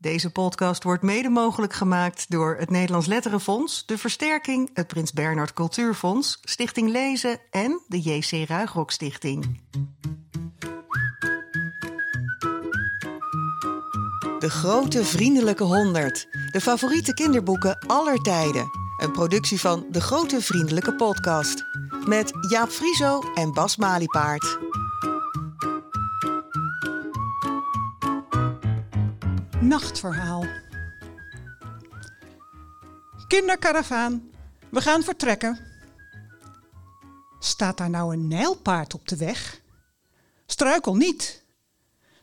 Deze podcast wordt mede mogelijk gemaakt door het Nederlands Letterenfonds, de Versterking, het Prins Bernhard Cultuurfonds, Stichting Lezen en de JC Ruigrok Stichting. De Grote Vriendelijke Honderd. De favoriete kinderboeken aller tijden. Een productie van De Grote Vriendelijke Podcast. Met Jaap Frieso en Bas Maliepaard. Nachtverhaal. Kinderkaravaan, we gaan vertrekken. Staat daar nou een nijlpaard op de weg? Struikel niet.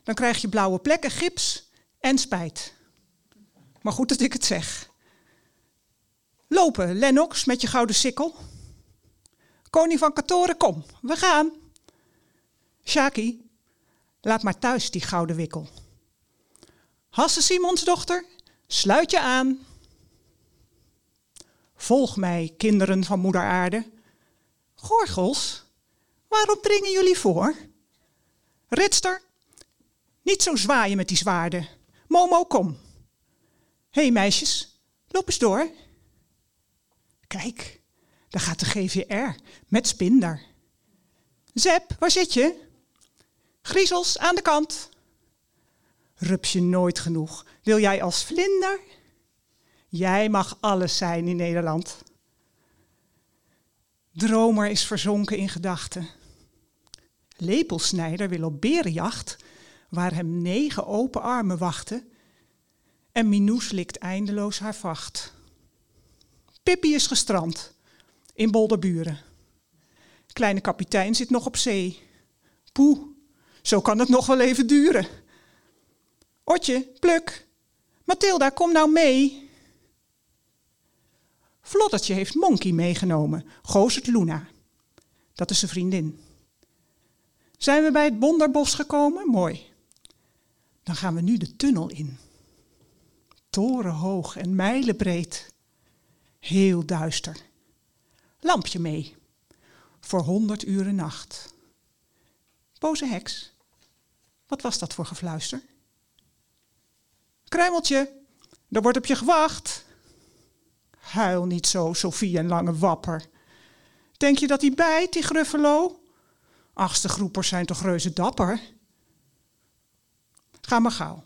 Dan krijg je blauwe plekken, gips en spijt. Maar goed dat ik het zeg. Lopen, Lennox, met je gouden sikkel. Koning van Katoren, kom, we gaan. Shaki, laat maar thuis die gouden wikkel. Hasse Simonsdochter, sluit je aan. Volg mij, kinderen van moeder aarde. Gorgels, waarom dringen jullie voor? Ritster, niet zo zwaaien met die zwaarden. Momo, kom. Hé hey, meisjes, loop eens door. Kijk, daar gaat de GVR met Spinder. Zep, waar zit je? Griezels, aan de kant. Rups je nooit genoeg? Wil jij als vlinder? Jij mag alles zijn in Nederland. Dromer is verzonken in gedachten. Lepelsnijder wil op berenjacht, waar hem negen open armen wachten. En Minoes likt eindeloos haar vacht. Pippi is gestrand in Bolderburen. Kleine kapitein zit nog op zee. Poe, zo kan het nog wel even duren. Otje, Pluk, Mathilda, kom nou mee. Vloddertje heeft Monkey meegenomen, Gozert Luna. Dat is zijn vriendin. Zijn we bij het Bonderbos gekomen? Mooi. Dan gaan we nu de tunnel in. Torenhoog en mijlenbreed. Heel duister. Lampje mee. Voor honderd uren nacht. Boze heks. Wat was dat voor gefluister? Kruimeltje, er wordt op je gewacht. Huil niet zo, Sofie en Lange Wapper. Denk je dat hij bijt, die gruffelo? Achtste groepers zijn toch reuze dapper? Ga maar gauw.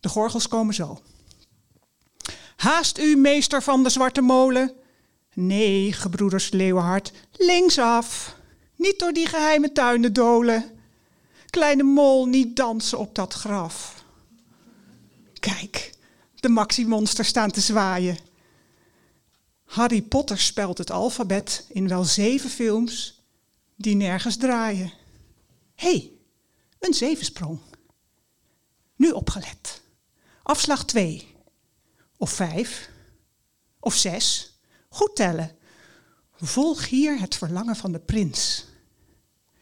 De gorgels komen zo. Haast u, meester van de zwarte molen. Nee, gebroeders Leeuwenhart, linksaf. Niet door die geheime tuinen dolen. Kleine mol, niet dansen op dat graf. Kijk, de Maxi-monsters staan te zwaaien. Harry Potter spelt het alfabet in wel zeven films die nergens draaien. Hé, hey, een zevensprong. Nu opgelet. Afslag 2. Of 5. Of 6. Goed tellen. Volg hier het verlangen van de prins.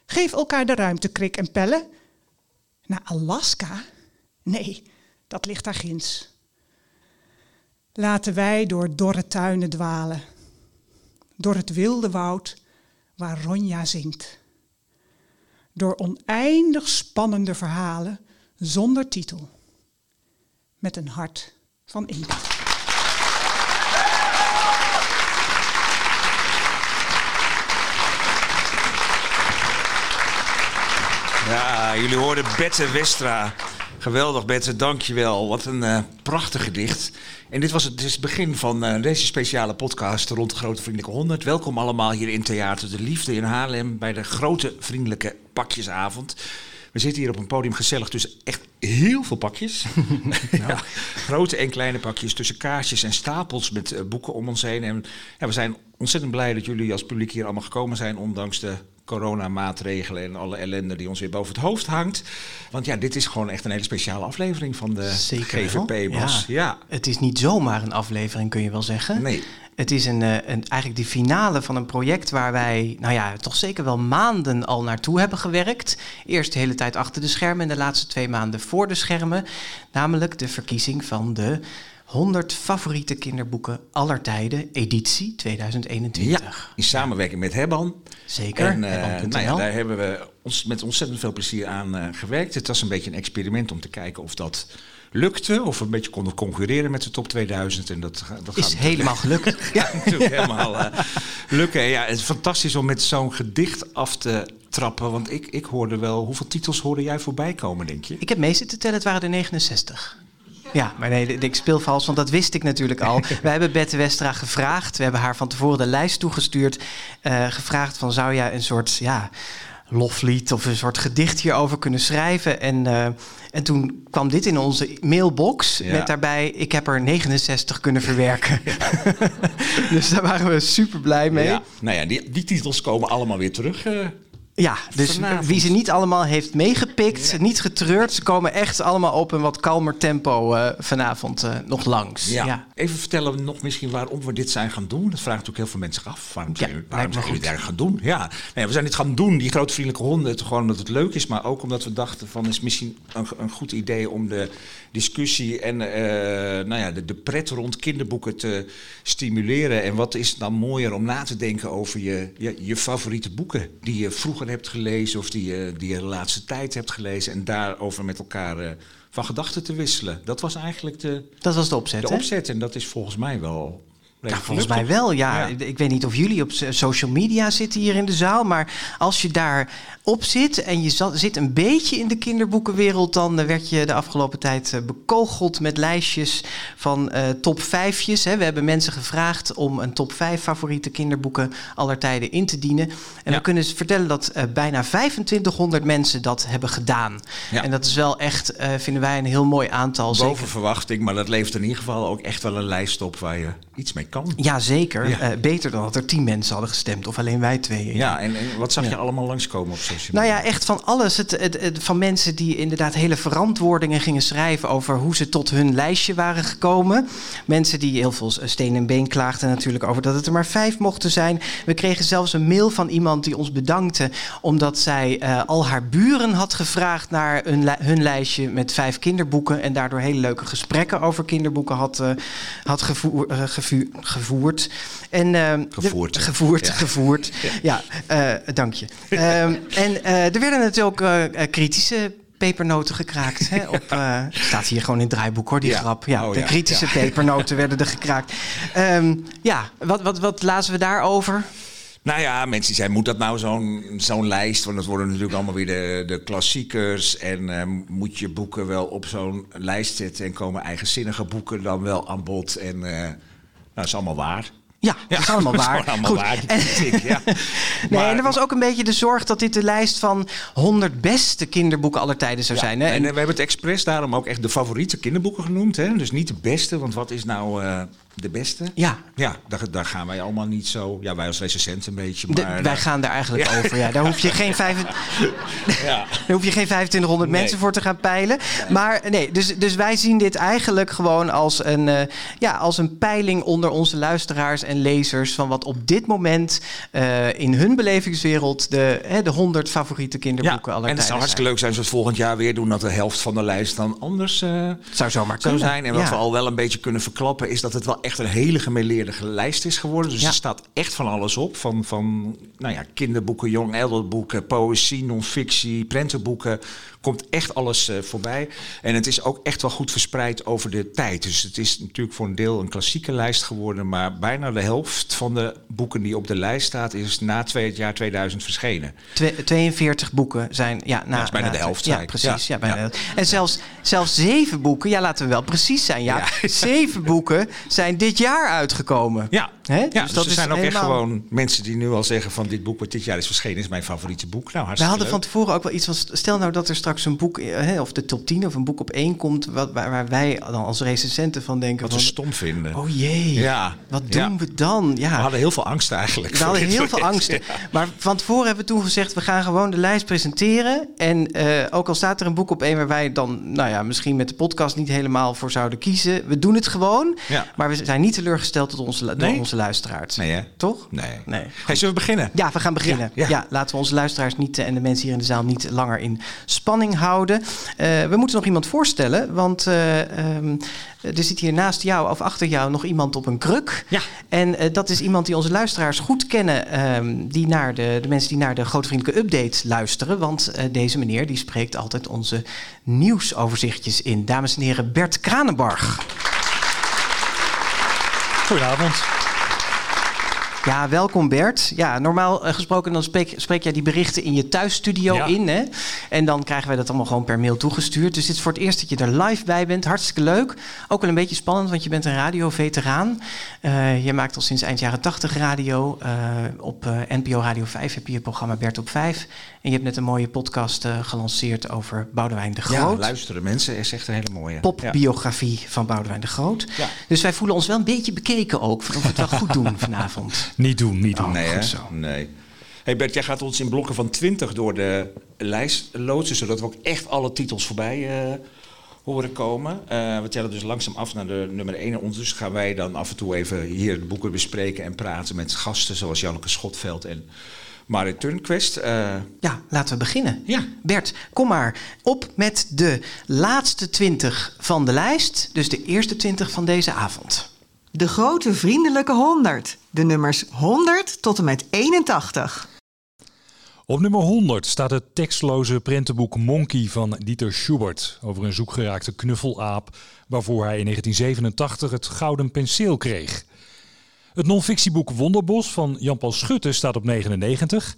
Geef elkaar de ruimte, Krik en Pelle. Naar Alaska? Nee, dat ligt daar ginds. Laten wij door dorre tuinen dwalen, door het wilde woud waar Ronja zingt. Door oneindig spannende verhalen zonder titel, met een hart van inkt. Ja, jullie hoorden Bette Westra. Geweldig, Bette, dankjewel. Wat een uh, prachtig gedicht. En dit was het, dit is het begin van uh, deze speciale podcast rond de Grote Vriendelijke 100. Welkom allemaal hier in Theater de Liefde in Haarlem bij de Grote Vriendelijke Pakjesavond. We zitten hier op een podium gezellig tussen echt heel veel pakjes. ja, grote en kleine pakjes tussen kaarsjes en stapels met uh, boeken om ons heen. En ja, we zijn ontzettend blij dat jullie als publiek hier allemaal gekomen zijn, ondanks de coronamaatregelen en alle ellende die ons weer boven het hoofd hangt. Want ja, dit is gewoon echt een hele speciale aflevering van de Zeker GVP. Ja. ja. Het is niet zomaar een aflevering, kun je wel zeggen. Nee. Het is een, een, eigenlijk de finale van een project waar wij, nou ja, toch zeker wel maanden al naartoe hebben gewerkt. Eerst de hele tijd achter de schermen en de laatste twee maanden voor de schermen. Namelijk de verkiezing van de 100 favoriete kinderboeken aller tijden, editie 2021. Ja, in samenwerking met Hebban. Zeker, En uh, Hebban.nl. nou ja, daar hebben we ons met ontzettend veel plezier aan uh, gewerkt. Het was een beetje een experiment om te kijken of dat lukte. Of we een beetje konden concurreren met de top 2000. En dat, dat Is gaat helemaal gelukt. ja, natuurlijk helemaal eh, lukken. Ja, het is fantastisch om met zo'n gedicht af te trappen. Want ik, ik hoorde wel... Hoeveel titels hoorde jij voorbij komen, denk je? Ik heb mee zitten tellen, het waren er 69. Ja, maar nee, ik speel vals, want dat wist ik natuurlijk al. Wij hebben Bette Westra gevraagd. We hebben haar van tevoren de lijst toegestuurd. eh, gevraagd van, zou jij een soort... Ja, loflied of een soort gedicht hierover kunnen schrijven. En, eh, en toen kwam dit in onze mailbox Ja. met daarbij... ik heb er 69 kunnen verwerken. dus daar waren we super blij mee. Ja, nou ja, die, die titels komen allemaal weer terug. eh. Ja, dus Vanavond. wie ze niet allemaal heeft meegepikt, niet getreurd, ze komen echt allemaal op een wat kalmer tempo eh, vanavond eh, nog langs. Ja. Even vertellen nog misschien waarom we dit zijn gaan doen. Dat vragen natuurlijk heel veel mensen af. Waarom zijn, waarom zijn jullie dit eigenlijk gaan doen? Ja, nee, we zijn dit gaan doen, die grote vriendelijke honden. het- Gewoon omdat het leuk is, maar ook omdat we dachten van... is misschien een, een goed idee om de discussie en eh, nou ja, de, de pret rond kinderboeken te stimuleren. En wat is dan mooier om na te denken over je, je, je favoriete boeken... die je vroeger hebt gelezen of die je, die je de laatste tijd hebt gelezen... en daarover met elkaar eh, van gedachten te wisselen. Dat was eigenlijk de, Dat was de opzet, de hè? opzet. En dat is volgens mij wel. Ja, volgens mij wel, ja. Ja. Ik weet niet of jullie op so- social media zitten hier in de zaal, maar als je daar op zit en je zat- zit een beetje in de kinderboekenwereld, dan eh, werd je de afgelopen tijd eh, bekogeld met lijstjes van eh, top vijfjes. Hè. We hebben mensen gevraagd om een top vijf favoriete kinderboeken aller tijden in te dienen. En Ja. we kunnen vertellen dat bijna 2500 mensen dat hebben gedaan. En dat is wel echt, vinden wij, een heel mooi aantal. Boven zeker verwachting, maar dat levert in ieder geval ook echt wel een lijst op waar je iets mee kan. Ja, zeker. Ja. Eh, beter dan dat er tien mensen hadden gestemd. Of alleen wij tweeën. Ja, en, en wat zag Ja. je allemaal langskomen op social Nou media? ja, echt van alles. Het, het, het- van mensen die inderdaad hele verantwoordingen gingen schrijven over hoe ze tot hun lijstje waren gekomen. Mensen die heel veel steen en been klaagden natuurlijk over dat het er maar vijf mochten zijn. We kregen zelfs een mail van iemand die ons bedankte omdat zij eh, al haar buren had gevraagd naar hun, li- hun lijstje met vijf kinderboeken. En daardoor hele leuke gesprekken over kinderboeken had, eh, had gevoer, eh, gevu- gevoerd. En, eh, de- Gevoerd, gevoerd, Ja. gevoerd. Ja, eh, dank je. Ehm, en eh, er werden natuurlijk ook eh, kritische pepernoten gekraakt. Hè, op, staat hier gewoon in het draaiboek hoor, die Ja. grap. Ja, Oh, de kritische pepernoten werden er gekraakt. Ehm, ja, wat, wat, wat lazen we daarover? Nou ja, mensen die zeiden, moet dat nou zo'n zo'n lijst? Want dat worden natuurlijk allemaal weer de, de klassiekers. En moet je boeken wel op zo'n lijst zetten... en komen eigenzinnige boeken dan wel aan bod? En dat is allemaal waar. Ja, dat is allemaal waar. allemaal Goed. waar, ja. Nee, Maar- en er was ook een beetje de zorg dat dit de lijst van 100 beste kinderboeken aller tijden zou Ja, zijn. Hè? En, En- we hebben het expres daarom ook echt de favoriete kinderboeken genoemd. Hè? Dus niet de beste, want wat is nou eh, de beste? ja, Ja, daar, daar gaan wij allemaal niet zo... Ja, wij als recensent een beetje, de- maar... wij eh, gaan daar eigenlijk Ja. over. Ja. Daar hoef je geen vijf, ja. Daar hoef je geen 2500 Nee. mensen voor te gaan peilen. Maar nee, dus, dus wij zien dit eigenlijk gewoon als een, eh, ja, als een peiling onder onze luisteraars en lezers. van wat op dit moment eh, in hun belevingswereld de, hè, de 100 favoriete kinderboeken Ja, aller en het zou hartstikke leuk zijn als we het volgend jaar weer doen... dat de helft van de lijst dan anders zijn. Zou zomaar zou kunnen. zijn. En wat we al wel een beetje kunnen verklappen... is dat het wel echt een hele gemeleerde lijst is geworden. Dus Ja. er staat echt van alles op. Van, van nou ja, kinderboeken, young adult boeken, poëzie, non-fictie, prentenboeken. Komt echt alles eh, voorbij. En het is ook echt wel goed verspreid over de tijd. Dus het is natuurlijk voor een deel een klassieke lijst geworden. Maar bijna de helft van de boeken die op de lijst staat... is na twee, het jaar 2000 verschenen. Twe- 42 boeken zijn. Ja, na, dat is bijna na- de helft, Ja, precies. Ja. Ja. bijna Ja. En zelfs, zelfs zeven boeken, ja, laten we wel precies zijn. Ja, zeven boeken zijn dit jaar uitgekomen. Ja, Hè? Dus dus, dat er zijn ook echt gewoon mensen die nu al zeggen van dit boek wat dit jaar is verschenen is mijn favoriete boek. Nou, We hadden van tevoren ook wel iets van. Stel nou dat er straks een boek, eh, hè, of de top 10 of een boek op één komt. Wat, waar, waar wij dan als recensenten van denken: Wat we van, stom vinden. Oh jee, Ja, wat ja. doen we dan? Ja. We hadden heel veel angst eigenlijk. We hadden heel veel angsten. Ja. Maar van tevoren hebben we toen gezegd: we gaan gewoon de lijst presenteren. En eh, ook al staat er een boek op één waar wij dan, nou ja, misschien met de podcast niet helemaal voor zouden kiezen. We doen het gewoon. Maar we zijn niet teleurgesteld door onze, door Nee? onze luisteraars. Nee, hè? Toch? Nee. Nee. Hey, zullen we beginnen? Ja, we gaan beginnen. Ja, laten we onze luisteraars niet en de mensen hier in de zaal niet langer in spanning spanning houden. we moeten nog iemand voorstellen, want ehm, er zit hier naast jou of achter jou nog iemand op een kruk. Ja. En dat is iemand die onze luisteraars goed kennen, ehm, die naar de, de mensen die naar de Grote Vriendelijke Update luisteren. Want deze meneer die spreekt altijd onze nieuwsoverzichtjes in. Dames en heren, Bert Kranenbarg. Goedenavond. Ja, welkom Bert. Ja, normaal eh, gesproken dan spreek, spreek jij die berichten in je thuisstudio in. Hè? En dan krijgen wij dat allemaal gewoon per mail toegestuurd. Dus dit is voor het eerst dat je er live bij bent. Hartstikke leuk. Ook wel een beetje spannend, want je bent een radioveteraan. Uh, je maakt al sinds eind jaren 80 radio. Uh, op NPO Radio 5 heb je je programma Bert op 5. En je hebt net een mooie podcast gelanceerd over Boudewijn de Groot. Ja, luisteren mensen. is echt een hele mooie. Popbiografie van Boudewijn de Groot. Ja. Dus wij voelen ons wel een beetje bekeken ook. Of we het wel goed doen vanavond. Niet doen, niet doen. Oh, nee, Zo. nee. Hey Bert, jij gaat ons in blokken van 20 door de lijst loodsen, zodat we ook echt alle titels voorbij uh, horen komen. Uh, we tellen dus langzaam af naar de nummer 1. En ondertussen gaan wij dan af en toe even hier de boeken bespreken en praten met gasten zoals Janneke Schotveld en Marit Turnquist. Uh... Ja, laten we beginnen. Ja. Bert, kom maar op met de laatste 20 van de lijst. Dus de eerste 20 van deze avond. De grote vriendelijke 100. De nummers 100 tot en met 81. Op nummer 100 staat het tekstloze prentenboek Monkey van Dieter Schubert over een zoekgeraakte knuffelaap waarvoor hij in 1987 het Gouden Penseel kreeg. Het non-fictieboek Wonderbos van Jan-Paul Schutte staat op 99.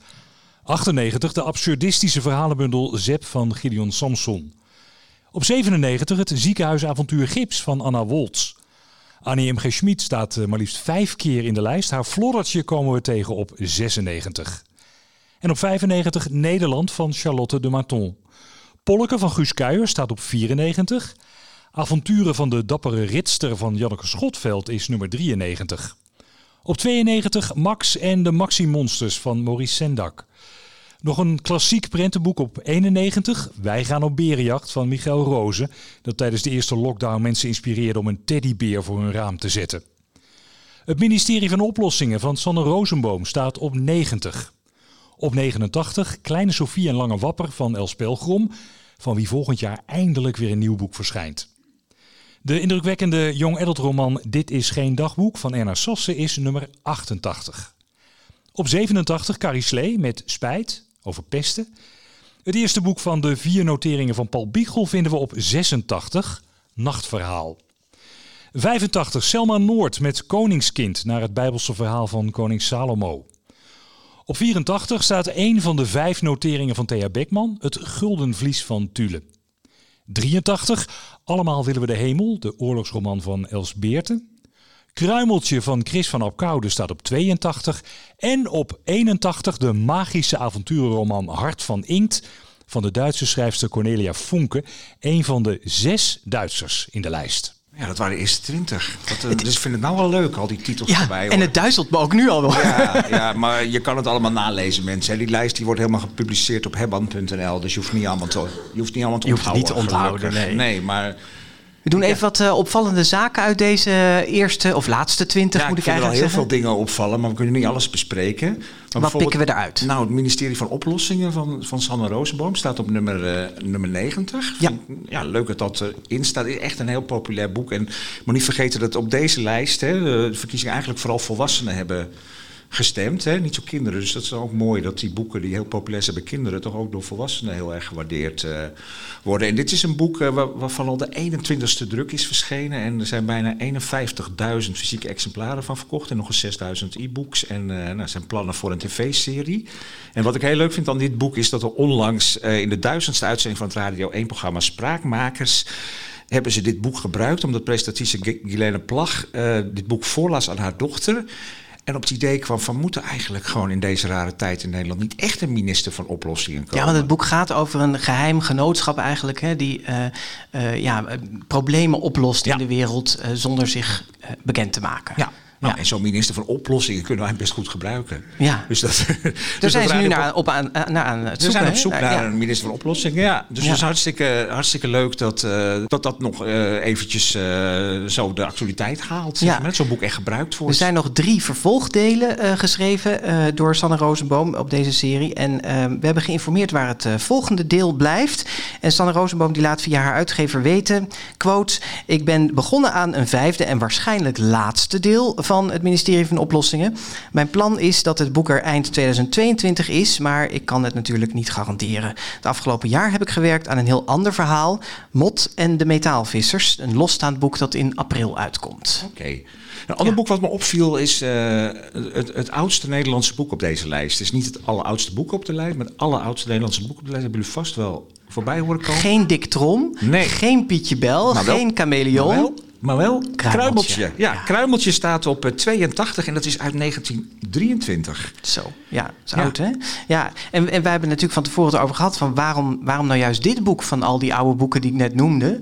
98 de absurdistische verhalenbundel Zep van Gideon Samson. Op 97 het ziekenhuisavontuur Gips van Anna Woltz. Annie M.G. Schmid staat eh, maar liefst vijf keer in de lijst. Haar floddertje komen we tegen op 96. En op 95 Nederland van Charlotte de Maton. Polken van Guus Kuijer staat op 94. Avonturen van de dappere ritster van Janneke Schotveld is nummer 93. Op 92 Max en de Maxi Monsters van Maurice Sendak. Nog een klassiek prentenboek op 91. Wij gaan op berenjacht van Michael Rozen. Dat tijdens de eerste lockdown mensen inspireerde om een teddybeer voor hun raam te zetten. Het ministerie van Oplossingen van Sanne Rozenboom staat op 90. Op 89 Kleine Sofie en Lange Wapper van Els Pelgrom. Van wie volgend jaar eindelijk weer een nieuw boek verschijnt. De indrukwekkende young adult roman Dit is geen dagboek van Erna Sosse is nummer 88. Op 87 Carrie Slee met Spijt over pesten. Het eerste boek van de vier noteringen van Paul Biegel vinden we op 86, Nachtverhaal. 85, Selma Noord met Koningskind naar het Bijbelse verhaal van koning Salomo. Op 84 staat een van de vijf noteringen van Thea Beckman, het Gulden Vlies van Tule. 83, Allemaal willen we de hemel, de oorlogsroman van Els Beerten. Kruimeltje van Chris van Apkoude staat op 82. En op 81 de magische avonturenroman Hart van Inkt van de Duitse schrijfster Cornelia Funke. Een van de zes Duitsers in de lijst. Ja, dat waren de eerste twintig. Uh, dus ik vind het nou wel leuk, al die titels ja, erbij. En het duizelt me ook nu al wel. Ja, ja, maar je kan het allemaal nalezen, mensen. Die lijst die wordt helemaal gepubliceerd op hebban.nl. Dus je hoeft niet allemaal te, je hoeft niet allemaal te je hoeft niet te onthouden, nee. nee. maar we doen even wat uh, opvallende zaken uit deze eerste of laatste twintig, moet ik, eigenlijk zeggen. Er heel veel dingen opvallen, maar we kunnen niet alles bespreken. Maar wat pikken we eruit? Nou, het ministerie van Oplossingen van, van Sanne Rozenboom staat op nummer, uh, nummer 90. Ja. ja, leuk dat dat erin staat. Het is echt een heel populair boek. En moet niet vergeten dat op deze lijst hè, de verkiezingen eigenlijk vooral volwassenen hebben gestemd. Hè? Niet zo kinderen. Dus dat is ook mooi dat die boeken die heel populair zijn bij kinderen... toch ook door volwassenen heel erg gewaardeerd uh, worden. En dit is een boek uh, waarvan al de 21ste druk is verschenen. En er zijn bijna 51.000 fysieke exemplaren van verkocht. En nog eens 6.000 e-books. En uh, nou, zijn plannen voor een tv-serie. En wat ik heel leuk vind aan dit boek is dat er onlangs... in de duizendste uitzending van het Radio 1-programma Spraakmakers hebben ze dit boek gebruikt omdat presentatrice Gilene Plag dit boek voorlas aan haar dochter. En op het idee kwam van moeten eigenlijk gewoon in deze rare tijd in Nederland niet echt een minister van oplossingen komen. Ja, want het boek gaat over een geheim genootschap eigenlijk, hè, die uh, uh, ja, problemen oplost in de wereld uh, zonder zich bekend te maken. Ja. Nou, Ja. en zo'n minister van oplossingen kunnen wij best goed gebruiken. Ja. Dus dat, Daar dus zijn dat ze nu naar, op aan, aan- naar aan het We zoeken. zijn op zoek naar ja. een minister van oplossingen. Ja, dus Ja. het is hartstikke, hartstikke leuk dat, eh, dat dat nog eh, eventjes eh, zo de actualiteit haalt. Zeg Ja. maar. Dat zo'n boek echt gebruikt wordt. Er zijn nog drie vervolgdelen eh, geschreven eh, door Sanne Rosenboom op deze serie. En eh, we hebben geïnformeerd waar het eh, volgende deel blijft. En Sanne Rosenboom die laat via haar uitgever weten, quote... Ik ben begonnen aan een vijfde en waarschijnlijk laatste deel van het ministerie van Oplossingen. Mijn plan is dat het boek er eind 2022 is, maar ik kan het natuurlijk niet garanderen. Het afgelopen jaar heb ik gewerkt aan een heel ander verhaal. Mot en de metaalvissers, een losstaand boek dat in april uitkomt. Oké. Een ander Ja. boek wat me opviel is eh, het, het oudste Nederlandse boek op deze lijst. Het is niet het alleroudste boek op de lijst, maar het alleroudste Nederlandse boek op de lijst. Hebben jullie vast wel voorbij horen komen? Geen Dick Trom, Nee. geen Pietje Bel, geen Chameleon. Maar wel Kruimeltje. Kruimeltje. Ja, Ja. Kruimeltje staat op eh, 82 en dat is uit 1923. Zo, ja, dat is Ja. oud hè? Ja, en, en wij hebben natuurlijk van tevoren het over gehad van waarom, waarom nou juist dit boek van al die oude boeken die ik net noemde.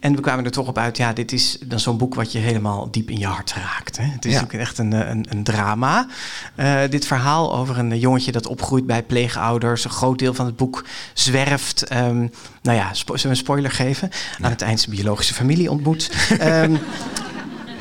En we kwamen er toch op uit, ja, dit is dan zo'n boek wat je helemaal diep in je hart raakt. Hè? Het is Ja. natuurlijk echt een, eh, een, een drama. Eh, dit verhaal over een jongetje dat opgroeit bij pleegouders. Een groot deel van het boek zwerft. Ehm, nou ja, spo- zullen we een spoiler geven? Aan het eind zijn biologische familie ontmoet. Ehm,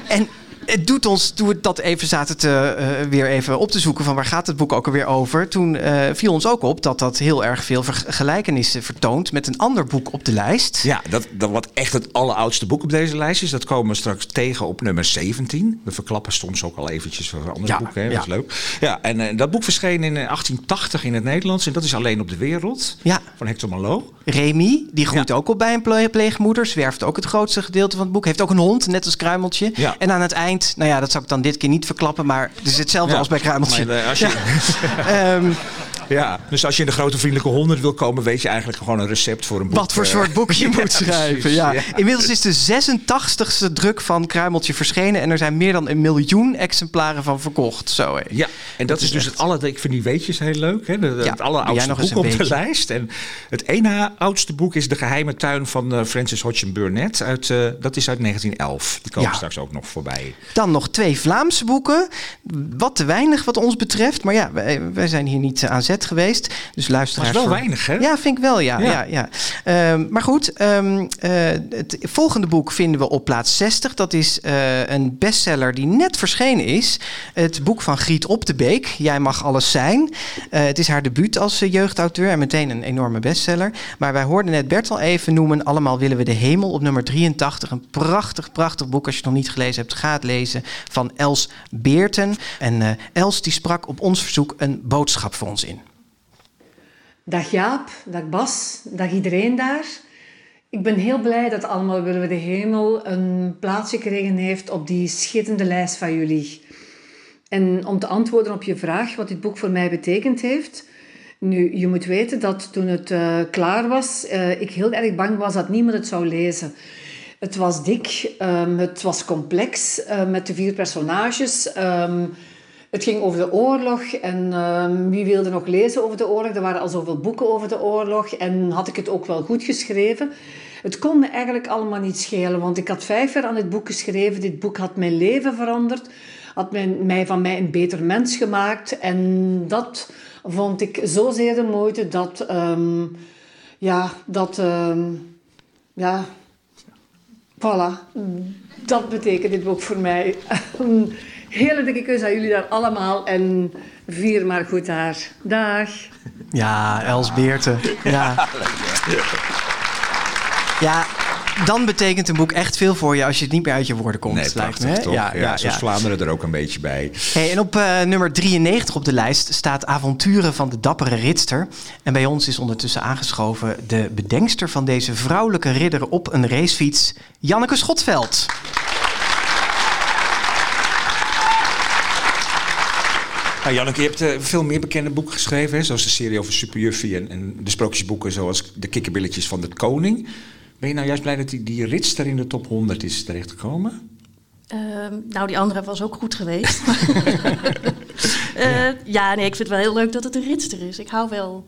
en het doet ons, toen we dat even zaten te, eh, weer even op te zoeken van waar gaat het boek ook alweer over, toen eh, viel ons ook op dat dat heel erg veel verg- gelijkenissen vertoont met een ander boek op de lijst. Ja, dat, dat wat echt het alleroudste boek op deze lijst is, dat komen we straks tegen op nummer 17. We verklappen soms ook al eventjes voor andere Ja, boeken, hè? ja. dat is leuk. Ja, en eh, dat boek verscheen in eh, 1880 in het Nederlands en dat is alleen op de wereld Ja, van Hector Malot. Remy, die groeit ook op bij een ple- pleegmoeder, zwerft ook het grootste gedeelte van het boek, heeft ook een hond, net als Kruimeltje. En aan het eind, nou ja, dat zal ik dan dit keer niet verklappen, maar het is hetzelfde Ja, als bij Kruimeltje. maar, eh, als je, Ehm, ja, dus als je in de grote vriendelijke honderd wil komen, weet je eigenlijk gewoon een recept voor een boek. Wat voor eh, soort boek je moet schrijven. Ja. Inmiddels is de 86ste druk van Kruimeltje verschenen. En er zijn meer dan een miljoen exemplaren van verkocht. Zo. Ja, en dat, is, is dus echt- het alle. Ik vind die weetjes heel leuk. Hè? De, het alleroudste boek op de lijst. En het ene oudste boek is De Geheime Tuin van eh, Francis Hodgson Burnett. Uit, eh, dat is uit 1911. Die komen straks ook nog voorbij. Dan nog twee Vlaamse boeken. Wat te weinig wat ons betreft. Maar ja, wij, wij zijn hier niet aan zet geweest. Dus luisteraars... Dat is wel voor- weinig, hè? Ja, vind ik wel, ja. ja. Ja. ja, Ehm, maar goed, ehm, eh, het volgende boek vinden we op plaats 60. Dat is eh, een bestseller die net verschenen is. Het boek van Griet Op de Beek, Jij mag alles zijn. Eh, het is haar debuut als jeugdauteur en meteen een enorme bestseller. Maar wij hoorden net Bert al even noemen. Allemaal willen we de hemel op nummer 83. Een prachtig, prachtig boek. Als je het nog niet gelezen hebt, ga het lezen. Van Els Beerten. En Els die sprak op ons verzoek een boodschap voor ons in. Dag Jaap, dag Bas, dag iedereen daar. Ik ben heel blij dat Allemaal Willen We de Hemel een plaats gekregen heeft op die schitterende lijst van jullie. En om te antwoorden op je vraag wat dit boek voor mij betekend heeft. Nu, je moet weten dat toen het eh, klaar was, eh, ik heel erg bang was dat niemand het zou lezen. Het was dik, ehm, het was complex eh, met de vier personages. Ehm, het ging over de oorlog en ehm, wie wilde nog lezen over de oorlog? Er waren al zoveel boeken over de oorlog en had ik het ook wel goed geschreven. Het kon me eigenlijk allemaal niet schelen, want ik had vijf jaar aan het boek geschreven. Dit boek had mijn leven veranderd, had mijn, mij, van mij een beter mens gemaakt. En dat vond ik zozeer de moeite dat, ehm, ja, dat, ehm, ja, voilà, dat betekent dit boek voor mij. Hele dikke kus aan jullie daar allemaal en vier maar goed daar. Dag. Ja, Els Beerten. Ja. ja, dan betekent een boek echt veel voor je als je het niet meer uit je woorden komt. Nee, lijkt me, toch? Ja, ja, zoals ja. Vlaanderen er ook een beetje bij. Hey, en op eh, nummer 93 op de lijst staat Avonturen van de Dappere Ridster. En bij ons is ondertussen aangeschoven de bedenkster van deze vrouwelijke ridder op een racefiets, Janneke Schotveld. Nou, Janneke, je hebt eh, veel meer bekende boeken geschreven, hè? zoals de serie over Superjuffie en, en de sprookjesboeken zoals De Kikkerbilletjes van de Koning. Ben je nou juist blij dat die, die ritster in de top 100 is terechtgekomen? Ehm, nou, die andere was ook goed geweest. Eh, ja. nee, ik vind het wel heel leuk dat het een ritster is. Ik hou wel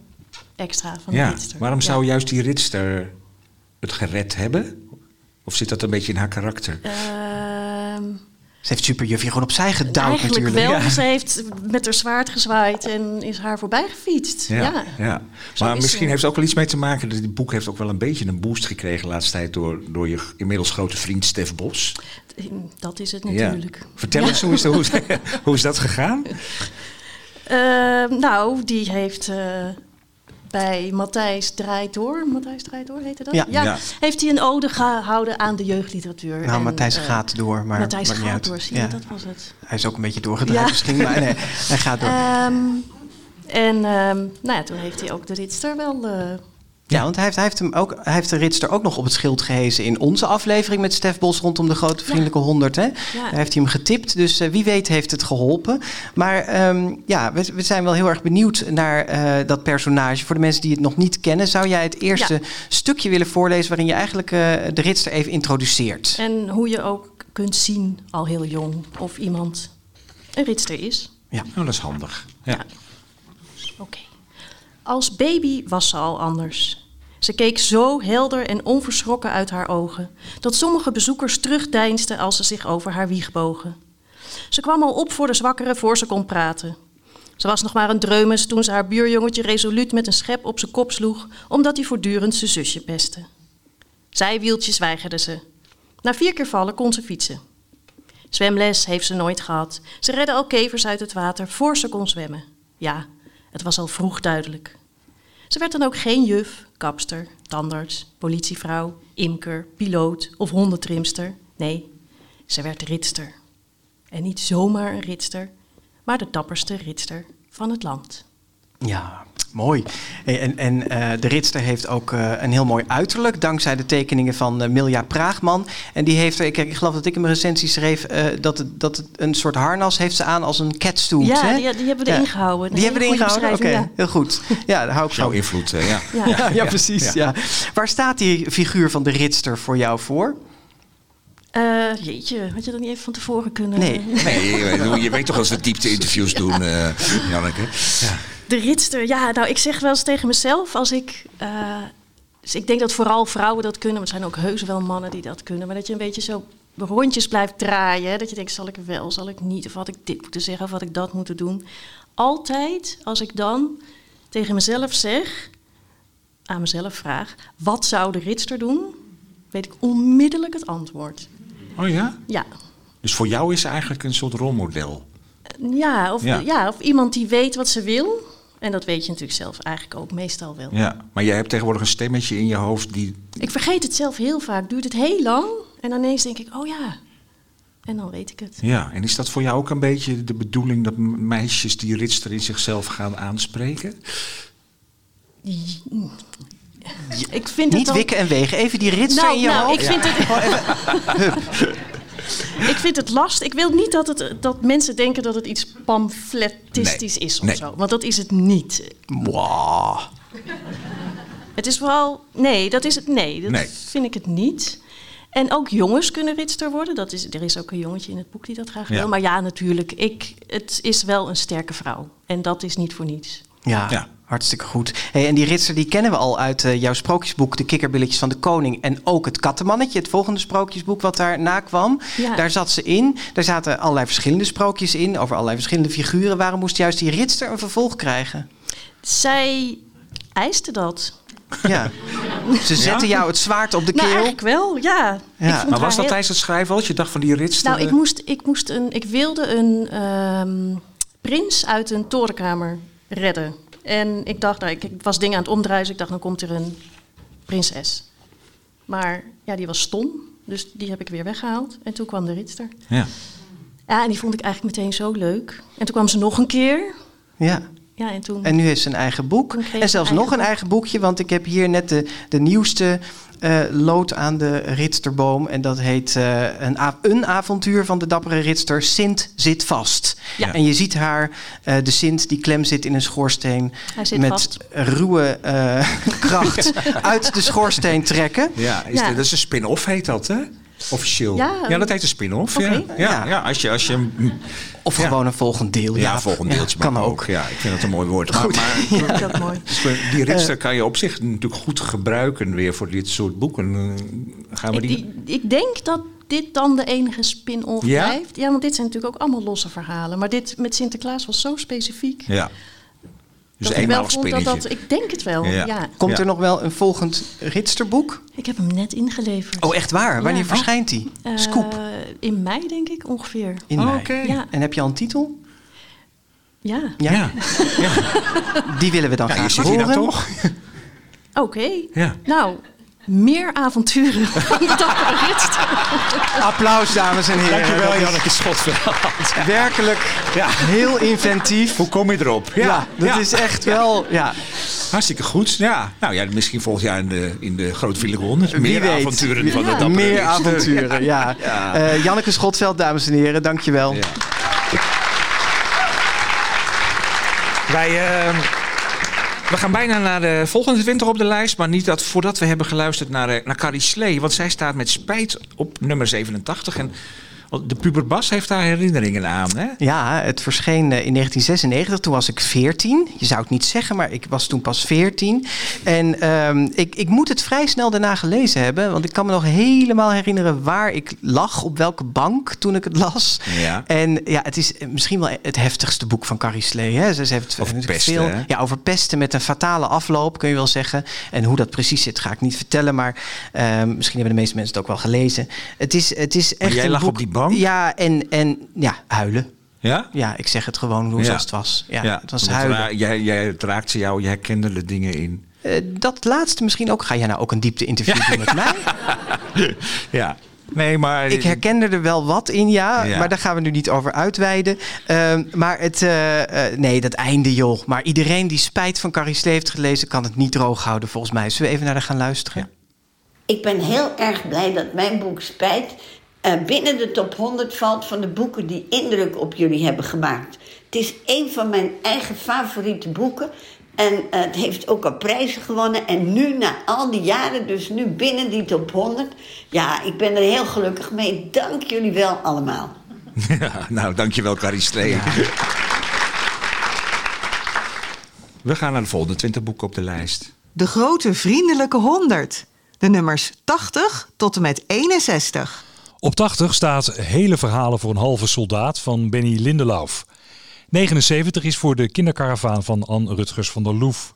extra van de Ja, ritster. waarom Ja. zou juist die ritster het gered hebben? Of zit dat een beetje in haar karakter? Ehm, Ze heeft superjufje gewoon opzij gedouwd Eigenlijk natuurlijk. wel. Ze heeft met haar zwaard gezwaaid en is haar voorbij gefietst. Ja. Ja, Maar is misschien heeft het ook wel iets mee te maken. dat Dit boek heeft ook wel een beetje een boost gekregen de laatste tijd door, door je inmiddels grote vriend Stef Bos. Dat is het Ja. natuurlijk. Vertel eens, hoe is, hoe, is, hoe is dat gegaan? Eh, nou, die heeft eh, bij Matthijs Draait Door, Matthijs Draait Door heette dat? Ja. Ja. Heeft hij een ode gehouden aan de jeugdliteratuur. Nou, En, Matthijs eh, gaat door, maar Matthijs gaat uit. door, zie je, Ja. dat was het. Hij is ook een beetje doorgedraaid Ja. misschien, maar nee, hij gaat door. Ehm, en ehm, nou ja, toen heeft hij ook de ritster wel... eh, Ja, want hij heeft, hij, heeft hem ook, hij heeft de ritster ook nog op het schild gehezen in onze aflevering met Stef Bos rondom de grote vriendelijke 100. Hè? Daar heeft hij hem getipt, dus eh, wie weet heeft het geholpen. Maar ehm, ja, we, we zijn wel heel erg benieuwd naar eh, dat personage. Voor de mensen die het nog niet kennen, zou jij het eerste Ja. stukje willen voorlezen waarin je eigenlijk eh, de ritster even introduceert? en hoe je ook kunt zien, al heel jong, of iemand een ritster is. Nou, dat is handig. Ja. Ja. Oké. Als baby was ze al anders. Ze keek zo helder en onverschrokken uit haar ogen dat sommige bezoekers terugdeinsden als ze zich over haar wieg bogen. Ze kwam al op voor de zwakkere voor ze kon praten. Ze was nog maar een dreumes toen ze haar buurjongetje resoluut met een schep op zijn kop sloeg, omdat hij voortdurend zijn zusje pestte. Zijwieltjes weigerde ze. Na vier keer vallen kon ze fietsen. Zwemles heeft ze nooit gehad. Ze redde al kevers uit het water voor ze kon zwemmen. Ja, het was al vroeg duidelijk. Ze werd dan ook geen juf, kapster, tandarts, politievrouw, imker, piloot of hondentrimster. Nee, ze werd ritster. En niet zomaar een ritster, maar de dapperste ritster van het land. Ja, mooi. En, en eh, de ritster heeft ook eh, een heel mooi uiterlijk, dankzij de tekeningen van eh, Milja Praagman. En die heeft, ik, ik geloof dat ik in mijn recensie schreef, eh, dat, het, dat het een soort harnas heeft ze aan als een catsuit. ja, hè? die, die hebben we Ja. erin gehouden. Die hebben we erin gehouden? Oké, heel goed. Ja, daar hou ik Jouw invloed, eh, ja. Ja. Ja, precies. ja. Ja. Waar staat die figuur van de ritster voor jou voor? Jeetje, had je dat niet even van tevoren kunnen... Nee. Nee, je- je weet toch als we diepte-interviews doen, eh Janneke? Ja. De ritster, ja, nou, ik zeg wel eens tegen mezelf als ik. eh, dus ik denk dat vooral vrouwen dat kunnen, maar er zijn ook heus wel mannen die dat kunnen. Maar dat je een beetje zo rondjes blijft draaien. Dat je denkt, zal ik wel, zal ik niet? Of had ik dit moeten zeggen, of had ik dat moeten doen? Altijd als ik dan tegen mezelf zeg, aan mezelf vraag, wat zou de ritster doen? Weet ik onmiddellijk het antwoord. Oh ja? Ja, Dus voor jou is ze eigenlijk een soort rolmodel. ja, of, Ja. ja. of iemand die weet wat ze wil. En dat weet je natuurlijk zelf eigenlijk ook meestal wel. Ja. Maar jij hebt tegenwoordig een stemmetje in je hoofd die... Ik vergeet het zelf heel vaak. Duurt het heel lang. En dan ineens denk ik, oh ja. En dan weet ik het. Ja, en is dat voor jou ook een beetje de bedoeling dat meisjes die ritster in zichzelf gaan aanspreken? Ik vind het Niet dan... wikken en wegen, even die ritster Nou, in je nou, hoofd. ik vind het... ik vind het lastig. Ik wil niet dat, het, dat mensen denken dat het iets pamfletistisch Nee, is of nee. zo. Want dat is het niet. Wow. Het is vooral... Nee, dat is het. Nee, dat Nee. vind ik het niet. En ook jongens kunnen ritster worden. Dat is, er is ook een jongetje in het boek die dat graag Ja. wil. Maar ja, natuurlijk. Ik, het is wel een sterke vrouw. En dat is niet voor niets. Ja, Ja. Hartstikke goed. Hey, en die ritser die kennen we al uit eh, jouw sprookjesboek De Kikkerbilletjes van de Koning. En ook het Kattenmannetje, het volgende sprookjesboek wat daarna kwam. Ja. Daar zat ze in. Daar zaten allerlei verschillende sprookjes in, over allerlei verschillende figuren. Waarom moest juist die ritster een vervolg krijgen? Zij eiste dat. Ja. Ze zetten jou het zwaard op de Nou, keel. eigenlijk wel, ja. Ik Ja. Maar was dat heel- tijdens het schrijven al? dat Je dacht van die ritster... Nou, ik, eh, moest, ik, moest een, ik wilde een ehm, prins uit een torenkamer redden. En ik dacht, nou, ik, ik was dingen aan het omdraaien, dus ik dacht, dan komt er een prinses. Maar ja, die was stom, dus die heb ik weer weggehaald. En toen kwam de ritster. Ja. Ja, en die vond ik eigenlijk meteen zo leuk. En toen kwam ze nog een keer. Ja. Ja, en toen... En nu heeft ze een eigen boek. En ze zelfs een nog een eigen boekje, want ik heb hier net de, de nieuwste eh, lood aan de ritsterboom. En dat heet eh, een, een avontuur van de dappere ritster. Sint zit vast. Ja. En je ziet haar, eh, de Sint, die klem zit in een schoorsteen. Hij zit met vast. ruwe eh, kracht uit de schoorsteen trekken. Ja, is Ja. de- dat is een spin-off heet dat, hè? Officieel. Ja, dat heet een spin-off. Ja. Ja, Ja. ja. als je... Als je Of Ja. gewoon een volgend deel. ja, volgend deeltje kan mag ook. Ja, ik vind dat een mooi woord. Maar, maar mooi. die ritster kan je op zich natuurlijk goed gebruiken weer voor dit soort boeken. Gaan we Ik, die... ik, ik denk dat dit dan de enige spin-off Ja? blijft. Ja, want dit zijn natuurlijk ook allemaal losse verhalen. Maar dit met Sinterklaas was zo specifiek. Ja. Dus dat eenmalig vond dat spinnetje. dat... Ik denk het wel, Ja. ja. Komt Ja. er nog wel een volgend ritsterboek? Ik heb hem net ingeleverd. Oh, echt waar? Wanneer Ja. verschijnt die? Eh, Scoop. in mei, denk ik, ongeveer. In Oh, mei. oké. Ja. En heb je al een titel? Ja, Ja. Die willen we dan Ja, je graag zit hier horen. nou toch? oké. Ja. Nou, meer avonturen van de dappere ritster. Applaus, dames en heren. Dankjewel, is Janneke Schotveld. Werkelijk Ja. heel inventief. Hoe kom je erop? Ja, dat is echt wel... Ja. Hartstikke goed. Ja, nou ja, misschien volgend jaar in de, in de Grote. Wie Meer weet. avonturen van de Ja. dappere Meer avonturen, ja. Ja. Eh, Janneke Schotveld, dames en heren, dankjewel. Ja. Wij, eh, we gaan bijna naar de volgende winter op de lijst. Maar niet dat voordat we hebben geluisterd naar, eh, naar Carrie Slee. Want zij staat met spijt op nummer 87. En de puber Bas heeft daar herinneringen aan. Hè? Ja, het verscheen eh, in 1996. Toen was ik 14. Je zou het niet zeggen, maar ik was toen pas 14. En ehm, ik, ik moet het vrij snel daarna gelezen hebben. Want ik kan me nog helemaal herinneren waar ik lag, op welke bank toen ik het las. Ja. En ja, het is misschien wel het heftigste boek van Carrie Slee. Hè? Ze, heeft Over pesten, veel, hè? ja, over pesten met een fatale afloop, kun je wel zeggen. En hoe dat precies zit, ga ik niet vertellen. Maar ehm, misschien hebben de meeste mensen het ook wel gelezen. Het is, het is echt jij een lag boek- op die bank? Ja, en, en ja, huilen. Ja? Ja, ik zeg het gewoon hoe Ja. het was. Ja, het was huilen. ra- jij, jij, het raakte jou, jij herkende de dingen in. Eh, dat laatste misschien ook. Ga jij nou ook een diepte-interview doen met mij? Ja. Nee, maar... Ik herkende er wel wat in, ja, Ja. Maar daar gaan we nu niet over uitweiden. Ehm, maar het... eh, eh, nee, dat einde, joh. Maar iedereen die Spijt van Carrie Slee heeft gelezen... kan het niet droog houden, volgens mij. Zullen we even naar haar gaan luisteren? Ik ben heel erg blij dat mijn boek Spijt eh, binnen de top 100 valt van de boeken die indruk op jullie hebben gemaakt. Het is een van mijn eigen favoriete boeken. En eh, het heeft ook al prijzen gewonnen. En nu, na al die jaren, dus nu binnen die top 100. Ja, ik ben er heel gelukkig mee. Dank jullie wel allemaal. Ja, nou, dankjewel Carrie Slee. We gaan naar de volgende 20 boeken op de lijst. De grote vriendelijke 100. De nummers 80 tot en met 61. Op 80 staat Hele verhalen voor een halve soldaat van Benny Lindelauf. 79 is voor de kinderkaravaan van Anne Rutgers van der Loef.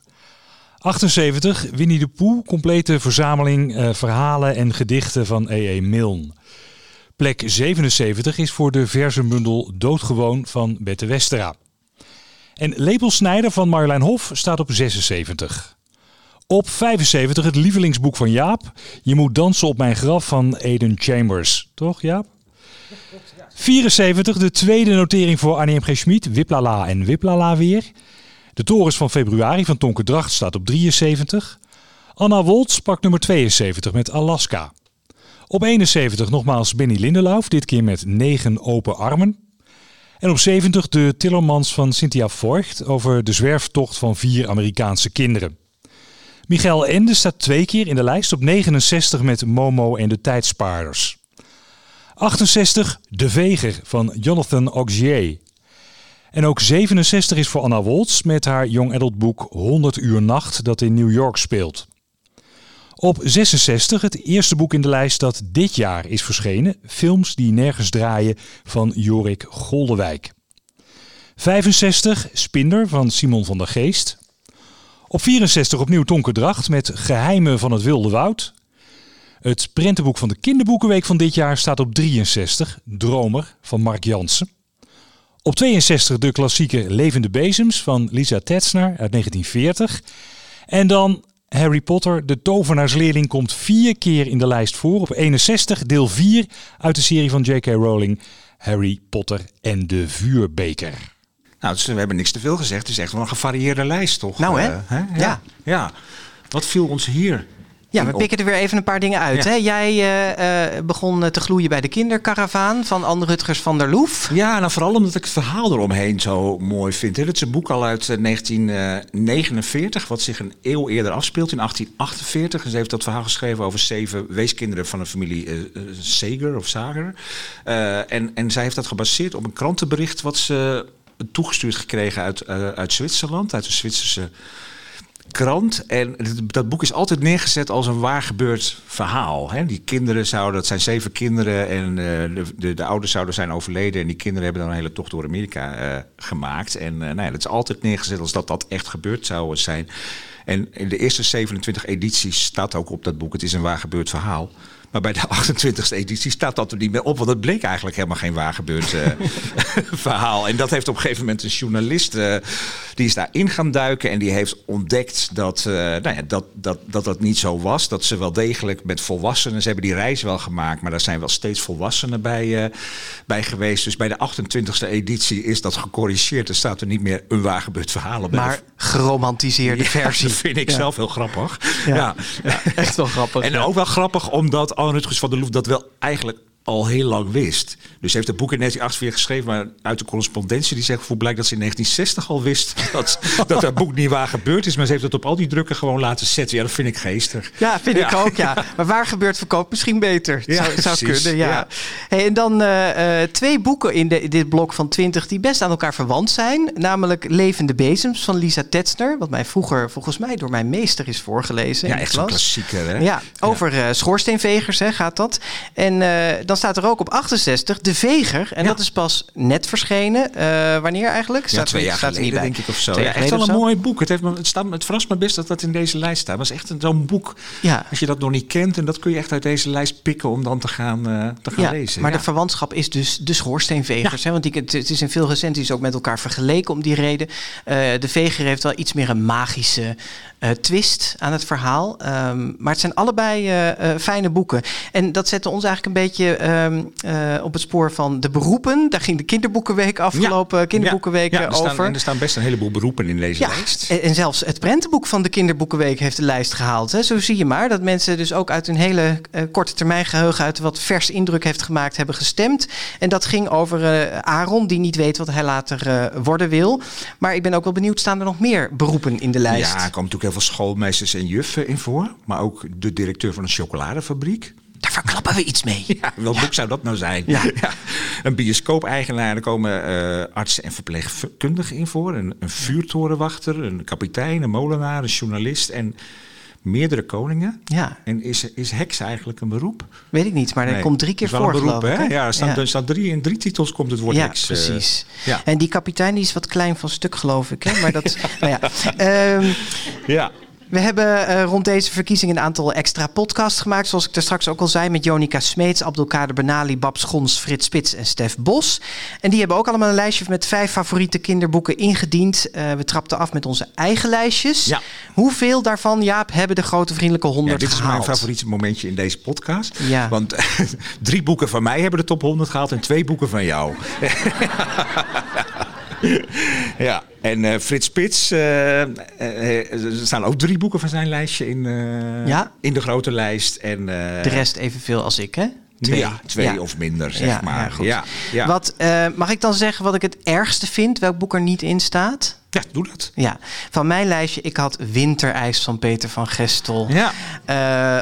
78 Winnie de Poe, complete verzameling eh, verhalen en gedichten van E.E. Milne. Plek 77 is voor de verzenbundel Doodgewoon van Bette Westera. En Lepelsnijder van Marjolein Hof staat op 76. Op 75 het lievelingsboek van Jaap. Je moet dansen op mijn graf van Eden Chambers. Toch Jaap? 74 de tweede notering voor Annie M. G. Schmid. Wiplala en Wiplala weer. De torens van februari van Tonke Dracht staat op 73. Anna Woltz pakt nummer 72 met Alaska. Op 71 nogmaals Benny Lindelauf, dit keer met 9 open armen. En op 70 de Tillermans van Cynthia Voigt over de zwerftocht van vier Amerikaanse kinderen. Michael Ende staat twee keer in de lijst op 69 met Momo en de Tijdspaarders. 68 De Veger van Jonathan Auxier. En ook 67 is voor Anna Woltz met haar young adult boek 100 uur nacht dat in New York speelt. Op 66 het eerste boek in de lijst dat dit jaar is verschenen, Films die nergens draaien van Jorik Goldewijk. 65 Spinder van Simon van der Geest. Op 64 opnieuw Tonke Dracht met Geheimen van het Wilde Woud. Het prentenboek van de Kinderboekenweek van dit jaar staat op 63, Dromer van Mark Jansen. Op 62 de klassieke Levende Bezems van Lisa Tetzner uit 1940. En dan Harry Potter, de tovenaarsleerling, komt vier keer in de lijst voor. Op 61 deel 4 uit de serie van J.K. Rowling, Harry Potter en de Vuurbeker. Nou, dus we hebben niks te veel gezegd. Het is echt wel een gevarieerde lijst, toch? Nou, hè? Eh, Ja. Ja. ja. Wat viel ons hier? Ja, we pikken er weer even een paar dingen uit. Ja. Hè? Jij eh, eh, begon te gloeien bij de kinderkaravaan van Anne Rutgers van der Loef. Ja, nou vooral omdat ik het verhaal eromheen zo mooi vind. hè. Het is een boek al uit eh, 1949, wat zich een eeuw eerder afspeelt, in 1848. En ze heeft dat verhaal geschreven over zeven weeskinderen van een familie Seger of Sager. Eh, en, en zij heeft dat gebaseerd op een krantenbericht wat ze toegestuurd gekregen uit, eh, uit Zwitserland, uit de Zwitserse krant. En dat boek is altijd neergezet als een waar gebeurd verhaal. Hè? Die kinderen zouden, dat zijn zeven kinderen en uh, de, de, de, ouders zouden zijn overleden. En die kinderen hebben dan een hele tocht door Amerika uh, gemaakt. En uh, nou ja, dat is altijd neergezet als dat dat echt gebeurd zou zijn. En in de eerste 27 edities staat ook op dat boek: het is een waar gebeurd verhaal. Maar bij de 28e editie staat dat er niet meer op. Want het bleek eigenlijk helemaal geen waar gebeurd uh, verhaal. En dat heeft op een gegeven moment een journalist. Uh, die is daarin gaan duiken. En die heeft ontdekt dat, uh, nou ja, dat, dat, dat dat niet zo was. Dat ze wel degelijk met volwassenen. Ze hebben die reis wel gemaakt. Maar daar zijn wel steeds volwassenen bij, bij geweest. Dus bij de 28e editie is dat gecorrigeerd. Er staat er niet meer een waar gebeurd verhaal op. Maar geromantiseerde ja, versie. Dat vind ik ja. zelf heel grappig. Ja, echt wel grappig. En ook wel grappig omdat Rutgers van der Loef dat wel eigenlijk al heel lang wist. Dus ze heeft het boek in 1948 geschreven, maar uit de correspondentie die zegt voor blijkt dat ze in 1960 al wist dat, dat dat boek niet waar gebeurd is. Maar ze heeft het op al die drukken gewoon laten zetten. Ja, dat vind ik geestig. Ja, vind ik ook, ja. Maar waar gebeurt verkoop misschien beter? Ja, zou, zou kunnen, ja. Hey, en dan eh, eh, twee boeken in, de, in dit blok van 20 die best aan elkaar verwant zijn. Namelijk Levende Bezems van Lisa Tetzner. Wat mij vroeger volgens mij door mijn meester is voorgelezen. Ja, echt klas. klassieker. Hè? Ja, over eh, schoorsteenvegers hè, gaat dat. En eh, dan staat er ook op 68 De Veger. En Ja. dat is pas net verschenen. Eh, wanneer eigenlijk? Ja, Staat er twee jaar staat geleden niet bij. denk ik of zo. Twee Ja, jaar echt wel een mooi boek. Het, heeft me, het, staat, het verrast me best dat dat in deze lijst staat. Maar het is echt zo'n boek, Ja. als je dat nog niet kent... en dat kun je echt uit deze lijst pikken om dan te gaan, eh, te gaan Ja, lezen. maar ja. de verwantschap is dus de schoorsteenvegers. Hè? Want die, het, is in veel recensies ook met elkaar vergeleken om die reden. Eh, de veger heeft wel iets meer een magische twist aan het verhaal. Ehm, maar het zijn allebei fijne boeken. En dat zette ons eigenlijk een beetje ehm, eh, op het spoor van de beroepen. Daar ging de kinderboekenweek afgelopen kinderboekenweek ja, er staan, over. En er staan best een heleboel beroepen in deze Ja, lijst. en, en zelfs het prentenboek van de Kinderboekenweek heeft de lijst gehaald. Hè. Zo zie je maar dat mensen dus ook uit een hele eh, korte termijn geheugen... uit wat vers indruk heeft gemaakt, hebben gestemd. En dat ging over eh, Aaron, die niet weet wat hij later worden wil. Maar ik ben ook wel benieuwd, staan er nog meer beroepen in de lijst? Ja, er komen natuurlijk heel veel schoolmeesters en juffen in voor. Maar ook de directeur van een chocoladefabriek. Daar verklappen we iets mee. Ja, welk boek zou dat nou zijn? Ja. Een bioscoop-eigenaar, er komen eh, artsen en verpleegkundigen in voor. Een, een vuurtorenwachter, een kapitein, een molenaar, een journalist en meerdere koningen. Ja, En is, is heks eigenlijk een beroep? weet ik niet, maar Nee, komt drie keer voor, beroep, geloof ik. Ja, er staan, Ja. er staan drie, in drie titels komt het woord Ja, heks. eh, precies. ja. En die kapitein die is wat klein van stuk, geloof ik. Hè? Maar dat, nou ja. Ehm, ja. We hebben eh, rond deze verkiezing een aantal extra podcasts gemaakt. Zoals ik er straks ook al zei. Met Jonica Smeets, Abdelkader Benali, Bab Schons, Frits Spits en Stef Bos. En die hebben ook allemaal een lijstje met vijf favoriete kinderboeken ingediend. Eh, we trapten af met onze eigen lijstjes. Ja. Hoeveel daarvan, Jaap, hebben de grote vriendelijke Ja, honderd dit is mijn favoriete momentje in deze podcast. Ja. Want drie boeken van mij hebben de top 100 gehaald en twee boeken van jou. ja, en eh, Frits Spits, eh, eh, er staan ook drie boeken van zijn lijstje in, Ja. in de grote lijst. En, De rest evenveel als ik, hè? Twee. Ja, twee Ja. of minder, zeg Ja, maar. ja, goed. Wat, mag ik dan zeggen wat ik het ergste vind? Welk boek er niet in staat? Ja, doe dat. Ja, van mijn lijstje, ik had Winterijs van Peter van Gestel Ja.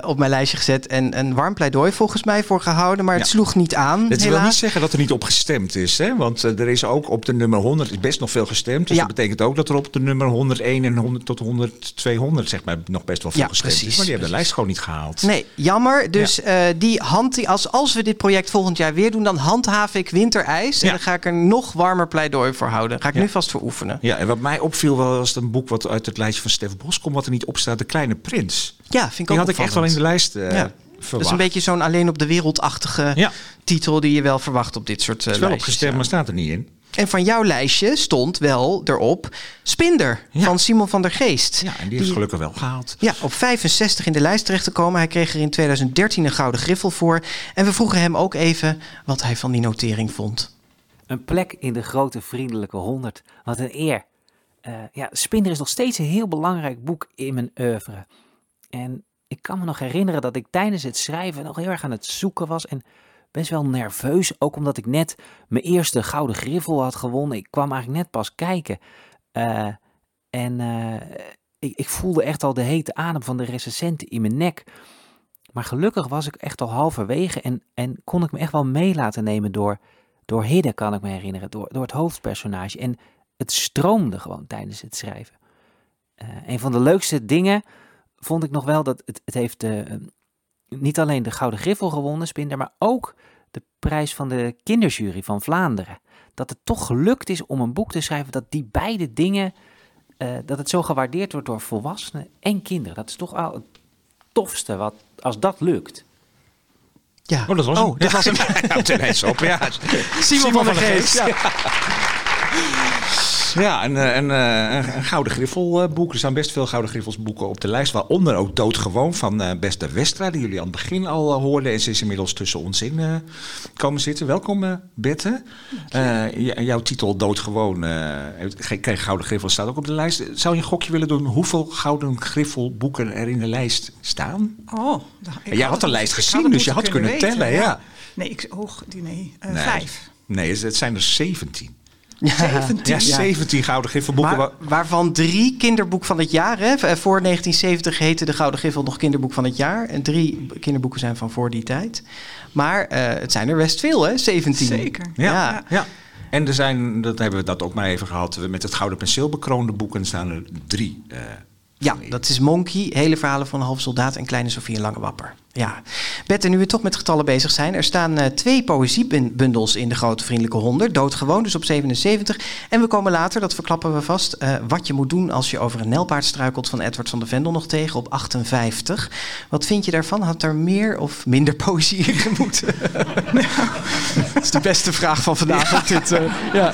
eh, op mijn lijstje gezet. En een warm pleidooi volgens mij voor gehouden, maar het sloeg niet aan. Dat wil niet zeggen dat er niet op gestemd is. Hè? Want eh, er is ook op de nummer 100 is best nog veel gestemd. Dus Ja. dat betekent ook dat er op de nummer 101 en 100 tot 100, 200 zeg maar, nog best wel veel gestemd precies, is. Maar die hebben de lijst gewoon niet gehaald. Nee, jammer. Dus eh, die hand, die, als, als we dit project volgend jaar weer doen, dan handhaaf ik winterijs. En dan ga ik er nog warmer pleidooi voor houden. Ga ik nu vast voor oefenen. Ja, en wat mij opviel wel was het een boek wat uit het lijstje van Stef Bos komt, wat er niet op staat, De Kleine Prins. Ja, vind ik Die ook had ik echt wel in de lijst eh Ja. Dat verwacht. is een beetje zo'n alleen op de wereldachtige Ja, titel die je wel verwacht op dit soort uh, het is wel lijstjes, opgestemd, ja. maar staat er niet in. En van jouw lijstje stond wel erop Spinder Ja. van Simon van der Geest. Ja, en die heeft gelukkig wel gehaald. Ja, op 65 in de lijst terecht te komen. Hij kreeg er in 2013 een gouden griffel voor. En we vroegen hem ook even wat hij van die notering vond. Een plek in de grote vriendelijke honderd. Wat een eer. Eh, ja, Spinder is nog steeds een heel belangrijk boek in mijn oeuvre. En ik kan me nog herinneren dat ik tijdens het schrijven nog heel erg aan het zoeken was. En best wel nerveus, ook omdat ik net mijn eerste gouden griffel had gewonnen. Ik kwam eigenlijk net pas kijken. Eh, en eh, ik, ik voelde echt al de hete adem van de recensenten in mijn nek. Maar gelukkig was ik echt al halverwege en, en kon ik me echt wel mee laten nemen door, door Hidde, kan ik me herinneren, door, door het hoofdpersonage. En het stroomde gewoon tijdens het schrijven. eh, een van de leukste dingen vond ik nog wel dat het, het heeft eh, niet alleen de Gouden Griffel gewonnen, Spinder, maar ook de prijs van de kinderjury van Vlaanderen. Dat het toch gelukt is om een boek te schrijven dat die beide dingen, eh, dat het zo gewaardeerd wordt door volwassenen en kinderen. Dat is toch al het tofste wat, als dat lukt. Ja. Oh, dat was oh, hem. dit was hem. Ja, op, ja. Simon, van der Geest. Ja, eh, een, eh, een, een Gouden eh, boek. Er staan best veel Gouden Griffels boeken op de lijst. Waaronder ook Doodgewoon van eh Beste Westra, die jullie aan het begin al hoorden. En ze is inmiddels tussen ons in komen zitten. Welkom, Bette. Jouw titel Doodgewoon kreeg Gouden Griffel, staat ook op de lijst. Zou je een gokje willen doen hoeveel Gouden Griffel boeken er in de lijst staan? Oh, ik jij had de lijst gezien, dus je had kunnen tellen, ja. Nee, ik, die- nee, Nee. vijf. Nee, het- het zijn er 17. 17. Ja, 17 Gouden Griffelboeken. Maar, waarvan drie kinderboek van het jaar. Hè? Voor 1970 heette de Gouden Griffel nog kinderboek van het jaar. En drie kinderboeken zijn van voor die tijd. Maar eh, het zijn er best veel, hè? 17. Zeker. Ja, Ja. ja. En er zijn, dat hebben we dat ook maar even gehad, met het Gouden Penseel bekroonde boeken staan er drie. eh, Ja, dat is Monkey, hele verhalen van een half soldaat en kleine Sofie en Lange Wapper. Ja. Bette, nu we toch met getallen bezig zijn. Er staan eh, twee poëziebundels in de Grote Vriendelijke Honder. Doodgewoon, dus op 77. En we komen later, dat verklappen we vast, eh, wat je moet doen als je over een nelpaard struikelt van Edward van de Vendel nog tegen op 58. Wat vind je daarvan? Had er meer of minder poëzie in gemoeten? dat is de beste vraag van vanavond. Dit, eh, ja.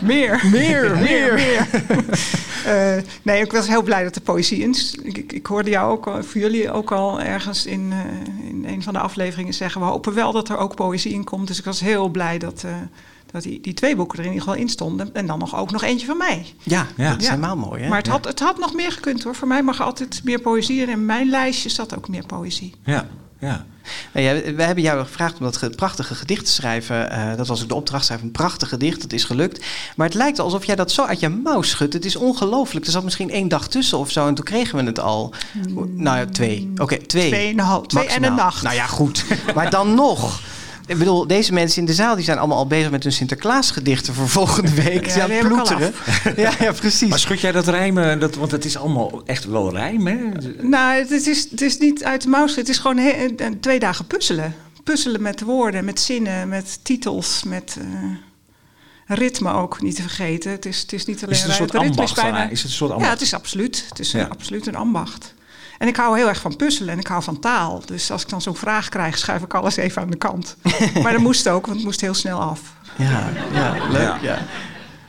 Meer. Meer, meer. Nee, ik was heel blij dat de poëzie in. Ik, ik, ik hoorde jou ook, al- voor jullie ook al ergens in, eh, in een van de afleveringen zeggen. We hopen wel dat er ook poëzie in komt. Dus ik was heel blij dat, eh, dat die, die twee boeken er in ieder geval in stonden. En dan nog ook nog eentje van mij. Ja, Ja. dat is Ja. helemaal mooi. Hè? Maar het had, het had nog meer gekund hoor. Voor mij mag er altijd meer poëzie. En in mijn lijstje zat ook meer poëzie. ja, ja. Nou ja, we hebben jou gevraagd om dat ge- prachtige gedicht te schrijven. Eh, dat was ook de opdracht, schrijf een prachtig gedicht. Het is gelukt. Maar het lijkt alsof jij dat zo uit je mouw schudt. Het is ongelooflijk. Er zat misschien één dag tussen of zo en toen kregen we het al. Nou ja, twee. Oké, twee. Twee en een half- twee en een nacht. Nou ja, goed. maar dan nog. Ik bedoel, deze mensen in de zaal die zijn allemaal al bezig met hun Sinterklaasgedichten voor volgende week. Ja, Ja, ploeteren. Ja, ja, precies. Maar schud jij dat rijmen, dat, want het is allemaal echt wel rijm, hè? Nou, het is, het is niet uit de mouw. Het is gewoon he- eh, twee dagen puzzelen. Puzzelen met woorden, met zinnen, met titels, met eh, ritme ook, niet te vergeten. Het is, het is niet alleen Is het een rijmen. soort ritme ambacht? van- Is het een soort Ja, ambacht? het is absoluut. Het is Ja. een, absoluut een ambacht. En ik hou heel erg van puzzelen en ik hou van taal. Dus als ik dan zo'n vraag krijg, schuif ik alles even aan de kant. maar dat moest ook, want het moest heel snel af. Ja, ja, leuk. Ja. Ja.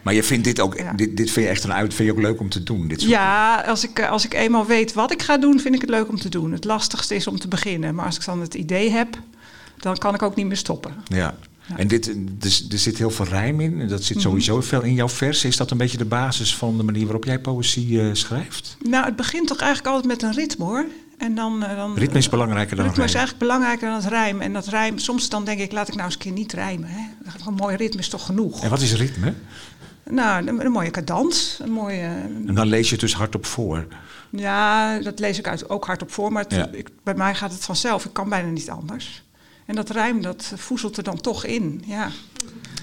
Maar je vindt dit ook, Ja. dit, dit vind je echt een uit, vind je ook leuk om te doen? Dit soort Ja, als ik, eh, als ik eenmaal weet wat ik ga doen, vind ik het leuk om te doen. Het lastigste is om te beginnen. Maar als ik dan het idee heb, dan kan ik ook niet meer stoppen. Ja. En dit, er zit heel veel rijm in. En dat Mhm. zit sowieso veel in jouw vers. Is dat een beetje de basis van de manier waarop jij poëzie eh, schrijft? Nou, het begint toch eigenlijk altijd met een ritme hoor. En dan, eh, dan, Ritme is belangrijker dan ritme is rijm. eigenlijk belangrijker dan het rijm. En dat rijm, soms dan denk ik, laat ik nou eens een keer niet rijmen. Hè? Een mooi ritme is toch genoeg? En wat is ritme? Nou, een, een mooie cadans. Een mooie, En dan lees je het dus hardop voor. ja, dat lees ik uit, ook hardop voor. Maar het- Ja. ik, bij mij gaat het vanzelf. Ik kan bijna niet anders. En dat rijm, dat voezelt er dan toch in. Ja.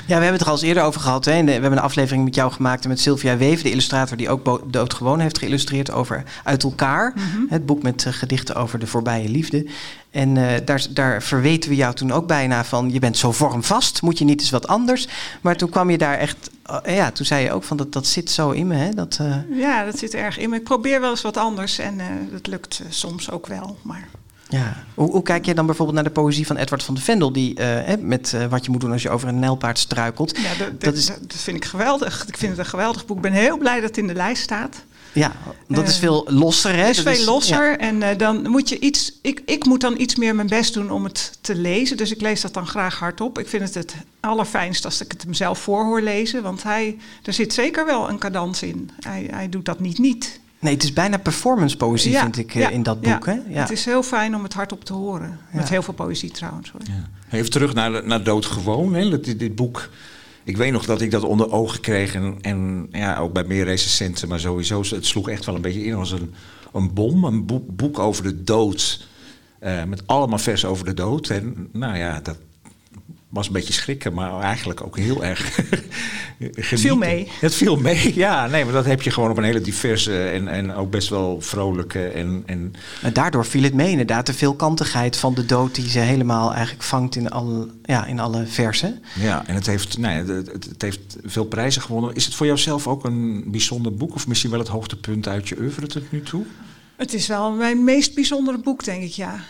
Ja, we hebben het er al eens eerder over gehad. Hè. We hebben een aflevering met jou gemaakt en met Sylvia Weven, de illustrator die ook Doodgewoon heeft geïllustreerd over Uit elkaar. Het boek met eh, gedichten over de voorbije liefde. En eh, daar, daar verweten we jou toen ook bijna van, je bent zo vormvast, moet je niet eens wat anders. Maar toen kwam je daar echt, eh, ja, toen zei je ook van, dat, dat zit zo in me. Hè. Dat, ja, dat zit er erg in. Maar ik probeer wel eens wat anders. En dat lukt soms ook wel. Maar Ja. Hoe, hoe kijk jij dan bijvoorbeeld naar de poëzie van Edward van de Vendel, die eh, met eh, wat je moet doen als je over een nijlpaard struikelt? Ja, dat, Dat dat, is- dat vind ik geweldig. Ik vind het een geweldig boek. Ik ben heel blij dat het in de lijst staat. Ja, dat is Eh, veel losser. Hè? Het is Dat veel losser. ja. En dan moet je iets. Ik, ik moet dan iets meer mijn best doen om het te lezen. Dus ik lees dat dan graag hardop. Ik vind het het allerfijnst als ik het hem zelf voor hoor lezen. Want hij, er zit zeker wel een cadans in. Hij, hij doet dat niet niet. Nee, het is bijna performance poëzie, Ja, vind ik, eh, ja, in dat ja. boek. Hè? Ja. Het is heel fijn om het hardop te horen. Met heel veel poëzie trouwens. Hoor. Even terug naar, naar Doodgewoon. Hè. Dit, dit boek, ik weet nog dat ik dat onder ogen kreeg. En, en ja, ook bij meer recensenten, maar sowieso. Het sloeg echt wel een beetje in als een, een bom. Een boek, boek over de dood. eh, met allemaal versen over de dood. En nou ja, dat was een beetje schrikken, maar eigenlijk ook heel erg Het viel mee. Het viel mee, ja. Nee, maar dat heb je gewoon op een hele diverse en, en ook best wel vrolijke en... en En daardoor viel het mee inderdaad, de veelkantigheid van de dood die ze helemaal eigenlijk vangt in alle, ja, in alle versen. Ja, en het heeft, nee, het, het, het heeft veel prijzen gewonnen. Is het voor jouzelf ook een bijzonder boek of misschien wel het hoogtepunt uit je oeuvre tot nu toe? Het is wel mijn meest bijzondere boek, denk ik, ja.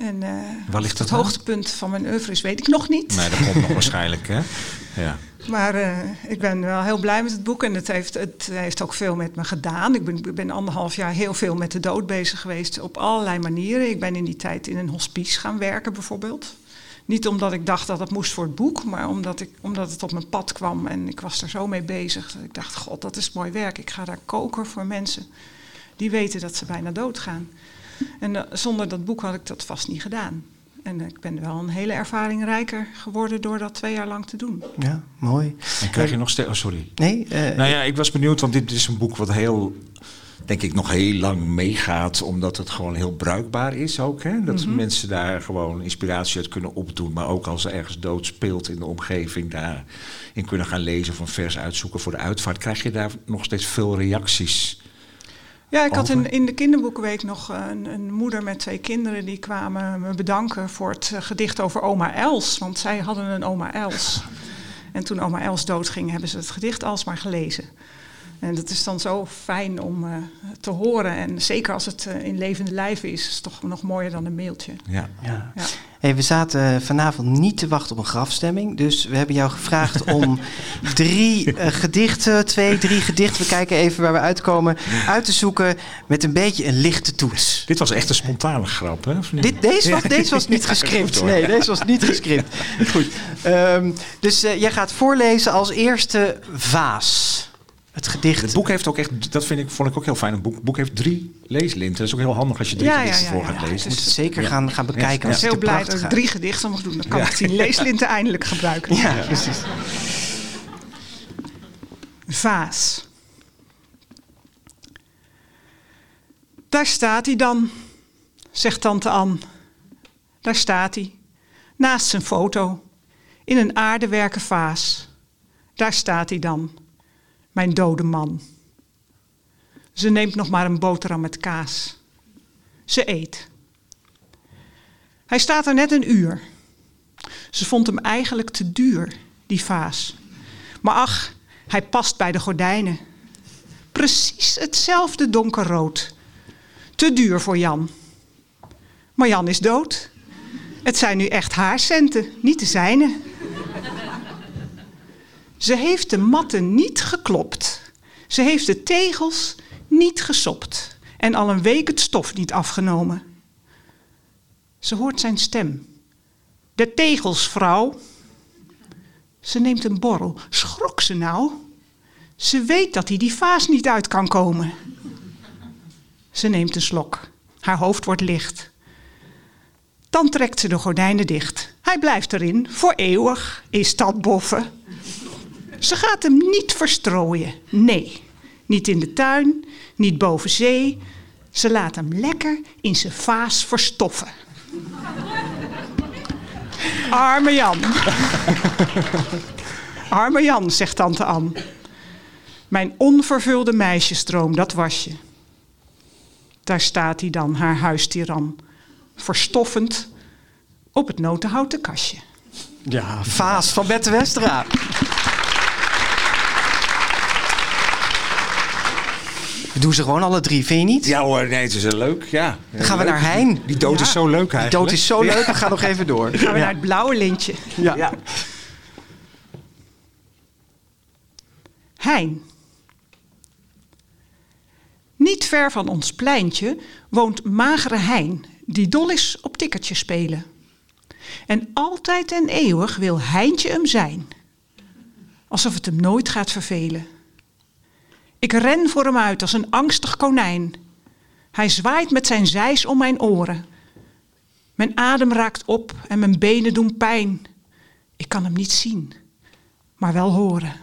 En eh, Waar ligt het hoogtepunt van mijn oeuvre is, weet ik nog niet. Nee, dat komt nog waarschijnlijk, hè? Ja. Maar eh, ik ben wel heel blij met het boek en het heeft, het heeft ook veel met me gedaan. Ik ben, ik ben anderhalf jaar heel veel met de dood bezig geweest op allerlei manieren. Ik ben in die tijd in een hospice gaan werken bijvoorbeeld. Niet omdat ik dacht dat het moest voor het boek, maar omdat, ik, omdat het op mijn pad kwam en ik was er zo mee bezig. Dat ik dacht, god, dat is mooi werk. Ik ga daar koken voor mensen die weten dat ze bijna doodgaan. En eh, zonder dat boek had ik dat vast niet gedaan. En ik ben wel een hele ervaring rijker geworden door dat twee jaar lang te doen. Ja, mooi. En krijg je nog steeds... Oh, sorry. Nee, eh, Nou ja, ik was benieuwd, want dit is een boek wat heel, denk ik, nog heel lang meegaat. Omdat het gewoon heel bruikbaar is ook. Hè? Dat Mhm. mensen daar gewoon inspiratie uit kunnen opdoen. Maar ook als er ergens dood speelt in de omgeving, daarin kunnen gaan lezen of een vers uitzoeken voor de uitvaart. Krijg je daar nog steeds veel reacties? Ja, ik had in, in de kinderboekenweek nog eh, een, een moeder met twee kinderen die kwamen me bedanken voor het eh, gedicht over oma Els. Want zij hadden een oma Els. En toen oma Els doodging, hebben ze het gedicht alsmaar gelezen. En dat is dan zo fijn om eh, te horen. En zeker als het eh, in levende lijven is, is het toch nog mooier dan een mailtje. Ja. ja. Ja. Hey, we zaten vanavond niet te wachten op een grafstemming. Dus we hebben jou gevraagd om drie eh, gedichten, twee, drie gedichten, we kijken even waar we uitkomen, uit te zoeken met een beetje een lichte toets. Dit was echt een spontane grap, hè? Dit, deze, was, deze was niet gescript. Nee, deze was niet gescript. Goed. Ehm, dus eh, jij gaat voorlezen als eerste Vaas. Het gedicht. Het boek heeft ook echt, dat vind ik, vond ik ook heel fijn. Het boek, boek heeft drie leeslinten. Dat is ook heel handig als je drie Ja, ja, gedichten ja, voor ja, gaat ja. lezen. Dus moet het zeker Ja. gaan, gaan bekijken. Ik het heel blij dat ik drie gedichten mag doen. Dan kan Ja. ik die leeslinten eindelijk gebruiken. Ja, precies. Vaas. Daar staat hij dan, zegt tante Ann. Daar staat hij, naast zijn foto, in een aardewerken vaas. Daar staat hij dan, mijn dode man. Ze neemt nog maar een boterham met kaas. Ze eet. Hij staat er net een uur. Ze vond hem eigenlijk te duur, die vaas. Maar ach, hij past bij de gordijnen. Precies hetzelfde donkerrood. Te duur voor Jan. Maar Jan is dood. Het zijn nu echt haar centen, niet de zijne. Ze heeft de matten niet geklopt. Ze heeft de tegels niet gesopt. En al een week het stof niet afgenomen. Ze hoort zijn stem. De tegels, vrouw. Ze neemt een borrel. Schrok ze nou? Ze weet dat hij die vaas niet uit kan komen. Ze neemt een slok. Haar hoofd wordt licht. Dan trekt ze de gordijnen dicht. Hij blijft erin, voor eeuwig, is dat boffen. Ze gaat hem niet verstrooien. Nee, niet in de tuin, niet boven zee. Ze laat hem lekker in zijn vaas verstoffen. Arme Jan. Arme Jan, zegt tante Ann. Mijn onvervulde meisjesdroom, dat was je. Daar staat hij dan, haar huistiran, verstoffend op het notenhouten kastje. Ja, Vaas van Bette Westra. We doen ze gewoon alle drie, vind je niet? Ja hoor, nee, het is leuk. Ja. Dan gaan we Leuk. naar Hein. Die dood Ja. is zo leuk Die eigenlijk. dood is zo leuk, we gaan nog even door. Dan gaan we Ja. naar het blauwe lintje. Ja. Ja. Hein. Niet ver van ons pleintje woont magere Hein, die dol is op tikkertje spelen. En altijd en eeuwig wil Heintje hem zijn. Alsof het hem nooit gaat vervelen. Ik ren voor hem uit als een angstig konijn. Hij zwaait met zijn zeis om mijn oren. Mijn adem raakt op en mijn benen doen pijn. Ik kan hem niet zien, maar wel horen.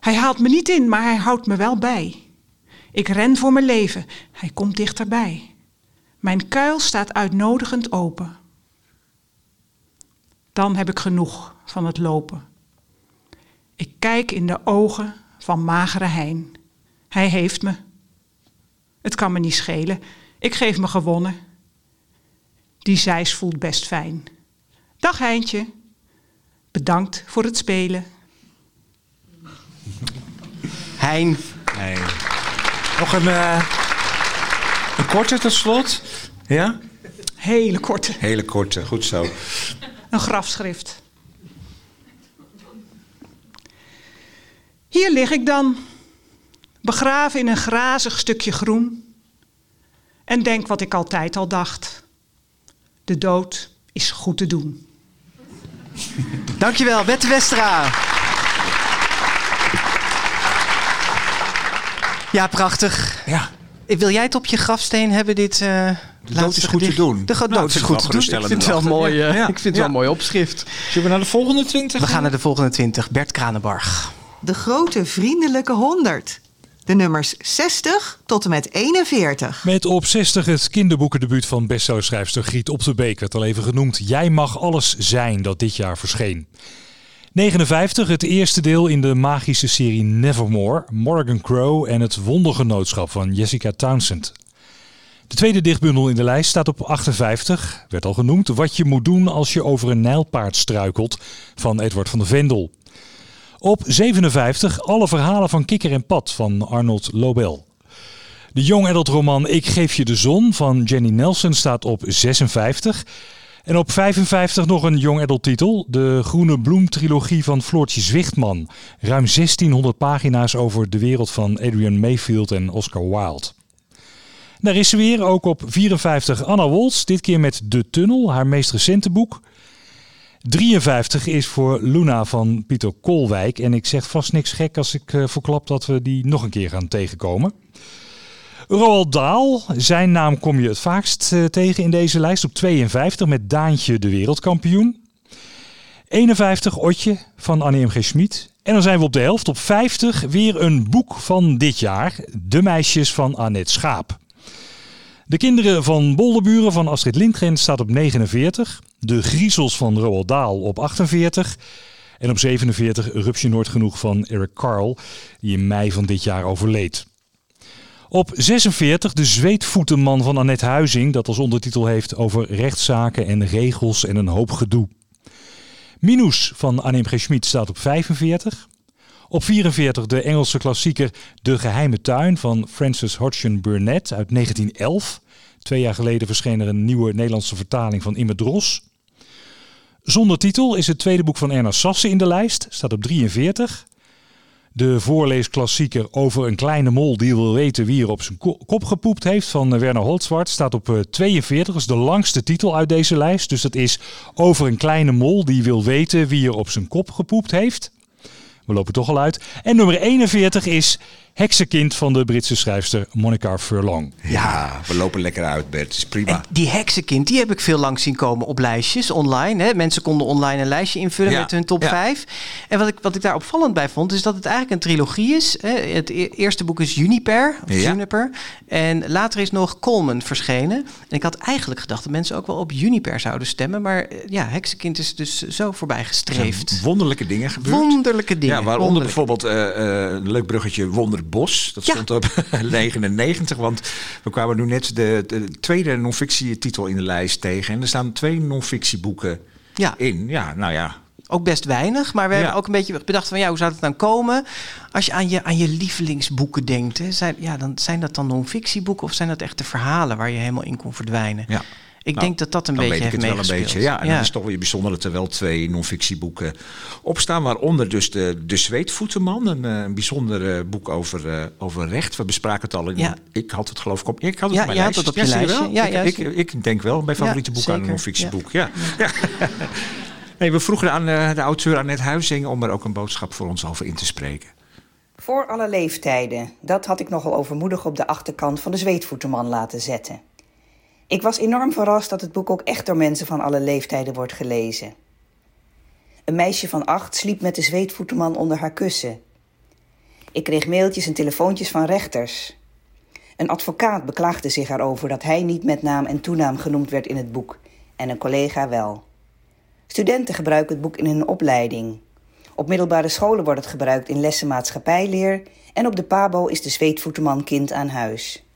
Hij haalt me niet in, maar hij houdt me wel bij. Ik ren voor mijn leven. Hij komt dichterbij. Mijn kuil staat uitnodigend open. Dan heb ik genoeg van het lopen. Ik kijk in de ogen van magere Hein. Hij heeft me. Het kan me niet schelen. Ik geef me gewonnen. Die zeis voelt best fijn. Dag Heintje. Bedankt voor het spelen. Hein. Nog een, uh, een korte tot slot. Ja? Hele korte. Hele korte, goed zo. Een grafschrift. Hier lig ik dan, begraven in een grazig stukje groen. En denk wat ik altijd al dacht. De dood is goed te doen. Dankjewel, Bette Westra. Ja, prachtig. Ja. Wil jij het op je grafsteen hebben, dit uh, De dood is goed te doen. De Nou, dood is ik vind goed het te wel doen. Ik vind het wel mooi, eh, Ja. ik vind het Ja. wel een mooi opschrift. Zullen we naar de volgende twintig? We gaan naar de volgende 20. Bert Kranenbarg. De grote vriendelijke 100. De nummers 60 tot en met 41. Met op 60 het kinderboekendebuut van bestsellerschrijfster Griet Op de Beek werd al even genoemd. Jij mag alles zijn dat dit jaar verscheen. 59 het eerste deel in de magische serie Nevermore, Morgan Crow en het wondergenootschap van Jessica Townsend. De tweede dichtbundel in de lijst staat op 58, werd al genoemd, Wat je moet doen als je over een nijlpaard struikelt van Edward van de Vendel. Op 57 alle verhalen van Kikker en Pat van Arnold Lobel. De young adult roman Ik geef je de zon van Jenny Nelson staat op 56. En op 55 nog een young adult titel. De Groene Bloem trilogie van Floortje Zwichtman. Ruim 1600 pagina's over de wereld van Adrian Mayfield en Oscar Wilde. Daar is ze weer, ook op 54 Anna Woltz. Dit keer met De Tunnel, haar meest recente boek. 53 is voor Luna van Pieter Kolwijk. En ik zeg vast niks gek als ik eh, verklap dat we die nog een keer gaan tegenkomen. Roald Dahl, zijn naam kom je het vaakst eh, tegen in deze lijst op 52 met Daantje de wereldkampioen. 51 Otje van Annie M. G. Schmid. En dan zijn we op de helft op 50 weer een boek van dit jaar. De meisjes van Annette Schaap. De kinderen van Bolderburen van Astrid Lindgren staat op 49. De griezels van Roald Dahl op 48. En op 47 Rupsje Nooit Genoeg van Eric Carle, die in mei van dit jaar overleed. Op 46 de zweetvoetenman van Annette Huizing, dat als ondertitel heeft over rechtszaken en regels en een hoop gedoe. Minus van Annie M. G. Staat op 45. Op 44 de Engelse klassieker De Geheime Tuin van Francis Hodgson Burnett uit 1911. Twee jaar geleden verscheen er een nieuwe Nederlandse vertaling van Imme Dros. Zonder titel is het tweede boek van Erna Sassen in de lijst, staat op 43. De voorleesklassieker over een kleine mol die wil weten wie er op zijn ko- kop gepoept heeft van eh, Werner Holtzwart staat op eh, 42. Dat is de langste titel uit deze lijst. Dus dat is over een kleine mol die wil weten wie er op zijn kop gepoept heeft. We lopen toch al uit. En nummer 41 is Heksenkind van de Britse schrijfster Monica Furlong. Ja, we lopen lekker uit, Bert. is prima. En die heksenkind, die heb ik veel langs zien komen op lijstjes online. Hè. Mensen konden online een lijstje invullen Ja, met hun top ja. 5. En wat ik, wat ik daar opvallend bij vond, is dat het eigenlijk een trilogie is. Hè. Het e- eerste boek is Juniper, of Ja. Juniper. En later is nog Coleman verschenen. En ik had eigenlijk gedacht dat mensen ook wel op Juniper zouden stemmen. Maar eh, ja, heksenkind is dus zo voorbij gestreefd. Wonderlijke dingen gebeurd. Wonderlijke dingen. Ja, waaronder wonderlijke. bijvoorbeeld eh, eh, een leuk bruggetje Wonderbos. Dat Ja. stond op 99, want we kwamen nu net de, de tweede non-fictietitel in de lijst tegen. En er staan twee non-fictieboeken Ja. in. Ja, nou ja. Ook best weinig, maar we Ja. hebben ook een beetje bedacht van ja, hoe zou het dan komen? Als je aan je, aan je lievelingsboeken denkt, hè, zijn, ja, dan zijn dat dan non-fictieboeken of zijn dat echt de verhalen waar je helemaal in kon verdwijnen? ja. Ik Nou, denk dat dat een beetje weet ik heeft het wel een beetje. Ja, en dan is toch weer bijzonder dat er wel twee non-fictieboeken op staan. Waaronder dus de, de Zweetvoetenman, een, eh, een bijzonder eh, boek over, eh, over recht. We bespraken het al. In, Ja. Ik had het geloof ik op, ik had het Ja, op mijn het op je zie je lijstje. wel? Ja, ik, ik, denk wel mijn favoriete Ja, boek aan een non-fictieboek. Ja. Ja. Nee, we vroegen aan de auteur Annette Huizing om er ook een boodschap voor ons over in te spreken. Voor alle leeftijden. Dat had ik nogal overmoedig op de achterkant van de zweetvoeterman laten zetten. Ik was enorm verrast dat het boek ook echt door mensen van alle leeftijden wordt gelezen. Een meisje van acht sliep met de zweetvoeterman onder haar kussen. Ik kreeg mailtjes en telefoontjes van rechters. Een advocaat beklaagde zich erover dat hij niet met naam en toenaam genoemd werd in het boek, en een collega wel. Studenten gebruiken het boek in hun opleiding. Op middelbare scholen wordt het gebruikt in lessen maatschappijleer en op de PABO is de zweetvoeterman kind aan huis.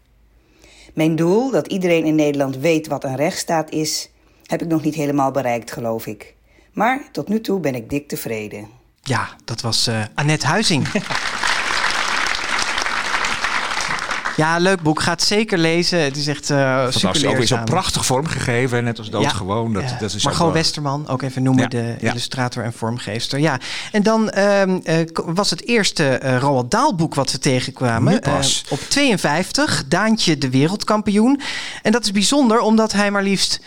Mijn doel, dat iedereen in Nederland weet wat een rechtsstaat is, heb ik nog niet helemaal bereikt, geloof ik. Maar tot nu toe ben ik dik tevreden. Ja, dat was uh, Annette Huizing. Ja, leuk boek. Ga het zeker lezen. Het is echt uh, super Ook weer zo prachtig vormgegeven, net als Doodgewoon. Dat, ja. dat is maar gewoon Westerman, ook even noemen, de illustrator en vormgeefster. Ja, en dan uh, uh, was het eerste uh, Roald Dahl boek wat we tegenkwamen. op 52, Daantje de wereldkampioen. En dat is bijzonder, omdat hij maar liefst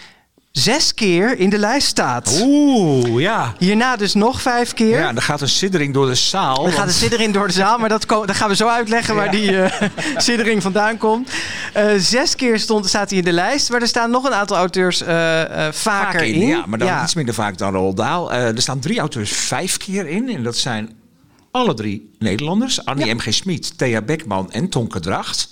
zes keer in de lijst staat. Oeh, ja. Hierna dus nog vijf keer. Ja, er gaat een siddering door de zaal. Er want... gaat een siddering door de zaal, maar dat, dat gaan we zo uitleggen waar die uh, siddering vandaan komt. Uh, zes keer stond, staat hij in de lijst, maar er staan nog een aantal auteurs uh, vaker, vaker in, in. Ja, maar dan ja. iets minder vaak dan Roald Dahl. er staan drie auteurs vijf keer in en dat zijn alle drie Nederlanders. Annie ja. M.G. Smit, Thea Beckman en Tonke Dracht.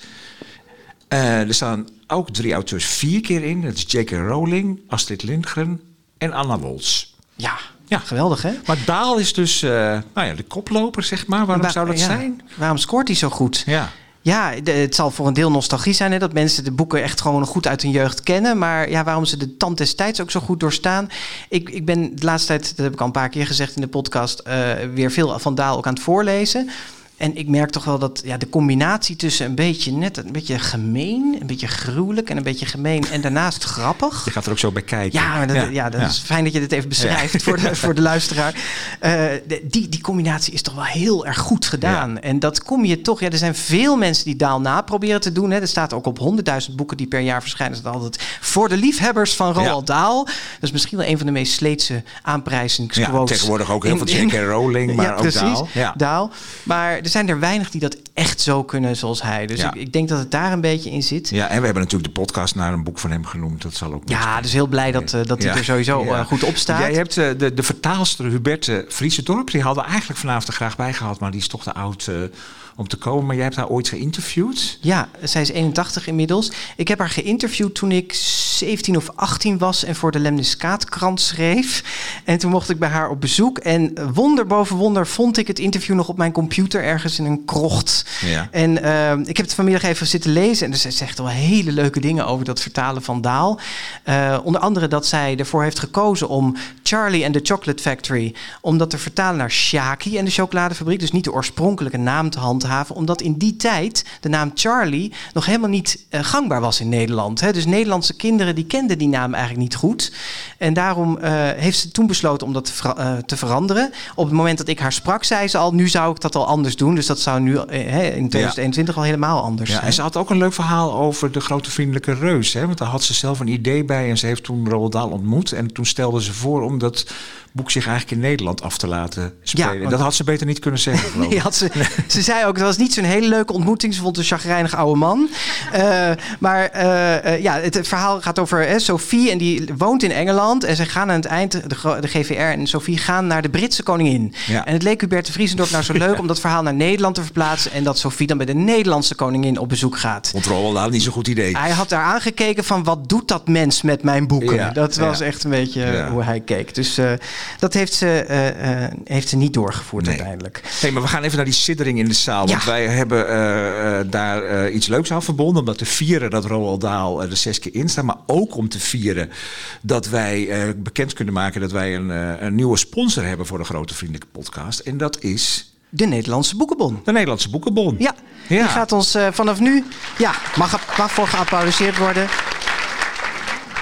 er staan ook drie auteurs vier keer in. Dat is J.K. Rowling, Astrid Lindgren en Anna Woltz. Ja, ja, geweldig hè? Maar Daal is dus uh, nou ja, de koploper, zeg maar. Waarom zou dat ja. zijn? Waarom scoort hij zo goed? Ja. Ja, de, het zal voor een deel nostalgie zijn. Hè, dat mensen de boeken echt gewoon goed uit hun jeugd kennen. Maar ja, waarom ze de tand des tijds ook zo goed doorstaan. Ik, ik ben de laatste tijd, dat heb ik al een paar keer gezegd in de podcast... Uh, weer veel van Daal ook aan het voorlezen. En ik merk toch wel dat ja, de combinatie tussen een beetje net een beetje gemeen, een beetje gruwelijk en een beetje gemeen en daarnaast grappig. Je gaat er ook zo bij kijken. Ja, dat, ja, ja, dat ja. is fijn dat je dit even beschrijft voor, de, voor de luisteraar. Uh, de, die, die combinatie is toch wel heel erg goed gedaan. En dat kom je toch, ja, er zijn veel mensen die Daal na proberen te doen. Hè. Er staat ook op honderdduizend boeken die per jaar verschijnen, dat altijd voor de liefhebbers van Roald Dahl. Dat is misschien wel een van de meest sleetse aanprijzingsquotes. Ja, tegenwoordig ook heel veel J.K. Rowling, maar ja, ook precies, Daal. Ja. Daal. Maar zijn er weinig die dat echt zo kunnen zoals hij. Dus ja. ik, ik, denk dat het daar een beetje in zit. Ja, en we hebben natuurlijk de podcast naar een boek van hem genoemd. Dat zal ook. Ja, dus heel blij dat, uh, dat hij er sowieso ja. uh, goed op staat. Jij hebt uh, de, de vertaalster Huberte Friesendorp. Die hadden we eigenlijk vanavond er graag bij gehad, maar die is toch te oud om te komen. Maar jij hebt haar ooit geïnterviewd? Ja, zij is 81 inmiddels. Ik heb haar geïnterviewd toen ik 17 of 18 was en voor de Lemniskaatkrant schreef. En toen mocht ik bij haar op bezoek. En wonder boven wonder vond ik het interview nog op mijn computer ergens in een krocht. Ja. En uh, ik heb het vanmiddag even zitten lezen. En ze zegt wel hele leuke dingen over dat vertalen van Daal. Uh, onder andere dat zij ervoor heeft gekozen om Charlie and the Chocolate Factory... om dat te vertalen naar Shaki en de chocoladefabriek. Dus niet de oorspronkelijke naam te handhaven. Omdat in die tijd de naam Charlie nog helemaal niet uh, gangbaar was in Nederland. Hè? Dus Nederlandse kinderen die kenden die naam eigenlijk niet goed. En daarom uh, heeft ze toen besloten om dat te, ver uh, te, veranderen. Op het moment dat ik haar sprak, zei ze al... nu zou ik dat al anders doen. Dus dat zou nu in 2021 ja. al helemaal anders ja, zijn. En ze had ook een leuk verhaal over de grote vriendelijke reus. Hè? Want daar had ze zelf een idee bij. En ze heeft toen Roald Dahl ontmoet. En toen stelde ze voor om dat boek zich eigenlijk in Nederland af te laten spelen. Ja, dat had ze beter niet kunnen zeggen. nee, had ze, ze zei ook, dat was niet zo'n hele leuke ontmoeting. Ze vond een chagrijnig oude man. Uh, maar uh, ja, het, het, verhaal gaat over uh, Sophie en die woont in Engeland. En ze gaan aan het eind, de, de GVR en Sophie gaan naar de Britse koningin. Ja. En het leek Hubert de Vriesendorp nou zo leuk om dat verhaal naar Nederland te verplaatsen. En dat Sophie dan bij de Nederlandse koningin op bezoek gaat. Controle, nou, niet zo'n goed idee. Hij had daar aangekeken van wat doet dat mens met mijn boeken. Ja, dat was echt een beetje hoe hij keek. Dus dat heeft ze, eh, eh, heeft ze niet doorgevoerd Nee. uiteindelijk. Hey, maar we gaan even naar die siddering in de zaal. Want wij hebben eh, daar iets leuks aan verbonden. Om dat te vieren dat Roald Dahl er zes keer in staat. Maar ook om te vieren dat wij bekend kunnen maken... dat wij een, een nieuwe sponsor hebben voor de Grote Vriendelijke Podcast. En dat is De Nederlandse Boekenbon. de Nederlandse Boekenbon. Ja, Ja. die gaat ons vanaf nu... Ja, mag, mag voor geapplaudiseerd worden.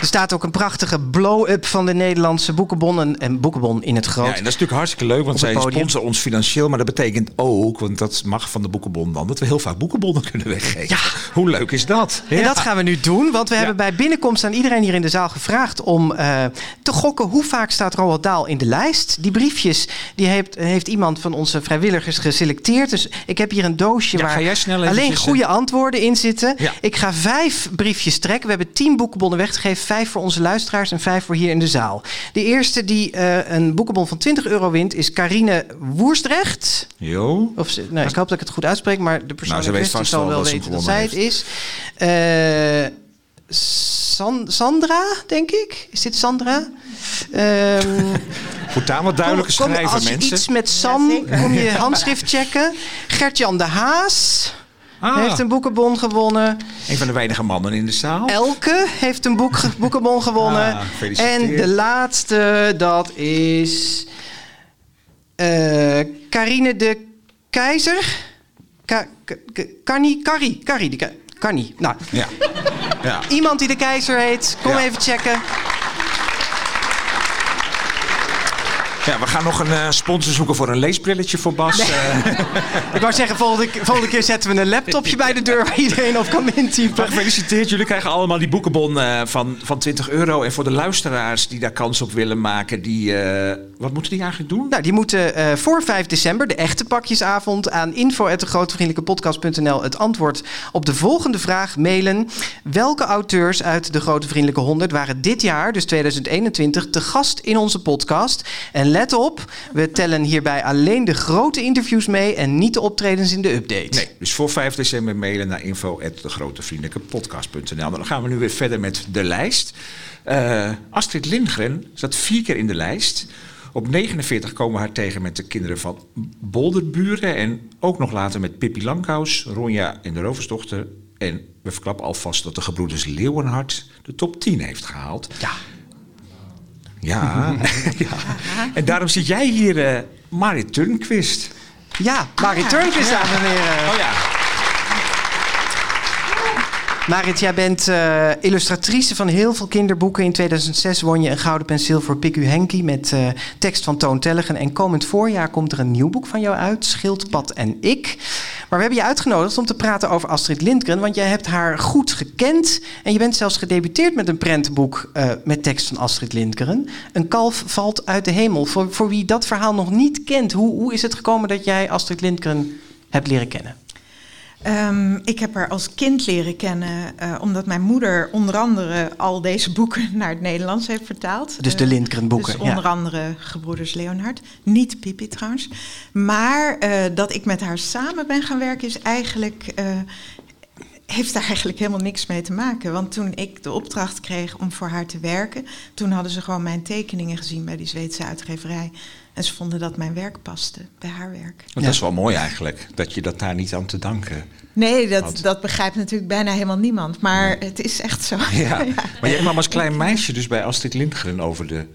Er staat ook een prachtige blow-up van de Nederlandse Boekenbon. En, en Boekenbon in het groot. Ja, en dat is natuurlijk hartstikke leuk, want zij sponsoren ons financieel. Maar dat betekent ook, want dat mag van de boekenbon dan, dat we heel vaak boekenbonnen kunnen weggeven. Ja. Hoe leuk is dat? En dat gaan we nu doen, want we hebben bij binnenkomst aan iedereen hier in de zaal gevraagd om eh, te gokken hoe vaak staat Roald Dahl in de lijst. Die briefjes die heeft, heeft iemand van onze vrijwilligers geselecteerd. Dus ik heb hier een doosje waar alleen goede antwoorden in zitten. Ik ga vijf briefjes trekken. We hebben tien boekenbonnen weggegeven, vijf voor onze luisteraars en vijf voor hier in de zaal. De eerste die eh, een boekenbon van 20 euro wint is Carine Woerstrecht. Jo. Of ze, nou, ik hoop dat ik het goed uitspreek, maar de persoon Nou, zal wel wel weten dat zij het is. Eh, San- Sandra, denk ik. Is dit Sandra? Ehm Moet daar wat duidelijker kom- kom- schrijven, als je mensen. iets met San, kom je handschrift checken. Gertjan de Haas Ah. heeft een boekenbon gewonnen. Een van de weinige mannen in de zaal. Elke heeft een boek, boekenbon gewonnen. Ah, en de laatste, dat is... eh Carine de Keizer. Ka, Carnie, Carrie, Carrie de. Nou, Ja. ja. iemand die de Keizer heet, kom Ja. even checken. Ja, we gaan nog een eh, sponsor zoeken voor een leesbrilletje voor Bas. Eh, Ik wou zeggen, volgende, volgende keer zetten we een laptopje bij de deur waar iedereen op kan intypen. gefeliciteerd, jullie krijgen allemaal die boekenbon eh, van, van 20 euro. En voor de luisteraars die daar kans op willen maken, die, wat moeten die eigenlijk doen? Nou, die moeten voor 5 december, de echte pakjesavond, aan info.degrotevriendelijkepodcast.nl het antwoord op de volgende vraag mailen. Welke auteurs uit De Grote Vriendelijke 100 waren dit jaar, dus 2021, te gast in onze podcast? En let op, we tellen hierbij alleen de grote interviews mee en niet de optredens in de update. Nee, dus voor 5 december mailen naar info.degrotevriendelijkepodcast.nl. Dan gaan we nu weer verder met de lijst. Eh, Astrid Lindgren zat vier keer in de lijst. Op 49 komen we haar tegen met de kinderen van Bolderburen. En ook nog later met Pippi Langkous, Ronja en de Roversdochter. En we verklappen alvast dat de gebroeders Leeuwenhart de top 10 heeft gehaald. Ja. Ja, ja. En daarom zit jij hier, eh Marit Turnquist. Ja, Marit Turnquist, dames en heren. Oh ja. Marit, jij bent eh, illustratrice van heel veel kinderboeken. In 2006 won je een gouden penseel voor Piku Henkie met eh, tekst van Toon Tellegen. En komend voorjaar komt er een nieuw boek van jou uit, Schildpad en ik. Maar we hebben je uitgenodigd om te praten over Astrid Lindgren, want jij hebt haar goed gekend. En je bent zelfs gedebuteerd met een prentenboek eh, met tekst van Astrid Lindgren. Een kalf valt uit de hemel. Voor, voor wie dat verhaal nog niet kent, hoe, hoe is het gekomen dat jij Astrid Lindgren hebt leren kennen? Ehm, ik heb haar als kind leren kennen, eh, omdat mijn moeder onder andere al deze boeken naar het Nederlands heeft vertaald. Dus de Eh, Lindgren boeken, Dus ja. onder andere Gebroeders Leonhard. Niet Pipi trouwens. Maar eh, dat ik met haar samen ben gaan werken is eigenlijk... heeft daar eigenlijk helemaal niks mee te maken. Want toen ik de opdracht kreeg om voor haar te werken... toen hadden ze gewoon mijn tekeningen gezien bij die Zweedse uitgeverij. En ze vonden dat mijn werk paste bij haar werk. Want Dat is wel mooi eigenlijk, dat je dat daar niet aan te danken. Nee, dat, Had. dat begrijpt natuurlijk bijna helemaal niemand. Maar het is echt zo. Ja. Maar jij kwam als klein meisje dus bij Astrid Lindgren over de...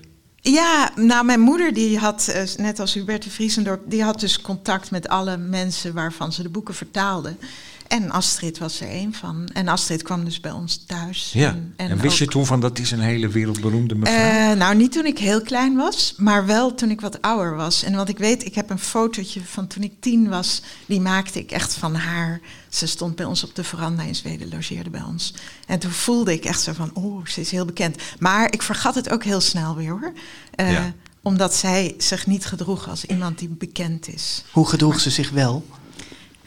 Ja, nou, mijn moeder die had, eh, net als Hubert de Vriesendorp, die had dus contact met alle mensen waarvan ze de boeken vertaalde. En Astrid was er één van. En Astrid kwam dus bij ons thuis. Ja. En, wist je toen van dat is een hele wereldberoemde mevrouw? Eh, nou, niet toen ik heel klein was, maar wel toen ik wat ouder was. En wat ik weet, ik heb een fotootje van toen ik tien was, die maakte ik echt van haar. Ze stond bij ons op de veranda in Zweden, logeerde bij ons. En toen voelde ik echt zo van, oh, ze is heel bekend. Maar ik vergat het ook heel snel weer hoor. Eh, Ja. Omdat zij zich niet gedroeg als iemand die bekend is. Hoe gedroeg ze zich wel?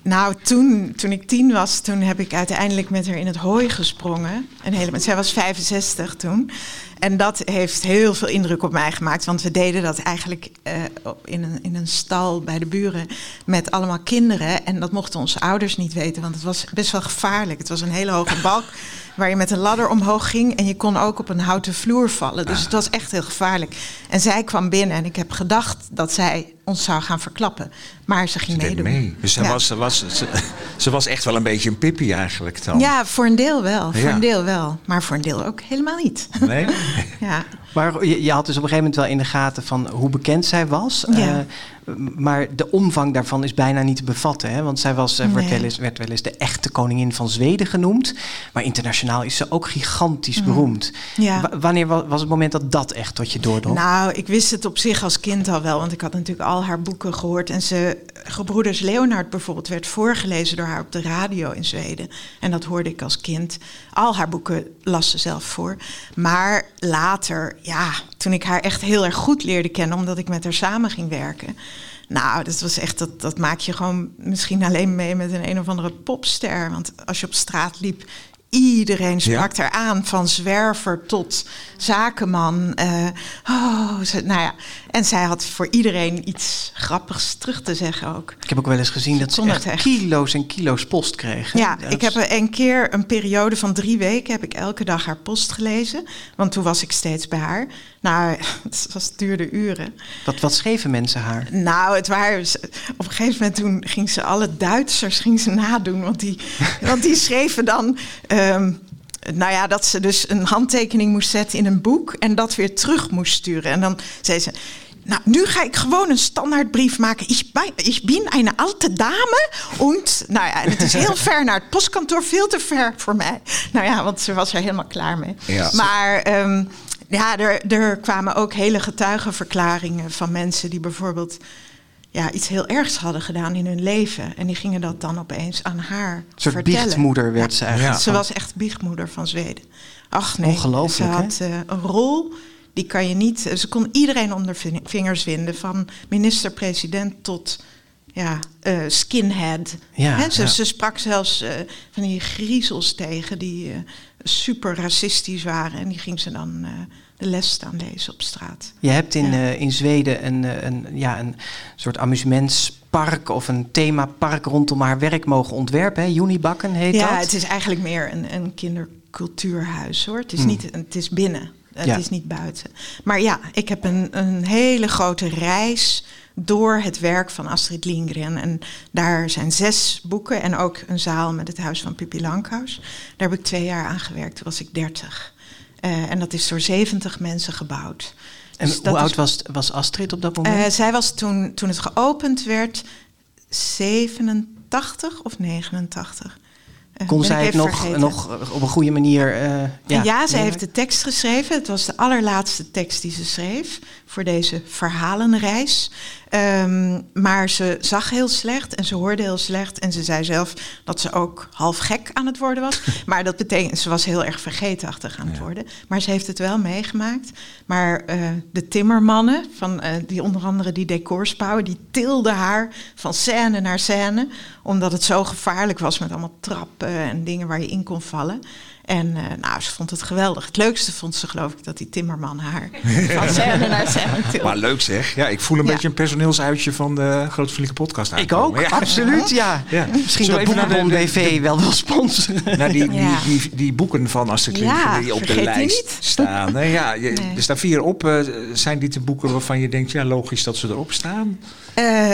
Nou, toen, toen ik tien was, toen heb ik uiteindelijk met haar in het hooi gesprongen. Een hele, zij was 65 toen. En dat heeft heel veel indruk op mij gemaakt. Want we deden dat eigenlijk eh, in, een, in een stal bij de buren met allemaal kinderen. En dat mochten onze ouders niet weten, want het was best wel gevaarlijk. Het was een hele hoge balk waar je met een ladder omhoog ging. En je kon ook op een houten vloer vallen. Dus het was echt heel gevaarlijk. En zij kwam binnen en ik heb gedacht dat zij ons zou gaan verklappen. Maar ze ging Ze meedoen. mee. Dus ze, Ja. was, ze, was, ze, ze was echt wel een beetje een pippie eigenlijk dan. Ja, voor een deel wel. Voor Ja. een deel wel. Maar voor een deel ook helemaal niet. Nee? Ja. Maar je, je had dus op een gegeven moment wel in de gaten van hoe bekend zij was. Ja. Eh, maar de omvang daarvan is bijna niet te bevatten. Hè? Want zij was, eh, werd, wel eens, werd wel eens de echte koningin van Zweden genoemd. Maar internationaal is ze ook gigantisch Mhm. beroemd. Ja. Wa- wanneer wa- was het moment dat dat echt tot je doordrong? Nou, ik wist het op zich als kind al wel, want ik had natuurlijk al haar boeken gehoord. En ze, Gebroeders Leonhard bijvoorbeeld, werd voorgelezen door haar op de radio in Zweden. En dat hoorde ik als kind. Al haar boeken las ze zelf voor. Maar later, ja, toen ik haar echt heel erg goed leerde kennen, omdat ik met haar samen ging werken. Nou, dat was echt, dat, dat maak je gewoon misschien alleen mee met een een of andere popster. Want als je op straat liep, iedereen sprak haar aan. Van zwerver tot zakenman. eh, oh, ze- nou ja. En zij had voor iedereen iets grappigs terug te zeggen ook. Ik heb ook wel eens gezien dat ze echt, echt. kilo's en kilo's post kregen. Ja, Dat ik heb een keer een periode van drie weken heb ik elke dag haar post gelezen. Want toen was ik steeds bij haar. Nou, het was het duurde uren. Wat, wat schreven mensen haar? Nou, het waren, op een gegeven moment toen ging ze alle Duitsers ging ze nadoen. Want die, want die schreven dan. ehm, nou ja, dat ze dus een handtekening moest zetten in een boek en dat weer terug moest sturen. En dan zei ze. Nou, nu ga ik gewoon een standaardbrief maken. Ik ben, een oude dame. En, nou ja, en het is heel ver naar het postkantoor, veel te ver voor mij. Nou ja, want ze was er helemaal klaar mee. Ja. Maar ehm, ja, er, er kwamen ook hele getuigenverklaringen van mensen die bijvoorbeeld ja, iets heel ergs hadden gedaan in hun leven. En die gingen dat dan opeens aan haar Een soort vertellen. biechtmoeder werd ze eigenlijk. Ze was echt biechtmoeder van Zweden. Ach nee, Ongelooflijk, ze had eh, een rol, die kan je niet... Ze kon iedereen onder vin- vingers vinden, van minister-president tot ja, eh, skinhead. Ja, Hè, ze, ja. ze sprak zelfs eh, van die griezels tegen die eh, super racistisch waren. En die ging ze dan eh, de les staan lezen op straat. Je hebt in, Ja. eh, in Zweden een, eh, een, ja, een soort amusementspark of een themapark rondom haar werk mogen ontwerpen. Hè? Junibakken heet ja, dat. het is eigenlijk meer een, een kindercultuurhuis hoor. Het is, Hmm. niet, het is binnen, het Ja. is niet buiten. Maar ja, ik heb een, een hele grote reis door het werk van Astrid Lindgren. En daar zijn zes boeken en ook een zaal met het huis van Pippi Langkous. Daar heb ik twee jaar aan gewerkt, toen was ik dertig. Eh, en dat is door 70 mensen gebouwd. en Dus hoe oud is- was, was Astrid op dat moment? eh, zij was toen, toen het geopend werd 87 of 89. Eh, Kon zij het nog, vergeten. nog op een goede manier... Ja, ja zij heeft de tekst geschreven. Het was de allerlaatste tekst die ze schreef voor deze verhalenreis. Ehm, maar ze zag heel slecht en ze hoorde heel slecht. En ze zei zelf dat ze ook half gek aan het worden was. maar dat betekent, ze was heel erg vergeetachtig aan het worden. Maar ze heeft het wel meegemaakt. Maar eh, de timmermannen, van, eh, die onder andere die decors bouwen, die tilden haar van scène naar scène. Omdat het zo gevaarlijk was met allemaal trappen en dingen waar je in kon vallen. En eh, nou, ze vond het geweldig. Het leukste vond ze geloof ik dat die timmerman haar van scène naar scène tilde. Maar leuk zeg. Ja, ik voel een Ja. beetje een personeelsuitje van de Grote Vriendelijke Podcast Ik ook, Ja. absoluut, ja. Ja. Misschien Zullen dat de- Boekenbon de- BV wel wil sponsoren. Naar die, die, die, die, boeken van Astrid Lindgren Ja, die op de die lijst niet. staan. Nee, ja, je, Nee. Er staan vier op. eh, zijn dit de boeken waarvan je denkt, ja, logisch dat ze erop staan? Eh,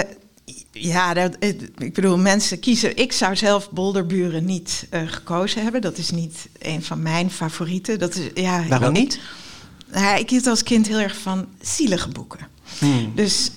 ja, dat, ik bedoel, mensen kiezen. Ik zou zelf Bolderburen niet eh, gekozen hebben. Dat is niet een van mijn favorieten. Dat is, ja, Waarom ik- niet? Ja, ik hield als kind heel erg van zielige boeken. Hmm. Dus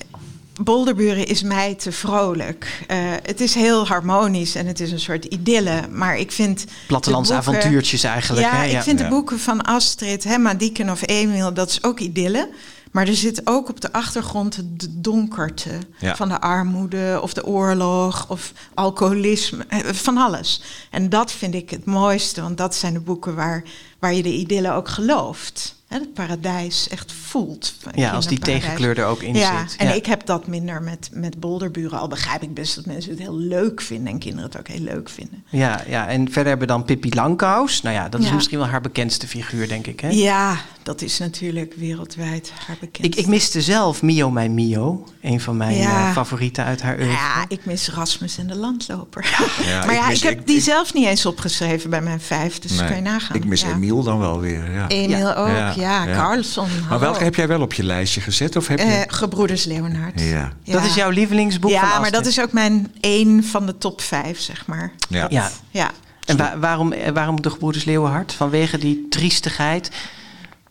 Bolderburen is mij te vrolijk. Eh, het is heel harmonisch en het is een soort idylle. Maar ik vind. Plattelandse de boeken- avontuurtjes eigenlijk. Ja, hè? ik vind Ja. de boeken van Astrid, hè, Madieken of Emiel, dat is ook idylle. Maar er zit ook op de achtergrond de donkerte Ja. van de armoede of de oorlog of alcoholisme, eh, van alles. En dat vind ik het mooiste, want dat zijn de boeken waar, waar je de idylle ook gelooft. Hè, het paradijs echt voelt. Ja, als die tegenkleur er ook in ja, zit. En Ja. ik heb dat minder met, met bolderburen. Al begrijp ik best dat mensen het heel leuk vinden en kinderen het ook heel leuk vinden. Ja, ja, en verder hebben we dan Pippi Langkous. Nou ja, dat is Ja. misschien wel haar bekendste figuur, denk ik. Hè? Ja, dat is natuurlijk wereldwijd haar bekend. Ik, ik miste zelf Mio mijn Mio. Een van mijn Ja. eh, favorieten uit haar oeuvre. Ja, ik mis Rasmus en de landloper. Ja, maar ik ja, mis- ik heb ik- die ik- zelf niet eens opgeschreven bij mijn vijf, dus Nee, kan je nagaan. Ik mis ja. Emiel dan wel weer. Ja. Emiel ook, Ja, ja. ja. Carlson. Maar hallo. Welke heb jij wel op je lijstje gezet? Of heb je... Eh, Gebroeders Leonhard. ja. Dat is jouw lievelingsboek Ja, van maar dat is ook mijn één van de top vijf, zeg maar. Ja. Ja. Ja. En wa- waarom, eh, waarom de Gebroeders Leeuwenhart? Vanwege die triestigheid?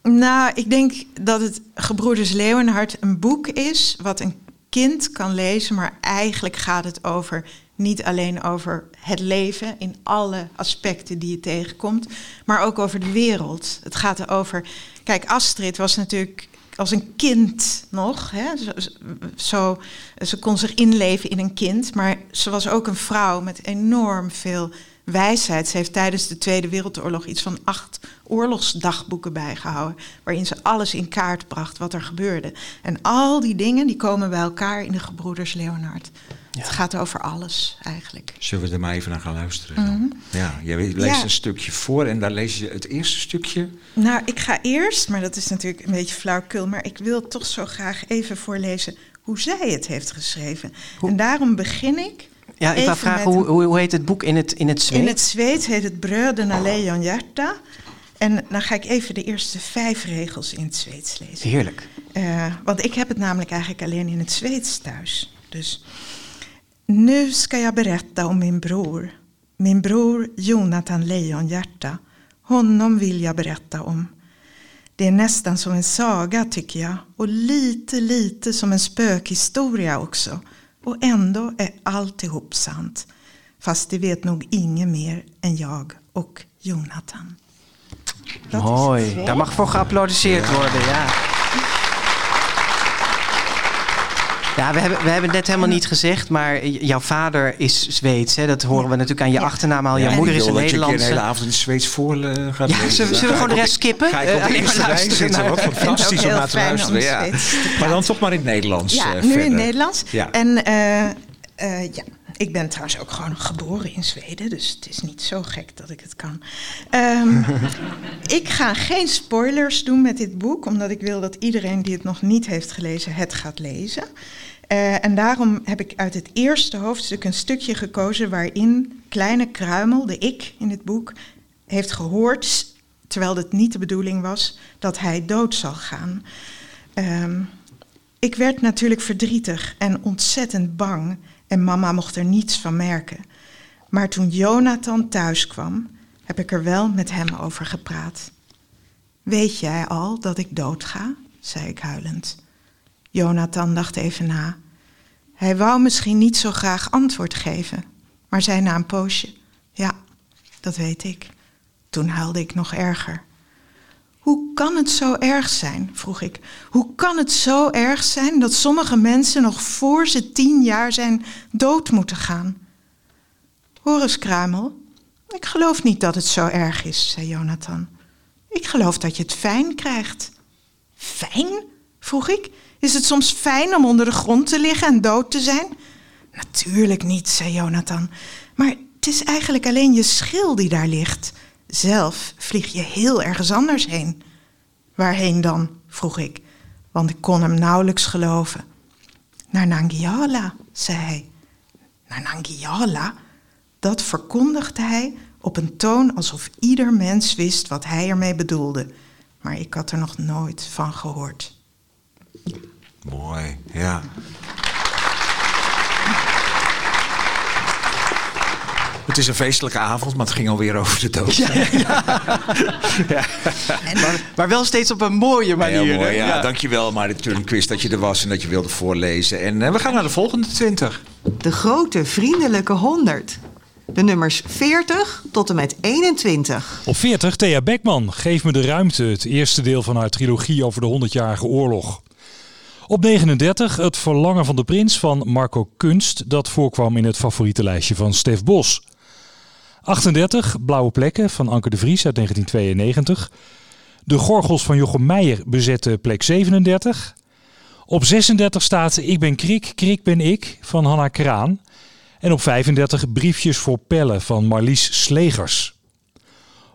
Nou, ik denk dat het Gebroeders Leeuwenhart een boek is wat een kind kan lezen, maar eigenlijk gaat het over niet alleen over het leven in alle aspecten die je tegenkomt, maar ook over de wereld. Het gaat erover. Kijk, Astrid was natuurlijk als een kind nog. Hè? Zo, ze kon zich inleven in een kind, maar ze was ook een vrouw met enorm veel wijsheid. Ze heeft tijdens de Tweede Wereldoorlog iets van acht oorlogsdagboeken bijgehouden. Waarin ze alles in kaart bracht wat er gebeurde. En al die dingen die komen bij elkaar in de Gebroeders Leonard. Het gaat over alles eigenlijk. Zullen we er maar even naar gaan luisteren? dan? Mhm. Ja, jij leest Ja. een stukje voor en daar lees je het eerste stukje. Nou, ik ga eerst, maar dat is natuurlijk een beetje flauwkul, maar ik wil toch zo graag even voorlezen hoe zij het heeft geschreven. En daarom begin ik. Ja, ik wou vragen, hoe, hoe, heet het boek in het, in het Zweed? In het Zweeds heet het Bröden Leon Hjerta. En dan ga ik even de eerste vijf regels in het Zweeds lezen. Heerlijk. Eh, want ik heb het namelijk eigenlijk alleen in het Zweeds thuis. Dus. Nu ska jag berätta om min bror. Min bror Jonathan Lejonhjärta. Honom vill jag berätta om. Det är nästan som en saga tycker jag. Och lite, lite som en spökhistoria också. Och ändå är alltihop sant. Fast det vet nog ingen mer än jag och Jonathan. Dat Mooi. Daar mag voor geapplaudisseerd worden, ja. Ja, we hebben, we hebben het net helemaal niet gezegd, maar jouw vader is Zweeds. Hè? Dat horen we natuurlijk aan je achternaam al. Jouw Ja, moeder ik is een wil dat je een Nederlandse. hele avond in het Zweeds voor eh, gaat Ja, lezen. zullen we- zullen we Ga gewoon ik de rest skippen? Ga ik Eh, op de alleen maar eerste rij luisteren zitten. Wat Ik fantastisch om naar te luisteren. Maar dan toch maar in het Nederlands Ja, eh, nu in Nederlands. Ja. En eh, eh, ja, ik ben trouwens ook gewoon geboren in Zweden, dus het is niet zo gek dat ik het kan. Ehm, ik ga geen spoilers doen met dit boek, omdat ik wil dat iedereen die het nog niet heeft gelezen het gaat lezen. Eh, en daarom heb ik uit het eerste hoofdstuk een stukje gekozen waarin Kleine Kruimel, de ik in het boek, heeft gehoord, terwijl het niet de bedoeling was, dat hij dood zal gaan. Ehm, ik werd natuurlijk verdrietig en ontzettend bang en mama mocht er niets van merken. Maar toen Jonathan thuis kwam, heb ik er wel met hem over gepraat. Weet jij al dat ik doodga? zei ik huilend. Jonathan dacht even na. Hij wou misschien niet zo graag antwoord geven, maar zei na een poosje: Ja, dat weet ik. Toen huilde ik nog erger. Hoe kan het zo erg zijn? vroeg ik. Hoe kan het zo erg zijn dat sommige mensen nog voor ze tien jaar zijn dood moeten gaan? Hoor eens, Kruimel. Ik geloof niet dat het zo erg is, zei Jonathan. Ik geloof dat je het fijn krijgt. Fijn? vroeg ik. Is het soms fijn om onder de grond te liggen en dood te zijn? Natuurlijk niet, zei Jonathan. Maar het is eigenlijk alleen je schil die daar ligt. Zelf vlieg je heel ergens anders heen. Waarheen dan? vroeg ik, want ik kon hem nauwelijks geloven. Naar Nangiala, zei hij. Naar Nangiala? Dat verkondigde hij op een toon alsof ieder mens wist wat hij ermee bedoelde. Maar ik had er nog nooit van gehoord. Mooi, ja. Het is een feestelijke avond, maar het ging alweer over de dood. Maar, maar wel steeds op een mooie manier. Heel mooi, ja. Dankjewel Marit Turnquist dat je er was en dat je wilde voorlezen. En eh, we gaan naar de volgende 20. De grote vriendelijke 100. De nummers 40 tot en met 21. Op 40 Thea Beckman, Geef me de ruimte, het eerste deel van haar trilogie over de 100-jarige oorlog. Op 39 Het verlangen van de prins van Marco Kunst, dat voorkwam in het favoriete lijstje van Stef Bos. 38 Blauwe plekken van Anke de Vries uit 1992. De Gorgels van Jochem Meijer bezette plek 37. Op 36 staat Ik ben Krik, Krik ben ik van Hanna Kraan. En op 35 Briefjes voor Pelle van Marlies Slegers.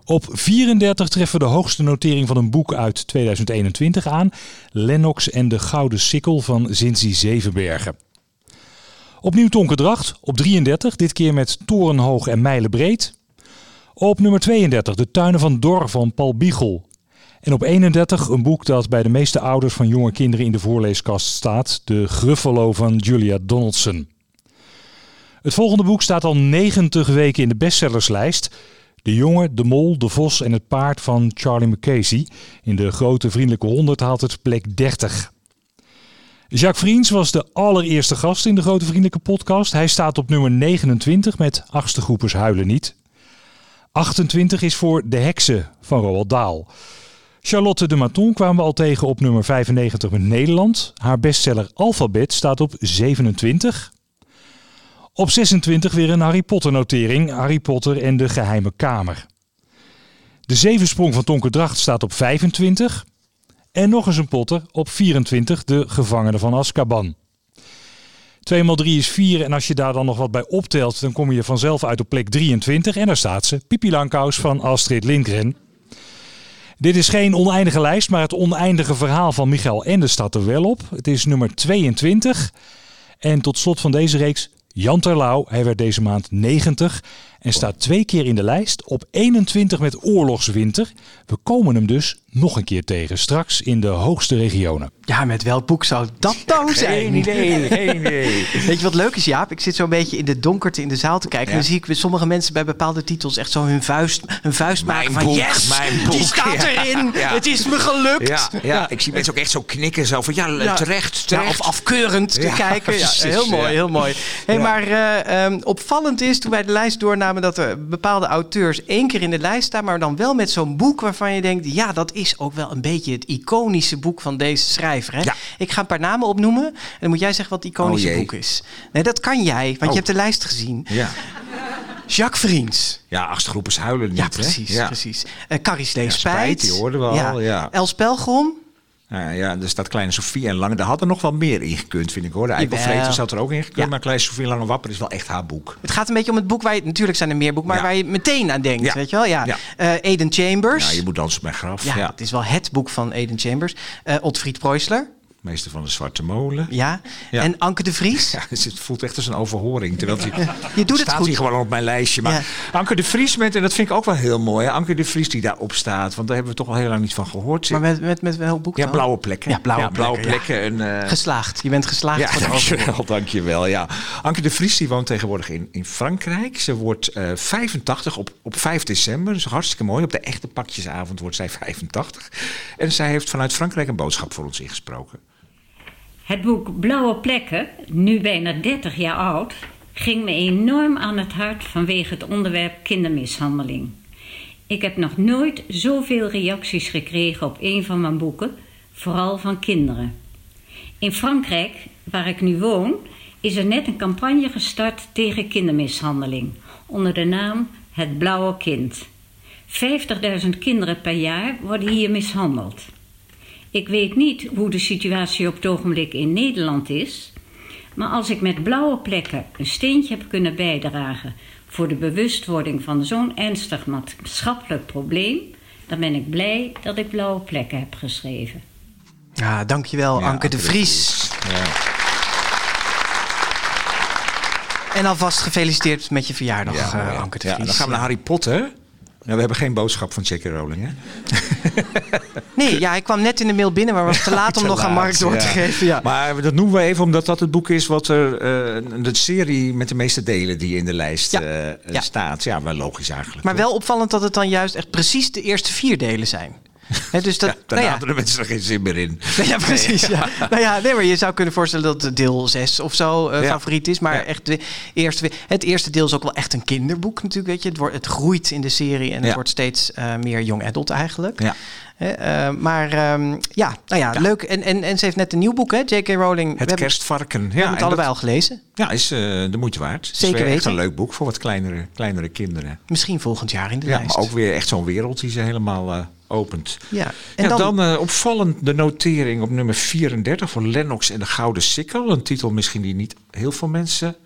Op 34 treffen we de hoogste notering van een boek uit 2021 aan. Lennox en de Gouden Sikkel van Zinzi Zevenbergen. Opnieuw Tonkendracht op 33, dit keer met Torenhoog en Mijlenbreed. Op nummer 32 De Tuinen van Dor van Paul Biegel. En op 31 een boek dat bij de meeste ouders van jonge kinderen in de voorleeskast staat. De Gruffalo van Julia Donaldson. Het volgende boek staat al 90 weken in de bestsellerslijst. De jongen, de mol, de vos en het paard van Charlie McCasey. In de grote vriendelijke 100 haalt het plek 30. Jacques Vriends was de allereerste gast in de grote vriendelijke podcast. Hij staat op nummer 29 met achtste groepers huilen niet. 28 is voor De Heksen van Roald Dahl. Charlotte de Maton kwamen we al tegen op nummer 95 met Nederland. Haar bestseller Alphabet staat op 27. Op 26 weer een Harry Potter notering. Harry Potter en de geheime kamer. De zevensprong van Tonker Dracht staat op 25. En nog eens een Potter op 24, de gevangene van Azkaban. 2 x 3 is 4 en als je daar dan nog wat bij optelt, dan kom je vanzelf uit op plek 23. En daar staat ze, Pipi Langkous van Astrid Lindgren. Dit is geen oneindige lijst, maar het oneindige verhaal van Michael Ende staat er wel op. Het is nummer 22. En tot slot van deze reeks, Jan Terlouw. Hij werd deze maand 90 en staat twee keer in de lijst. Op 21 met Oorlogswinter. We komen hem dus nog een keer tegen, straks in de hoogste regionen. Ja, met welk boek zou dat dan zijn? Geen idee, geen idee. Weet je wat leuk is, Jaap? Ik zit zo een beetje in de donkerte in de zaal te kijken. En dan zie ik bij sommige mensen bij bepaalde titels echt zo hun vuist, hun vuist maken van... boek, yes, mijn boek, die staat erin. Ja. Het is me gelukt. Ja, ja, ik zie mensen ook echt zo knikken. Zo van, ja, Ja. terecht, Ja, terecht. of afkeurend te Ja, kijken. Heel mooi, ja. heel mooi. Hey, Ja. Maar eh, ehm, opvallend is toen wij de lijst doornamen dat er bepaalde auteurs één keer in de lijst staan, maar dan wel met zo'n boek waarvan je denkt, ja, dat is ook wel een beetje het iconische boek van deze schrijver. Hè? Ja. Ik ga een paar namen opnoemen en dan moet jij zeggen wat het iconische Oh, boek is. Nee, dat kan jij, want Oh. je hebt de lijst gezien. Ja. Jacques Vriends. ja, achtste huilen niet, Ja, hè? precies, Ja. precies. Eh Carrie Slee Ja, Spijt. Die hoorden we al, ja. Els Pelgrom. Ja, ja, er staat Kleine Sofie en Lange. Daar had er nog wel meer in gekund, vind ik hoor. De Eikelvreter zat er ook in gekund. Ja. Maar Kleine Sofie en Lange Wapper is wel echt haar boek. Het gaat een beetje om het boek waar je... Natuurlijk zijn er meer boeken, maar Ja. waar je meteen aan denkt, Ja. weet je wel? Ja. Eh, Eden Chambers. Ja, je moet dansen mijn graf. Ja, het is wel het boek van Eden Chambers. Eh Otfried Preußler. Meester van de Zwarte Molen. Ja. Ja. En Anke de Vries. Ja, dus het voelt echt als een overhoring. Terwijl die, Je doet het staat goed. hier gewoon op mijn lijstje. Maar Ja. Anke de Vries, met, en dat vind ik ook wel heel mooi. hè, Anke de Vries die daarop staat. Want daar hebben we toch al heel lang niet van gehoord. Maar met, met, met welk boek ja, dan? blauwe plekken. Ja, blauwe blauwe plekken, plekken. En, eh, Geslaagd. Je bent geslaagd ja, voor de dankjewel, dankjewel. Ja. Anke de Vries die woont tegenwoordig in, in Frankrijk. Ze wordt eh 85 op, op 5 december. Dus hartstikke mooi. Op de echte pakjesavond wordt zij 85. En zij heeft vanuit Frankrijk een boodschap voor ons ingesproken. Het boek Blauwe Plekken, nu bijna 30 jaar oud, ging me enorm aan het hart vanwege het onderwerp kindermishandeling. Ik heb nog nooit zoveel reacties gekregen op een van mijn boeken, vooral van kinderen. In Frankrijk, waar ik nu woon, is er net een campagne gestart tegen kindermishandeling onder de naam Het Blauwe Kind. 50.000 kinderen per jaar worden hier mishandeld. Ik weet niet hoe de situatie op het ogenblik in Nederland is. Maar als ik met blauwe plekken een steentje heb kunnen bijdragen voor de bewustwording van zo'n ernstig maatschappelijk probleem, dan ben ik blij dat ik blauwe plekken heb geschreven. Ja, dankjewel Ja, Anke de Vries. En alvast gefeliciteerd met je verjaardag, Ja, eh? Anke de Ja, Vries. dan gaan we naar Harry Potter. Ja, we hebben geen boodschap van J.K. Rowling, hè? Nee, ja, ik kwam net in de mail binnen, maar was te laat om Te nog aan laat, Mark door te geven. Ja. Maar dat noemen we even omdat dat het boek is wat er eh, de serie met de meeste delen die in de lijst Ja. eh, Ja. staat. Ja, wel logisch eigenlijk. Maar toch? wel opvallend dat het dan juist echt precies de eerste vier delen zijn. Hè, dus dat, Ja, daar nou ja, hadden de mensen er geen zin meer in. Ja, precies. Ja. Nou ja, nee, maar je zou kunnen voorstellen dat deel 6 of zo eh, favoriet is. Maar echt de eerste, het eerste deel is ook wel echt een kinderboek natuurlijk. Weet je. Het, wordt, het groeit in de serie en het wordt steeds eh, meer young adult eigenlijk. Ja. Eh, maar ehm, ja, nou ja, leuk. En, en, en ze heeft net een nieuw boek, hè? J.K. Rowling. Het we hebben, kerstvarken. we Ja, hebben het allebei dat- al gelezen. Ja, is de moeite waard. Zeker weer echt weten. een leuk boek voor wat kleinere, kleinere kinderen. Misschien volgend jaar in de Ja, lijst. maar ook weer echt zo'n wereld die ze helemaal opent. Ja, en ja, dan, dan, eh, opvallend de notering op nummer 34 voor Lennox en de Gouden Sikkel. Een titel misschien die niet heel veel mensen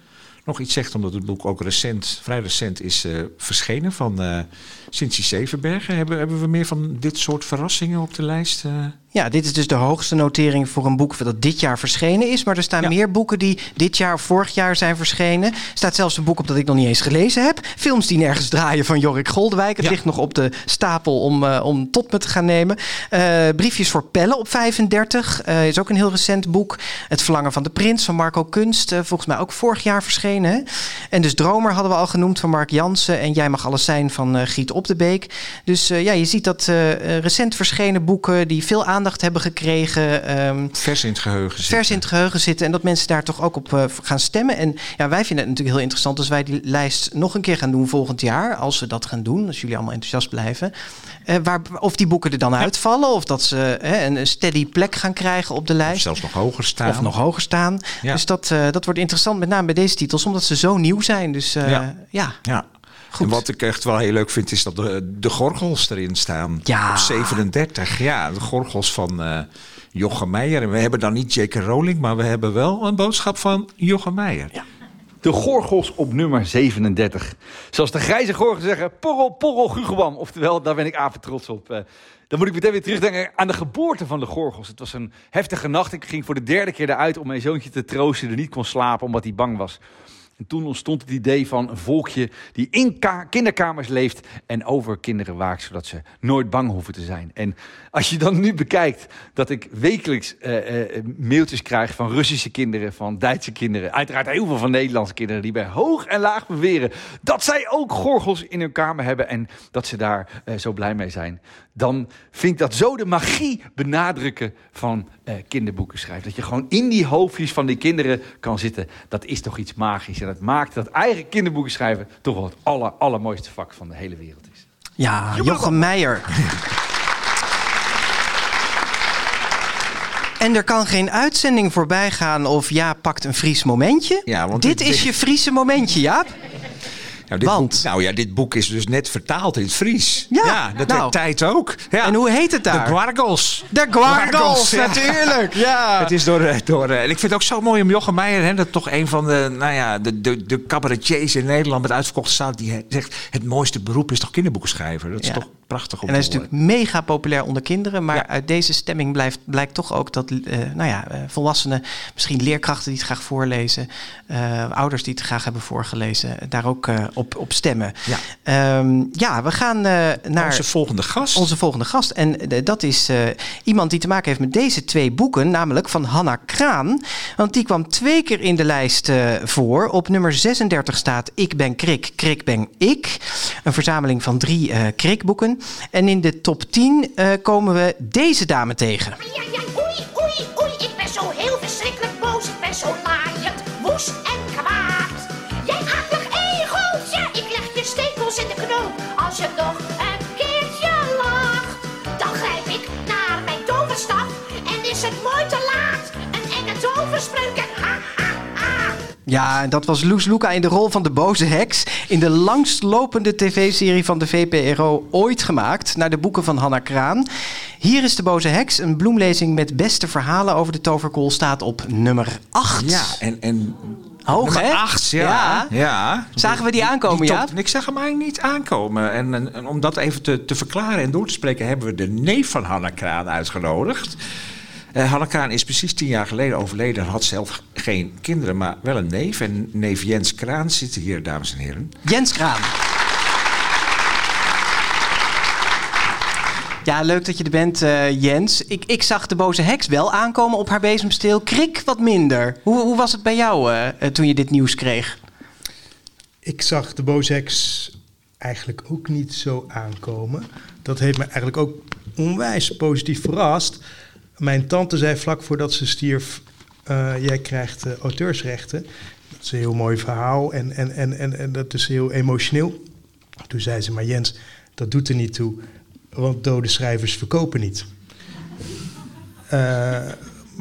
nog iets zegt, omdat het boek ook recent, vrij recent is eh, verschenen van eh Cincy Zevenbergen. Hebben, hebben we meer van dit soort verrassingen op de lijst? Ja, dit is dus de hoogste notering voor een boek dat dit jaar verschenen is. Maar er staan meer boeken die dit jaar of vorig jaar zijn verschenen. Er staat zelfs een boek op dat ik nog niet eens gelezen heb. Films die nergens draaien van Jorik Goldewijk. Het Ja. ligt nog op de stapel om, eh, om tot me te gaan nemen. Eh, Briefjes voor Pellen op 35. eh, is ook een heel recent boek. Het Verlangen van de Prins van Marco Kunst. volgens mij ook vorig jaar verschenen. hè. En dus Dromer hadden we al genoemd van Mark Jansen. En Jij mag alles zijn van Giet Op de Beek. Dus ja, je ziet dat recent verschenen boeken die veel aandacht hebben gekregen. Um, vers in het geheugen zitten. Vers in het geheugen zitten. En dat mensen daar toch ook op gaan stemmen. En ja, wij vinden het natuurlijk heel interessant als wij die lijst nog een keer gaan doen volgend jaar. Als we dat gaan doen, als jullie allemaal enthousiast blijven. waar, of die boeken er dan uitvallen. Of dat ze een steady plek gaan krijgen op de lijst. Of zelfs nog hoger staan. Of nog hoger staan. Dus dat, uh, dat wordt interessant, met name bij deze titels, omdat ze zo nieuw zijn. Dus uh, ja. ja. ja. Goed. En wat ik echt wel heel leuk vind, is dat de, de gorgels erin staan. Ja. Op 37. Ja, de gorgels van uh, Jochem Meijer. En we hebben dan niet J.K. Rowling, maar we hebben wel een boodschap van Jochem Meijer. Ja. De gorgels op nummer 37. Zoals de grijze gorgels zeggen, porrel, porrel, gugewam. Oftewel, daar ben ik apen trots op. Dan moet ik meteen weer terugdenken aan de geboorte van de gorgels. Het was een heftige nacht. Ik ging voor de derde keer eruit om mijn zoontje te troosten. Die niet kon slapen omdat hij bang was. En toen ontstond het idee van een volkje die in kinderkamers leeft en over kinderen waakt, zodat ze nooit bang hoeven te zijn. En als je dan nu bekijkt dat ik wekelijks uh, uh, mailtjes krijg van Russische kinderen, van Duitse kinderen, uiteraard heel veel van Nederlandse kinderen, die bij hoog en laag beweren dat zij ook gorgels in hun kamer hebben en dat ze daar zo blij mee zijn, dan vind ik dat zo de magie benadrukken van kinderboeken schrijven. Dat je gewoon in die hoofdjes van die kinderen kan zitten, dat is toch iets magisch. En dat maakt dat eigen kinderboeken schrijven toch wel het aller, allermooiste vak van de hele wereld is. Ja, Jochem Meijer. En er kan geen uitzending voorbij gaan of ja, pakt een Fries momentje. Ja, want dit is je Friese momentje, Jaap. Nou, dit Want? Boek, nou ja, dit boek is dus net vertaald in het Fries. Ja, dat nou. werd tijd ook. Ja. En hoe heet het daar? De Guargos. De Guargos, ja. natuurlijk. Ja. Het is door, eh, door eh, en ik vind het ook zo mooi om Jochem Meijer, hè, dat toch een van de, nou ja, de, de, de cabaretiers in Nederland met uitverkochte zaal, die zegt: het mooiste beroep is toch kinderboeken schrijven. Dat is toch prachtig om En hij is natuurlijk mega populair onder kinderen. Maar uit deze stemming blijft, blijkt toch ook dat eh, nou ja, eh, volwassenen, misschien leerkrachten die het graag voorlezen, eh, ouders die het graag hebben voorgelezen, daar ook op, op stemmen. Ja. Ehm, ja, we gaan naar Onze volgende gast. onze volgende gast. En dat is iemand die te maken heeft met deze twee boeken, namelijk van Hanna Kraan. Want die kwam twee keer in de lijst voor. Op nummer 36 staat Ik ben Krik, Krik ben ik. Een verzameling van drie eh En in de top 10 eh, komen we deze dame tegen. Ja, ja, oei, oei, oei, ik ben zo heel verschrikkelijk boos. Ik ben zo laaiend, woest en kwaad. Jij akelig egeltje, ik leg je stekels in de knoop. Als je nog een keertje lacht, dan grijp ik naar mijn toverstaf. En is het mooi te laat, een enge toverspreuk en ha, ha, ha. Ja, en dat was Loes Luca in de rol van de boze heks. In de langstlopende tv-serie van de VPRO ooit gemaakt. Naar de boeken van Hanna Kraan. Hier is de boze heks. Een bloemlezing met beste verhalen over de toverkool staat op nummer 8. Ja, en, en Hoog, nummer hè? acht, ja. Ja. ja. Zagen we die aankomen, Jaap? Ik zag hem eigenlijk niet aankomen. En, en, en om dat even te, te verklaren en door te spreken... hebben we de neef van Hanna Kraan uitgenodigd. Eh Hanna Kraan is precies tien jaar geleden overleden. Had zelf geen kinderen, maar wel een neef. En neef Jens Kraan zit hier, dames en heren. Jens Kraan. Ja, leuk dat je er bent, eh, Jens. Ik, ik zag de boze heks wel aankomen op haar bezemsteel. Krik wat minder. Hoe, hoe was het bij jou eh, toen je dit nieuws kreeg? Ik zag de Bozex eigenlijk ook niet zo aankomen. Dat heeft me eigenlijk ook onwijs positief verrast. Mijn tante zei vlak voordat ze stierf: eh, Jij krijgt eh, auteursrechten. Dat is een heel mooi verhaal en, en, en, en, en dat is heel emotioneel. Toen zei ze: Maar Jens, dat doet er niet toe, want dode schrijvers verkopen niet. Eh,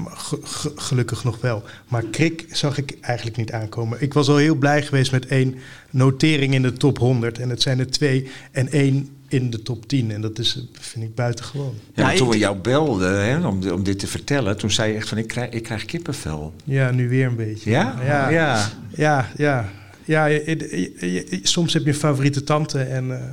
ge- ge- gelukkig nog wel. Maar Krik zag ik eigenlijk niet aankomen. Ik was al heel blij geweest met één notering in de top 100. En het zijn er twee en één in de top 10. En dat is, vind ik buitengewoon. Ja, toen we jou belden hè, om, om dit te vertellen... toen zei je echt van, ik krijg, ik krijg kippenvel. Ja, nu weer een beetje. Ja? Ja, Ja. ja. ja, ja. Ja, je- je- je- je- soms heb je een favoriete tante en eh,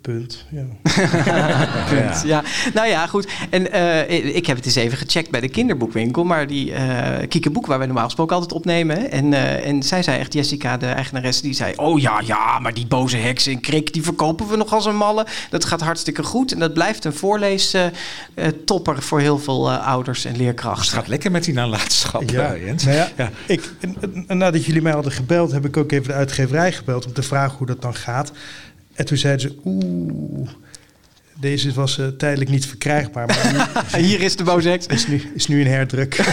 punt, ja. Punt, ja. Nou ja, goed. En eh, ik heb het eens even gecheckt bij de kinderboekwinkel. Maar die uh, Kiekeboek, waar we normaal gesproken altijd opnemen. En, uh, en zij zei echt, Jessica, de eigenares, die zei... Oh ja, ja, maar die boze heksen en krik, die verkopen we nog als een malle. Dat gaat hartstikke goed. En dat blijft een voorleestopper voor heel veel ouders en leerkrachten. Het gaat lekker met die nalatenschap, ja. Jens. Nou ja, ja. Ik, en, en nadat jullie mij hadden gebeld, heb ik ook even de uitgeverij gebeld... om te vragen hoe dat dan gaat. En toen zeiden ze, oeh, deze was uh, tijdelijk niet verkrijgbaar. Maar nu, Hier is de boze heks. Is nu, is nu in herdruk.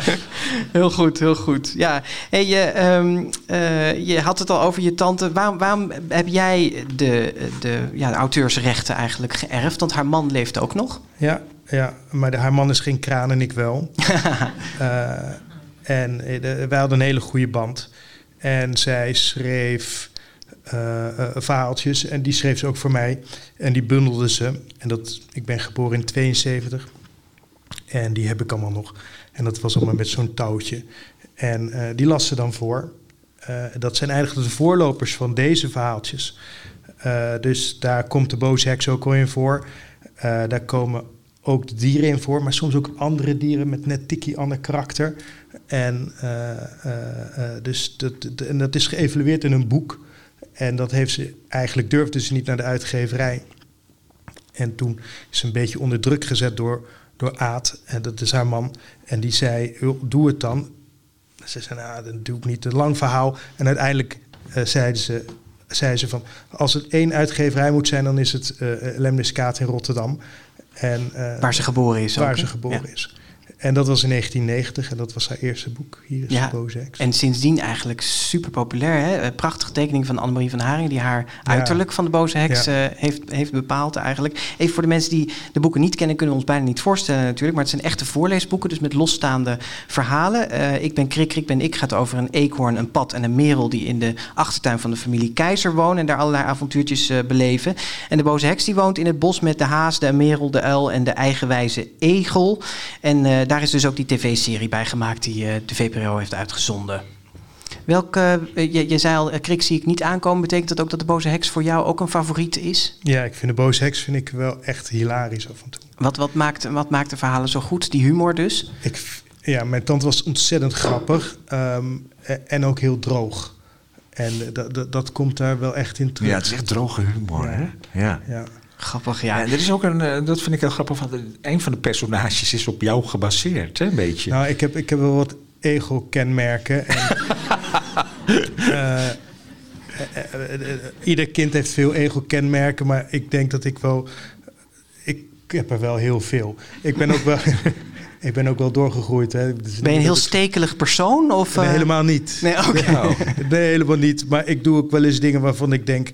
heel goed, heel goed. Ja, hey, je, um, uh, je had het al over je tante. Waarom, waarom heb jij de, de, ja, de auteursrechten eigenlijk geërfd? Want haar man leeft ook nog. Ja, ja maar de, haar man is geen kraan en ik wel. uh, en wij hadden een hele goede band. En zij schreef verhaaltjes en die schreef ze ook voor mij. En die bundelde ze. En dat, ik ben geboren in 72. En die heb ik allemaal nog. En dat was allemaal met zo'n touwtje. En uh, die las ze dan voor. dat zijn eigenlijk de voorlopers van deze verhaaltjes. dus daar komt de boze heks ook al in voor. daar komen ook de dieren in voor, maar soms ook andere dieren met net tikkie ander karakter. En, dus dat, en dat is geëvalueerd in een boek. En dat heeft ze eigenlijk durfde ze niet naar de uitgeverij. En toen is ze een beetje onder druk gezet door, door Aad, en dat is haar man. En die zei: Doe het dan. Ze zei: Nou, dat doe ik niet. Een lang verhaal. En uiteindelijk uh, zeiden ze, zei ze van: Als het één uitgeverij moet zijn, dan is het uh, Lemniskaat in Rotterdam. En, uh, waar ze geboren is. Waar ook, ze geboren ja. is. En dat was in 1990 en dat was haar eerste boek. Hier is ja, de boze heks. En sindsdien eigenlijk super populair. Hè? Prachtige tekening van Annemarie van Haring... die haar ja. uiterlijk van de boze heks ja. uh, heeft, heeft bepaald eigenlijk. Even voor de mensen die de boeken niet kennen... kunnen we ons bijna niet voorstellen natuurlijk... maar het zijn echte voorleesboeken, dus met losstaande verhalen. Uh, ik ben Krik, Krik ben ik gaat over een eekhoorn, een pad en een merel... die in de achtertuin van de familie Keizer wonen... en daar allerlei avontuurtjes uh, beleven. En de boze heks die woont in het bos met de haas, de merel, de uil... en de eigenwijze egel. En daar is dus ook die tv-serie bij gemaakt die uh, de VPRO heeft uitgezonden. Welke, uh, je, je zei al, uh, Krik zie ik niet aankomen. Betekent dat ook dat de boze heks voor jou ook een favoriet is? Ja, ik vind de boze heks vind ik wel echt hilarisch af en toe. Wat, wat, maakt, wat maakt de verhalen zo goed? Die humor dus? Ik, ja, mijn tante was ontzettend grappig um, en ook heel droog. En dat, dat komt daar wel echt in terug. Ja, het is echt droge humor, ja. hè? Ja. ja. Grappig, ja. En er is ook een, dat vind ik heel grappig, want een van de personages is op jou gebaseerd, hè, een beetje. Nou, ik heb, ik heb wel wat ego-kenmerken. En, uh, ieder kind heeft veel ego-kenmerken, maar ik denk dat ik wel... Ik heb er wel heel veel. Ik ben ook wel... Ik ben ook wel doorgegroeid. Hè. Dus ben je een heel stekelig persoon? Of, nee, helemaal niet. Nee, okay. nee, nee, helemaal niet. Maar ik doe ook wel eens dingen waarvan ik denk...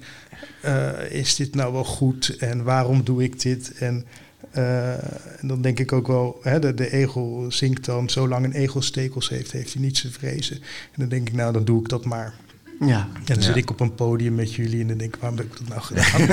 Uh, is dit nou wel goed en waarom doe ik dit? En, en dan denk ik ook wel, hè, de, de egel zingt dan, zolang een egel stekels heeft, heeft hij niets te vrezen. En dan denk ik, nou, dan doe ik dat maar. Ja. En dan ja. zit ik op een podium met jullie en dan denk ik, waarom heb ik dat nou gedaan?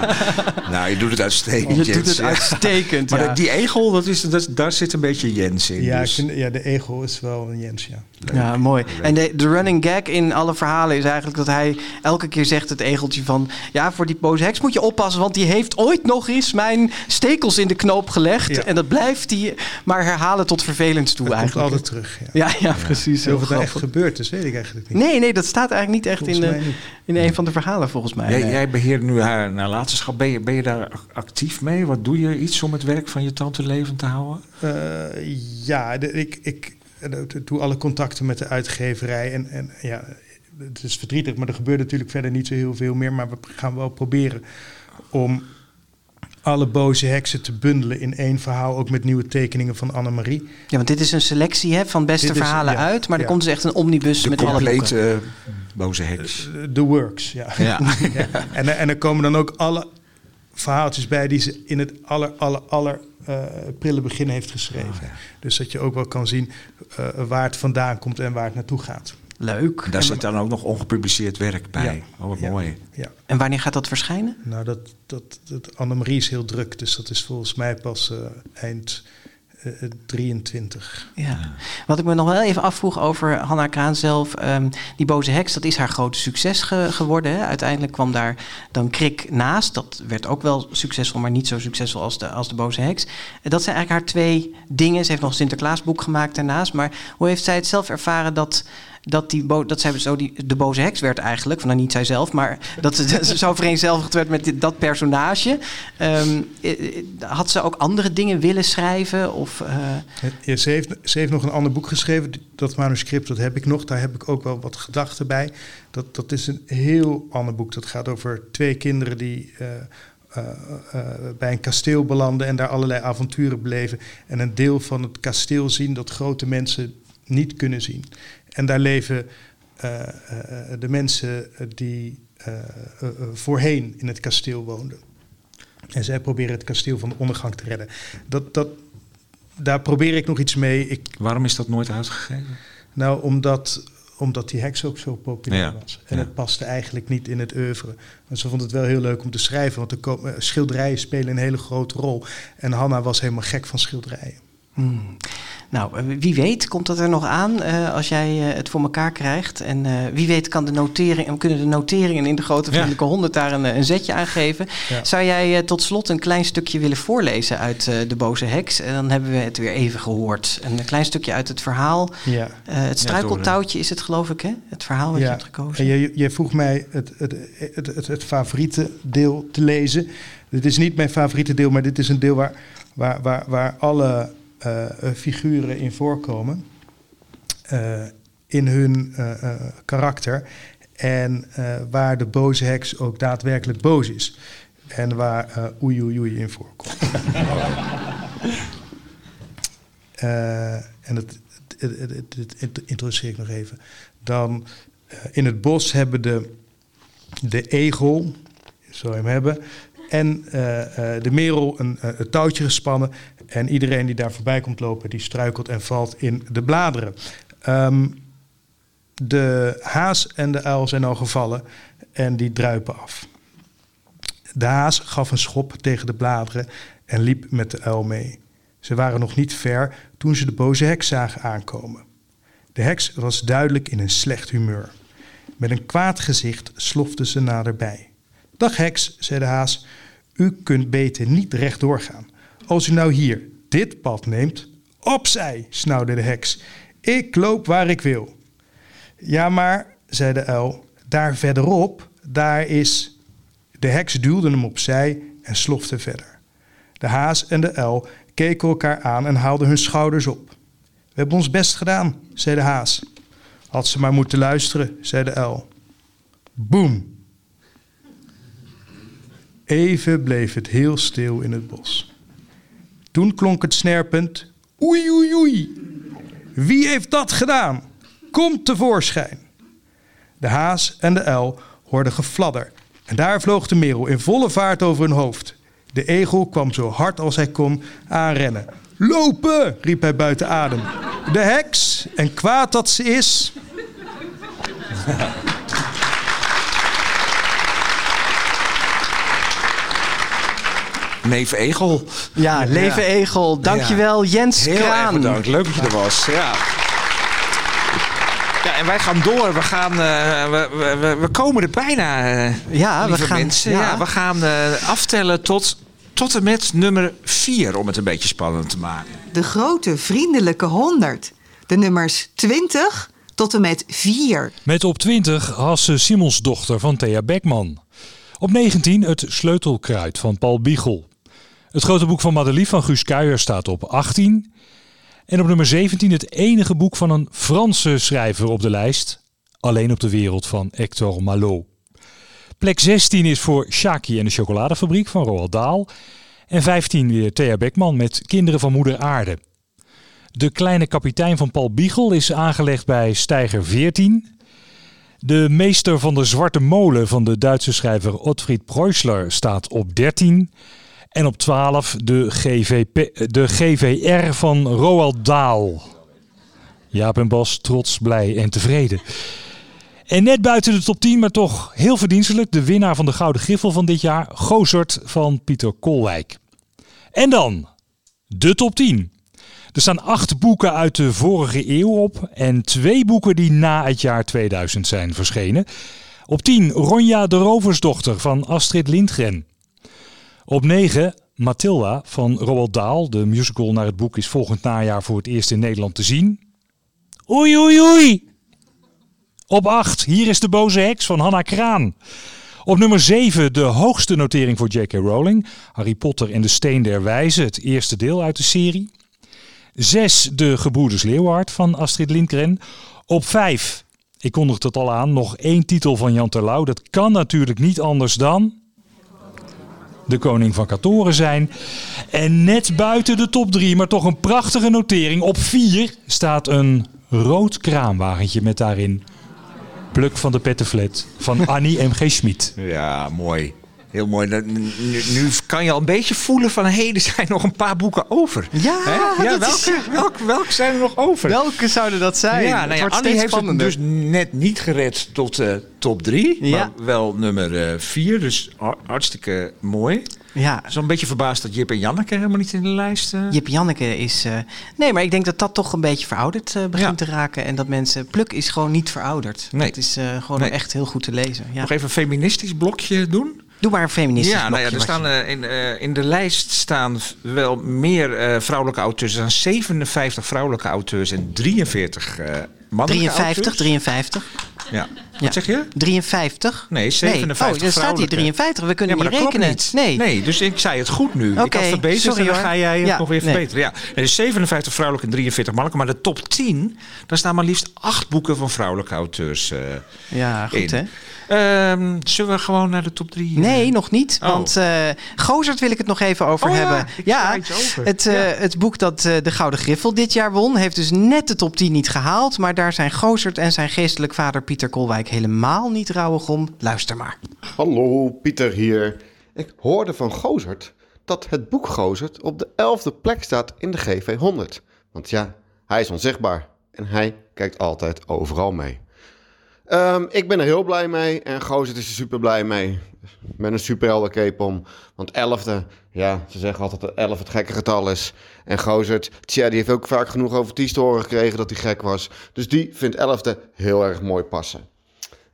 nou, je doet het uitstekend. Je doet het uitstekend, Maar ja. die egel, dat is, dat, daar zit een beetje Jens in. Ja, dus. ik ja de egel is wel een Jens, ja. Leuk. Ja, mooi. Leuk. En de, de, running gag in alle verhalen is eigenlijk dat hij elke keer zegt het egeltje van... ja, voor die boze heks moet je oppassen, want die heeft ooit nog eens mijn stekels in de knoop gelegd. Ja. En dat blijft hij maar herhalen tot vervelend toe dat eigenlijk. altijd terug, ja. Ja, ja, precies. Of het nou echt gebeurd is, weet ik eigenlijk niet. Nee, nee, dat staat eigenlijk niet echt in, de, in een van de verhalen volgens mij. Jij, jij beheert nu haar nalatenschap. Ben je, ben je daar actief mee? Wat doe je iets om het werk van je tante levend te houden? Uh, ja, de, ik... ik doe alle contacten met de uitgeverij. En, en ja, het is verdrietig, maar er gebeurt natuurlijk verder niet zo heel veel meer. Maar we gaan wel proberen om alle boze heksen te bundelen in één verhaal, ook met nieuwe tekeningen van Annemarie. Ja, want dit is een selectie hè, van beste Dit is- verhalen ja, uit, maar er komt dus echt een omnibus De met alle boeken. complete eh, boze heks. The Works, ja. Ja. Ja. En, er- en er komen dan ook alle verhaaltjes bij die ze in het aller, aller, aller eh, prille begin heeft geschreven. Dus dat je ook wel kan zien eh, waar het vandaan komt en waar het naartoe gaat. Leuk. Daar zit dan ook nog ongepubliceerd werk bij. Ja. Oh, wat Ja. mooi. Ja. En wanneer gaat dat verschijnen? Nou, dat, dat, dat Annemarie is heel druk, dus dat is volgens mij pas eh, eind 23. Ja. Wat ik me nog wel even afvroeg over Hanna Kraan zelf. ehm, die boze heks, dat is haar grote succes ge- geworden. Hè? Uiteindelijk kwam daar dan Krik naast. Dat werd ook wel succesvol, maar niet zo succesvol als de, als de boze heks. En dat zijn eigenlijk haar twee dingen. Ze heeft nog een Sinterklaasboek gemaakt daarnaast. Maar hoe heeft zij het zelf ervaren dat... Dat, die bo- dat zij zo die, de boze heks werd eigenlijk, van nou niet zijzelf, maar dat ze, zo vereenzelvigd werd met dat personage. Ehm, eh, eh, had ze ook andere dingen willen schrijven? Of, eh, ze, heeft, ze heeft nog een ander boek geschreven. Dat manuscript dat heb ik nog. Daar heb ik ook wel wat gedachten bij. Dat, dat is een heel ander boek. Dat gaat over twee kinderen die bij een kasteel belanden en daar allerlei avonturen beleven. En een deel van het kasteel zien dat grote mensen niet kunnen zien. En daar leven eh, eh, de mensen die eh, voorheen in het kasteel woonden. En zij proberen het kasteel van de ondergang te redden. Dat, dat, daar probeer ik nog iets mee. Ik, Waarom is dat nooit uitgegeven? nou, omdat, omdat die heks ook zo populair Ja, was. En ja. het paste eigenlijk niet in het oeuvre. Maar ze vond het wel heel leuk om te schrijven, want er schilderijen spelen een hele grote rol. En Hanna was helemaal gek van schilderijen. Hmm. Nou, eh, wie weet komt dat er nog aan eh, als jij eh, het voor elkaar krijgt. En eh, wie weet kan de notering, kunnen de noteringen in de grote vriendelijke honderd daar een, een zetje aan geven. Ja. Zou jij eh, tot slot een klein stukje willen voorlezen uit eh, De Boze Heks? En dan hebben we het weer even gehoord. Een klein stukje uit het verhaal. Ja. Eh, het struikeltouwtje is het geloof ik, hè? Het verhaal wat je hebt gekozen. En jij, jij vroeg mij het, het, het, het, het favoriete deel te lezen. Dit is niet mijn favoriete deel, maar dit is een deel waar, waar, waar, waar alle figuren in voorkomen. eh, in hun eh, eh, karakter. En eh, waar de boze heks ook daadwerkelijk boos is. En waar eh oei oei oei in voorkomt. Eh, en dat, introduceer ik nog even. Dan eh, in het bos hebben de, de egel, zo hem hebben, en eh, eh, de merel eh, een touwtje gespannen. En iedereen die daar voorbij komt lopen, die struikelt en valt in de bladeren. Ehm, de haas en de uil zijn al gevallen en die druipen af. De haas gaf een schop tegen de bladeren en liep met de uil mee. Ze waren nog niet ver toen ze de boze heks zagen aankomen. De heks was duidelijk in een slecht humeur. Met een kwaad gezicht slofte ze naderbij. Dag heks, zei de haas, u kunt beter niet rechtdoor gaan. Als u nou hier dit pad neemt, opzij, snauwde de heks. Ik loop waar ik wil. Ja, maar, zei de uil, daar verderop, daar is... De heks duwde hem opzij en slofte verder. De haas en de uil keken elkaar aan en haalden hun schouders op. We hebben ons best gedaan, zei de haas. Had ze maar moeten luisteren, zei de uil. Boem. Even bleef het heel stil in het bos. Toen klonk het snerpend: Oei, oei, oei. Wie heeft dat gedaan? Kom tevoorschijn. De haas en de uil hoorden gefladder. En daar vloog de merel in volle vaart over hun hoofd. De egel kwam zo hard als hij kon aanrennen. Lopen, riep hij buiten adem. De heks, en kwaad dat ze is. Neef Egel. Ja, Leven Egel. Dankjewel, Jens Heel Kraan. erg bedankt. Leuk dat je er was. Ja. Ja, en wij gaan door. We, gaan, eh, we, we, we, komen er bijna, eh Ja, we gaan- mensen. ja. Ja. we gaan eh, aftellen tot, tot en met nummer 4, om het een beetje spannend te maken. De grote vriendelijke 100. De nummers 20 tot en met 4. Met op 20 Hasse Simonsdochter van Thea Beckman. Op 19 Het Sleutelkruid van Paul Biegel. Het grote boek van Madelief van Guus Kuijer staat op 18. En op nummer 17 het enige boek van een Franse schrijver op de lijst. Alleen op de wereld van Hector Malot. Plek 16 is voor Shaki en de chocoladefabriek van Roald Dahl. En 15 weer Thea Beckman met Kinderen van Moeder Aarde. De kleine kapitein van Paul Biegel is aangelegd bij Steiger 14. De meester van de Zwarte Molen van de Duitse schrijver Otfried Preußler staat op 13. En op 12 de, GVP, de GVR van Roald Dahl. Jaap en Bas trots, blij en tevreden. En net buiten de top 10, maar toch heel verdienstelijk, de winnaar van de Gouden Griffel van dit jaar, Gozert van Pieter Kolwijk. En dan de top 10. Er staan acht boeken uit de vorige eeuw op en twee boeken die na het jaar 2000 zijn verschenen. Op 10 Ronja de Roversdochter van Astrid Lindgren. Op 9 Mathilda van Roald Dahl. De musical naar het boek is volgend najaar voor het eerst in Nederland te zien. Oei oei oei! Op 8 Hier is de boze heks van Hanna Kraan. Op nummer 7 de hoogste notering voor J.K. Rowling. Harry Potter en de Steen der Wijze, het eerste deel uit de serie. 6 de Gebroeders Leeuward van Astrid Lindgren. Op 5, ik kondigde het al aan, nog één titel van Jan Terlouw. Dat kan natuurlijk niet anders dan... De Koning van Katoren zijn. En net buiten de top 3, maar toch een prachtige notering. Op 4 staat een rood kraamwagentje met daarin... Pluk van de Pettenflat van Annie M.G. Schmid. Ja, mooi. Heel mooi. Nu, kan je al een beetje voelen van... hé, hey, er zijn nog een paar boeken over. Ja, Hè? ja is- welke, welke zijn er nog over? Welke zouden dat zijn? Ja, nou ja, Annie heeft het dus net niet gered tot eh, top 3. Ja. Maar wel nummer 4. dus har- hartstikke mooi. Ja. Zo'n beetje verbaasd dat Jip en Janneke helemaal niet in de lijst... eh, Jip Janneke is. eh, nee, maar ik denk dat dat toch een beetje verouderd eh, begint te raken. En dat mensen. Pluk is gewoon niet verouderd. Nee. Het is eh, gewoon Nee. echt heel goed te lezen. Ja. Nog even een feministisch blokje doen. Doe maar een feministisch Ja, nou ja, er staan, eh, in, eh, in de lijst staan wel meer eh, vrouwelijke auteurs. Er staan 57 vrouwelijke auteurs en 43 eh mannelijke 53, auteurs. 53. Ja. Wat Ja. zeg je? 53? Nee, 57 Oh, er staat hier vrouwelijke. 53. We kunnen ja, maar niet rekenen. niet. Nee. nee, dus ik zei het goed nu. ik Oké, had verbeterd sorry en dan hoor. ga jij het Ja, nog weer nee. verbeteren. Ja, er is 57 vrouwelijke en 43 mannelijke. Maar de top 10, daar staan maar liefst acht boeken van vrouwelijke auteurs Ja, goed in. hè? Ehm, zullen we gewoon naar de top 3? Nee, nog niet. Oh. Want eh Gozert wil ik het nog even over Oh hebben. ik Ja, over. het, eh, het boek dat eh, de Gouden Griffel dit jaar won, heeft dus net de top 10 niet gehaald. Maar daar zijn Gozert en zijn geestelijk vader Pieter Kolwijk helemaal niet rouwig om. Luister maar. Hallo, Pieter hier. Ik hoorde van Gozert dat het boek Gozert op de 11e plek staat in de GV100. Want ja, hij is onzichtbaar en hij kijkt altijd overal mee. Ehm, ik ben er heel blij mee en Gozert is er super blij mee. Met een superheldencape om. Want 11e, ja, ze zeggen altijd dat 11 het gekke getal is. En Gozert, tja, die heeft ook vaak genoeg over Ties te gekregen dat hij gek was. Dus die vindt 11e heel erg mooi passen.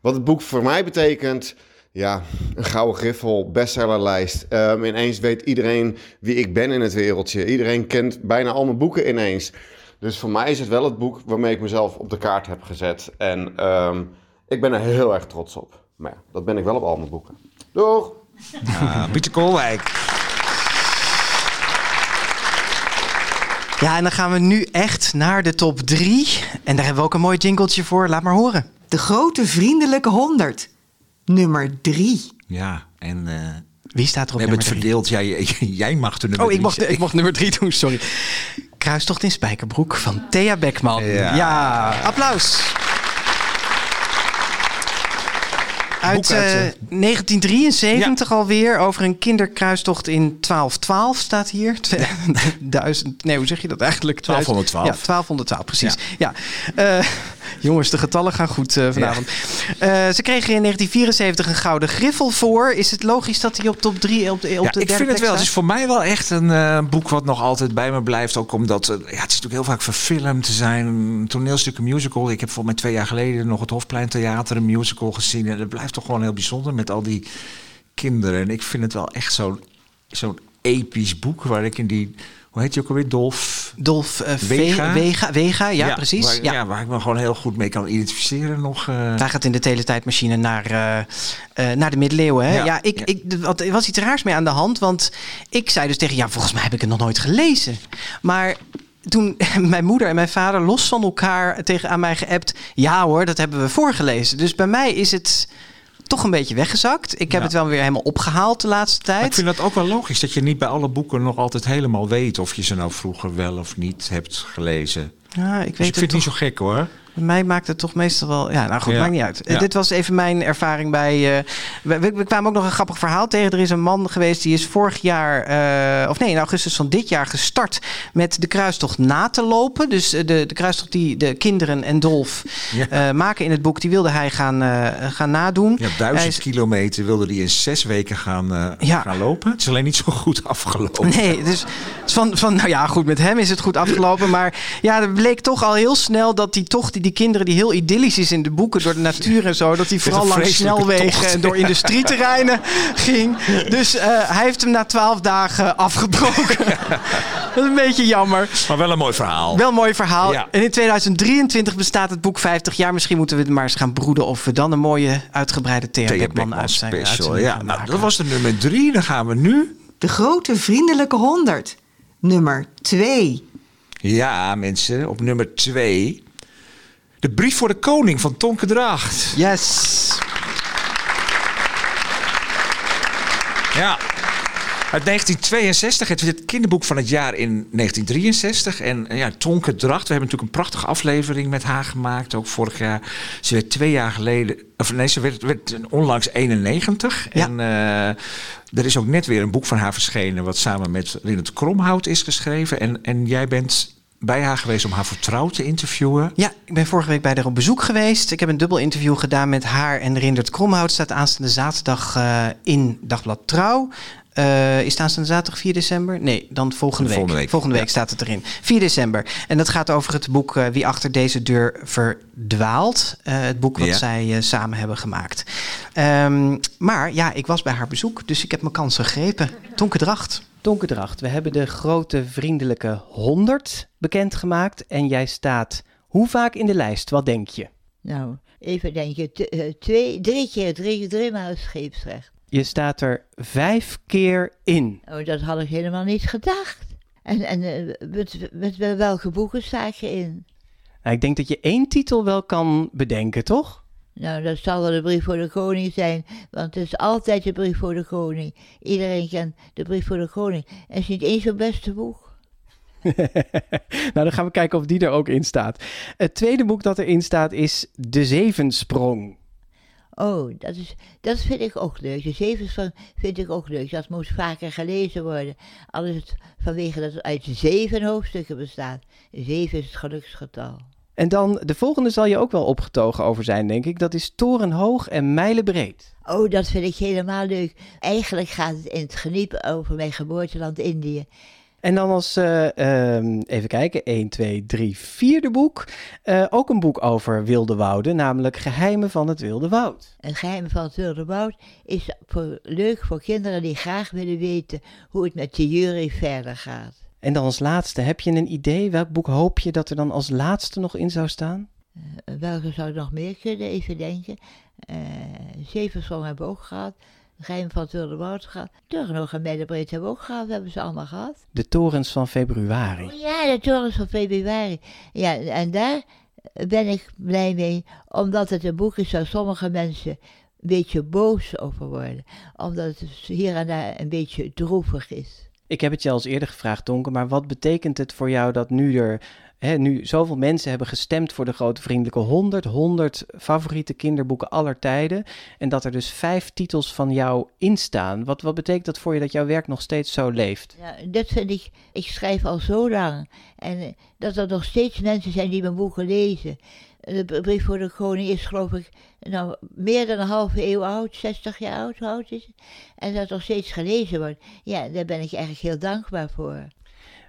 Wat het boek voor mij betekent, ja, een gouden griffel, bestsellerlijst. Ehm, ineens weet iedereen wie ik ben in het wereldje. Iedereen kent bijna al mijn boeken ineens. Dus voor mij is het wel het boek waarmee ik mezelf op de kaart heb gezet. En ehm, ik ben er heel erg trots op. Maar ja, dat ben ik wel op al mijn boeken. Doeg! Ah, Pieter Koolwijk. Ja, en dan gaan we nu echt naar de top 3. En daar hebben we ook een mooi jingletje voor. Laat maar horen. De grote vriendelijke 100. Nummer 3. Ja, en... eh, Wie staat er op we hebben het drie? verdeeld. Jij, jij mag de nummer Oh, ik drie mag, ik mag nummer 3 doen, sorry. Kruistocht in Spijkerbroek van Thea Beckman. Ja. Ja, applaus. Uit, Boek uit, eh, eh, 1973 alweer, over een kinderkruistocht in 1212 staat hier. 2000, nee, hoe zeg je dat eigenlijk? 1212. Ja, 1212, precies. Ja. Eh, jongens, de getallen gaan goed eh, vanavond. Eh, ze kregen in 1974 een gouden griffel voor. Is het logisch dat hij op top 3 op de, op Ja, de ik vind het wel. Het is voor mij wel echt een eh, boek wat nog altijd bij me blijft. Ook omdat ja, het is natuurlijk heel vaak verfilmd te zijn. Een toneelstuk, een musical. Ik heb volgens mij twee jaar geleden nog het Hofplein Theater een musical gezien. En dat blijft toch gewoon heel bijzonder met al die kinderen. En ik vind het wel echt zo'n zo'n episch boek waar ik in die... Hoe heet je ook alweer? Dolf... Dolf eh, Vega. Vega, Vega, ja, precies. Waar, ja. ja. waar ik me gewoon heel goed mee kan identificeren nog. eh. Daar gaat in de teletijdmachine naar, eh, naar de middeleeuwen. Hè? Ja, Ja, ik, ik, wat, er was iets raars mee aan de hand. Want ik zei dus tegen ja, volgens mij heb ik het nog nooit gelezen. Maar toen mijn moeder en mijn vader los van elkaar tegen aan mij geappt. Ja hoor, dat hebben we voorgelezen. Dus bij mij is het toch een beetje weggezakt. Ik heb Ja. het wel weer helemaal opgehaald de laatste Maar tijd. ik vind dat ook wel logisch dat je niet bij alle boeken nog altijd helemaal weet of je ze nou vroeger wel of niet hebt gelezen. Ja, ik Dus weet ik vind het niet zo gek hoor. Bij mij maakt het toch meestal wel... Ja, nou goed, Ja. maakt niet uit. Ja. Dit was even mijn ervaring bij... eh, we, we- we kwamen ook nog een grappig verhaal tegen. Er is een man geweest die is vorig jaar... eh, of nee, in augustus van dit jaar gestart... met de kruistocht na te lopen. Dus eh, de, de kruistocht die de kinderen en Dolf Ja. maken in het boek... die wilde hij gaan, gaan nadoen. Ja, duizend is- kilometer wilde hij in zes weken gaan, gaan lopen. Het is alleen niet zo goed afgelopen. Nee, dus van, van, nou ja, goed, met hem is het goed afgelopen. Maar ja, er bleek toch al heel snel dat die tocht, die, die kinderen die heel idyllisch is in de boeken door de natuur en zo, dat die vooral langs snelwegen tocht. en door industrieterreinen ging. Dus eh, hij heeft hem na twaalf dagen afgebroken. Dat is een beetje jammer. Maar wel een mooi verhaal. Wel een mooi verhaal. Ja. En in 2023 bestaat het boek 50 jaar. Misschien moeten we maar eens gaan broeden of we dan een mooie uitgebreide Thea Beckman uit zijn special. Ja, nou, dat was de nummer drie. Dan gaan we nu. De grote vriendelijke honderd. Nummer 2. Ja, mensen, op nummer twee. De brief voor de koning van Tonke Draagt. Yes. Ja. Uit 1962, het, het kinderboek van het jaar in 1963. En ja, Tonke Dracht, we hebben natuurlijk een prachtige aflevering met haar gemaakt. Ook vorig jaar. Ze werd twee jaar geleden, of nee, ze werd, werd onlangs 91. En eh, er is ook net weer een boek van haar verschenen... wat samen met Rinnet Kromhout is geschreven. En, en jij bent bij haar geweest om haar vertrouwd te interviewen. Ja, ik ben vorige week bij haar op bezoek geweest. Ik heb een dubbel interview gedaan met haar en Rindert Kromhout. Staat aanstaande zaterdag eh, in Dagblad Trouw. Eh, is het aanstaande zaterdag 4 december? Nee, dan volgende week. Volgende week, Volgende week ja. staat het erin. 4 december. En dat gaat over het boek eh, Wie achter deze deur verdwaalt. Het boek wat Ja. zij samen hebben gemaakt. Ehm, maar ja, ik was bij haar bezoek, dus ik heb mijn kans gegrepen. Tonke Dracht. Tonke Dracht, we hebben de grote vriendelijke 100 bekendgemaakt. En jij staat hoe vaak in de lijst? Wat denk je? Nou, even denken. T- eh, twee, drie keer, drie, drie maal scheepsrecht. Je staat er vijf keer in. Oh, dat had ik helemaal niet gedacht. En, en eh, met, met welke boeken sta ik erin? Nou, ik denk dat je één titel wel kan bedenken, toch? Nou, dat zal wel de brief voor de koning zijn, want het is altijd de brief voor de koning. Iedereen kent de brief voor de koning. En het is niet eens zo'n beste boek. nou, dan gaan we kijken of die er ook in staat. Het tweede boek dat erin staat is De Zevensprong. Oh, dat, is, dat vind ik ook leuk. De zevensprong vind ik ook leuk. Dat moet vaker gelezen worden. Al is het vanwege dat het uit zeven hoofdstukken bestaat. Zeven is het geluksgetal. En dan de volgende zal je ook wel opgetogen over zijn, denk ik. Dat is Torenhoog en Mijlenbreed. Oh, dat vind ik helemaal leuk. Eigenlijk gaat het in het geniep over mijn geboorteland Indië. En dan als, eh, ehm, even kijken, 1, 2, 3, vierde boek. eh, ook een boek over wilde wouden, namelijk Geheimen van het Wilde Woud. Een geheim van het Wilde Woud is voor, leuk voor kinderen die graag willen weten hoe het met de jury verder gaat. En dan als laatste, heb je een idee? Welk boek hoop je dat er dan als laatste nog in zou staan? Eh, welke zou ik nog meer kunnen? Even denken. Eh Zevensom hebben we ook gehad. Geheim van het Wilde Woud gehad. Turnog en Meidebreed hebben we ook gehad. hebben ze allemaal gehad. De Torens van Februari. Oh ja, de torens van februari. Ja, en daar ben ik blij mee, omdat het een boek is waar sommige mensen een beetje boos over worden. Omdat het hier en daar een beetje droevig is. Ik heb het je al eens eerder gevraagd, Tonke, maar wat betekent het voor jou dat nu er hè, nu zoveel mensen hebben gestemd voor de Grote Vriendelijke 100, 100 favoriete kinderboeken aller tijden, en dat er dus vijf titels van jou in staan? Wat, wat betekent dat voor je dat jouw werk nog steeds zo leeft? Ja, dat vind ik, ik schrijf al zo lang. En eh, dat er nog steeds mensen zijn die mijn boeken lezen. De brief voor de koning is geloof ik nou, meer dan een halve eeuw oud, 60 jaar oud, oud is het? En dat nog steeds gelezen wordt. Ja, daar ben ik eigenlijk heel dankbaar voor.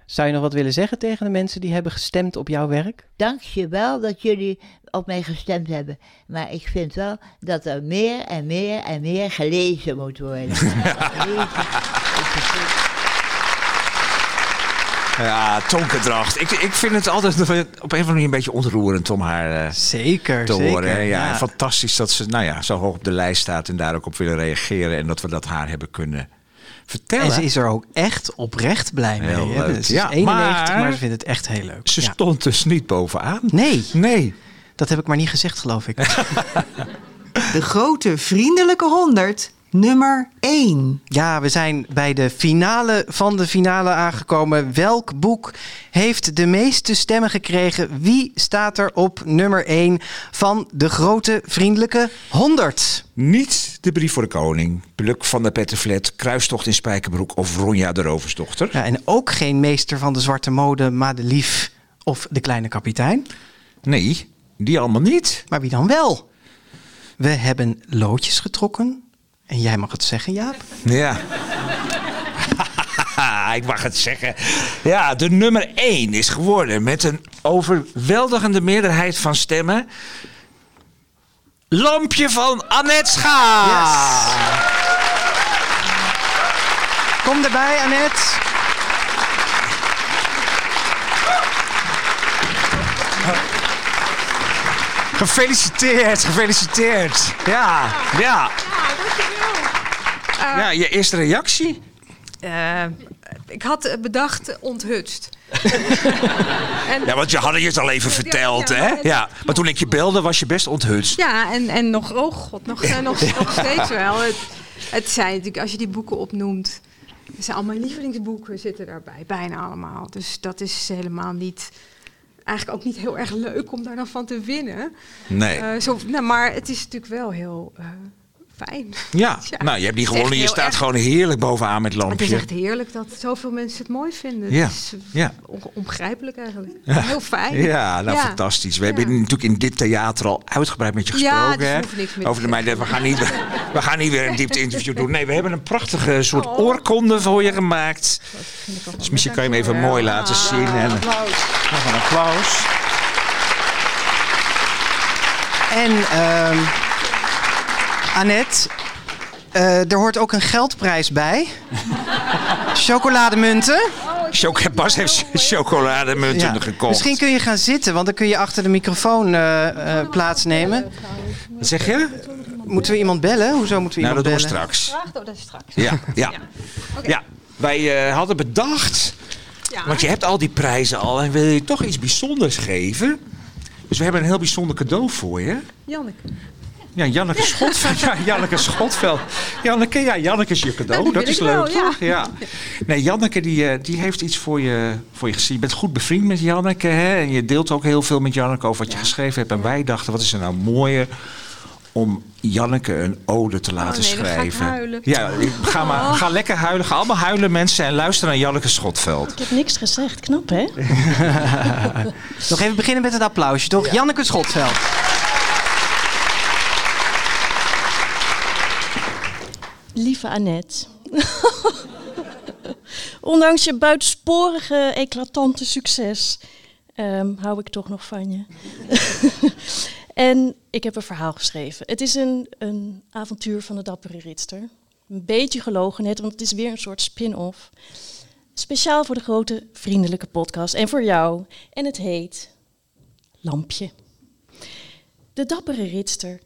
Zou je nog wat willen zeggen tegen de mensen die hebben gestemd op jouw werk? Dank je wel dat jullie op mij gestemd hebben. Maar ik vind wel dat er meer en meer en meer gelezen moet worden. Ja, tonkendracht. Ik, ik vind het altijd op een of andere manier een beetje ontroerend om haar eh, zeker, te zeker, horen. hè. Ja, fantastisch dat ze nou ja, zo hoog op de lijst staat en daar ook op willen reageren. En dat we dat haar hebben kunnen vertellen. En ze is er ook echt oprecht blij mee. Heel leuk. Ze is Ja, 91, maar, maar ze vindt het echt heel leuk. Ze Ja. stond dus niet bovenaan. Nee. Nee. Dat heb ik maar niet gezegd, geloof ik. De grote vriendelijke honderd, nummer 1. Ja, we zijn bij de finale van de finale aangekomen. Welk boek heeft de meeste stemmen gekregen? Wie staat er op nummer 1 van de grote vriendelijke 100? Niet de brief voor de koning, Pluk van de Pettenflat, Kruistocht in Spijkerbroek of Ronja de Roversdochter. Ja, en ook geen meester van de zwarte mode, Madelief of de kleine kapitein. Nee, die allemaal niet. Maar wie dan wel? We hebben loodjes getrokken. En jij mag het zeggen, Jaap. Ja. ik mag het zeggen. Ja, de nummer 1 is geworden met een overweldigende meerderheid van stemmen. Lampje van Annette Schaar. Kom erbij, Annette. Gefeliciteerd, gefeliciteerd. Ja, ja. Uh, Ja, je eerste reactie? eh, ik had eh, bedacht onthutst. en, Ja, want je had het al even verteld, hè? Ja. Maar toen ik je belde, was je best onthutst. ja, en, en nog, oh god, nog, eh, nog, nog steeds wel. Het, het zijn natuurlijk, als je die boeken opnoemt, zijn allemaal lievelingsboeken zitten daarbij, bijna allemaal. Dus dat is helemaal niet, eigenlijk ook niet heel erg leuk om daar dan van te winnen. Nee. Eh, zo, nou, maar het is natuurlijk wel heel eh, fijn. Ja, nou, je hebt die gewonnen. Je staat erg- gewoon heerlijk bovenaan met Het is lampje. echt heerlijk dat zoveel mensen het mooi vinden. Ja, Het is ja. on- onbegrijpelijk eigenlijk. Ja. Heel fijn. Ja, nou Ja. fantastisch. We hebben natuurlijk in dit theater al uitgebreid met je Ja, gesproken. dus niks meer te Over de meiden. We gaan, niet, we gaan niet weer een diepte interview doen. Nee, we hebben een prachtige soort oorkonde voor je gemaakt. Dus misschien kan je hem even mooi laten zien. En nog een applaus. En ehm Annette, eh, er hoort ook een geldprijs bij. Chocolademunten. Choco Bas heeft chocolademunten Ja. gekocht. Misschien kun je gaan zitten, want dan kun je achter de microfoon eh, eh, plaatsnemen. Wat zeg je? Moeten we iemand bellen? Hoezo moeten we Nou, iemand dat doen we bellen? straks. Dat is straks. Ja, ja. ja. wij eh, hadden bedacht, want je hebt al die prijzen al en wil je toch iets bijzonders geven. Dus we hebben een heel bijzonder cadeau voor je. Janneke. Ja, Janneke Schotveld. Ja, Janneke Schotveld. Janneke, ja, Janneke is je cadeau. Nou, dat is leuk, wel, ja. toch? Ja. Nee, Janneke die, eh, die heeft iets voor je, voor je gezien. Je bent goed bevriend met Janneke. Hè? En je deelt ook heel veel met Janneke over wat je geschreven hebt. En wij dachten, wat is er nou mooier om Janneke een ode te laten Oh, nee, dan ga ik schrijven. huilen. Ja, ga, maar, Oh. ga lekker huilen. Ga allemaal huilen mensen en luister naar Janneke Schotveld. Ik heb niks gezegd. Knap, hè? Nog even beginnen met het applausje, toch? Janneke Schotveld. Lieve Annette. Ondanks je buitensporige, eclatante succes, ehm, hou ik toch nog van je. en ik heb een verhaal geschreven. Het is een, een avontuur van de dappere ritster. Een beetje gelogen net, want het is weer een soort spin-off. Speciaal voor de grote vriendelijke podcast en voor jou. En het heet Lampje. De dappere ritster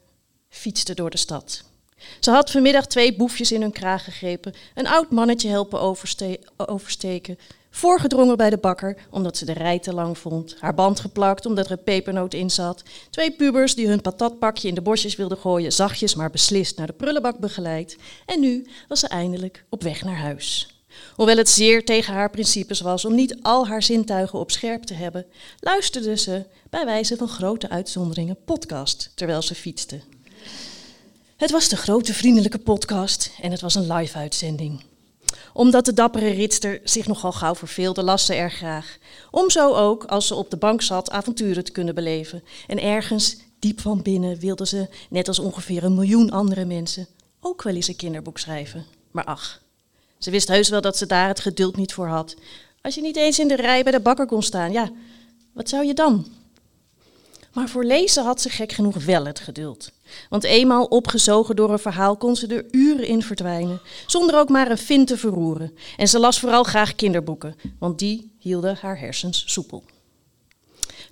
fietste door de stad. Ze had vanmiddag twee boefjes in hun kraag gegrepen, een oud mannetje helpen overste- oversteken, voorgedrongen bij de bakker omdat ze de rij te lang vond, haar band geplakt omdat er een pepernoot in zat, twee pubers die hun patatpakje in de bosjes wilden gooien, zachtjes maar beslist naar de prullenbak begeleid. En nu was ze eindelijk op weg naar huis. Hoewel het zeer tegen haar principes was om niet al haar zintuigen op scherp te hebben, luisterde ze, bij wijze van grote uitzonderingen, podcast terwijl ze fietste. Het was de grote vriendelijke podcast en het was een live-uitzending. Omdat de dappere ritster zich nogal gauw verveelde, las ze erg graag. Om zo ook, als ze op de bank zat, avonturen te kunnen beleven. En ergens, diep van binnen, wilde ze, net als ongeveer een miljoen andere mensen, ook wel eens een kinderboek schrijven. Maar ach, ze wist heus wel dat ze daar het geduld niet voor had. Als je niet eens in de rij bij de bakker kon staan, ja, wat zou je dan? Maar voor lezen had ze gek genoeg wel het geduld. Want eenmaal opgezogen door een verhaal kon ze er uren in verdwijnen, zonder ook maar een vin te verroeren. En ze las vooral graag kinderboeken, want die hielden haar hersens soepel.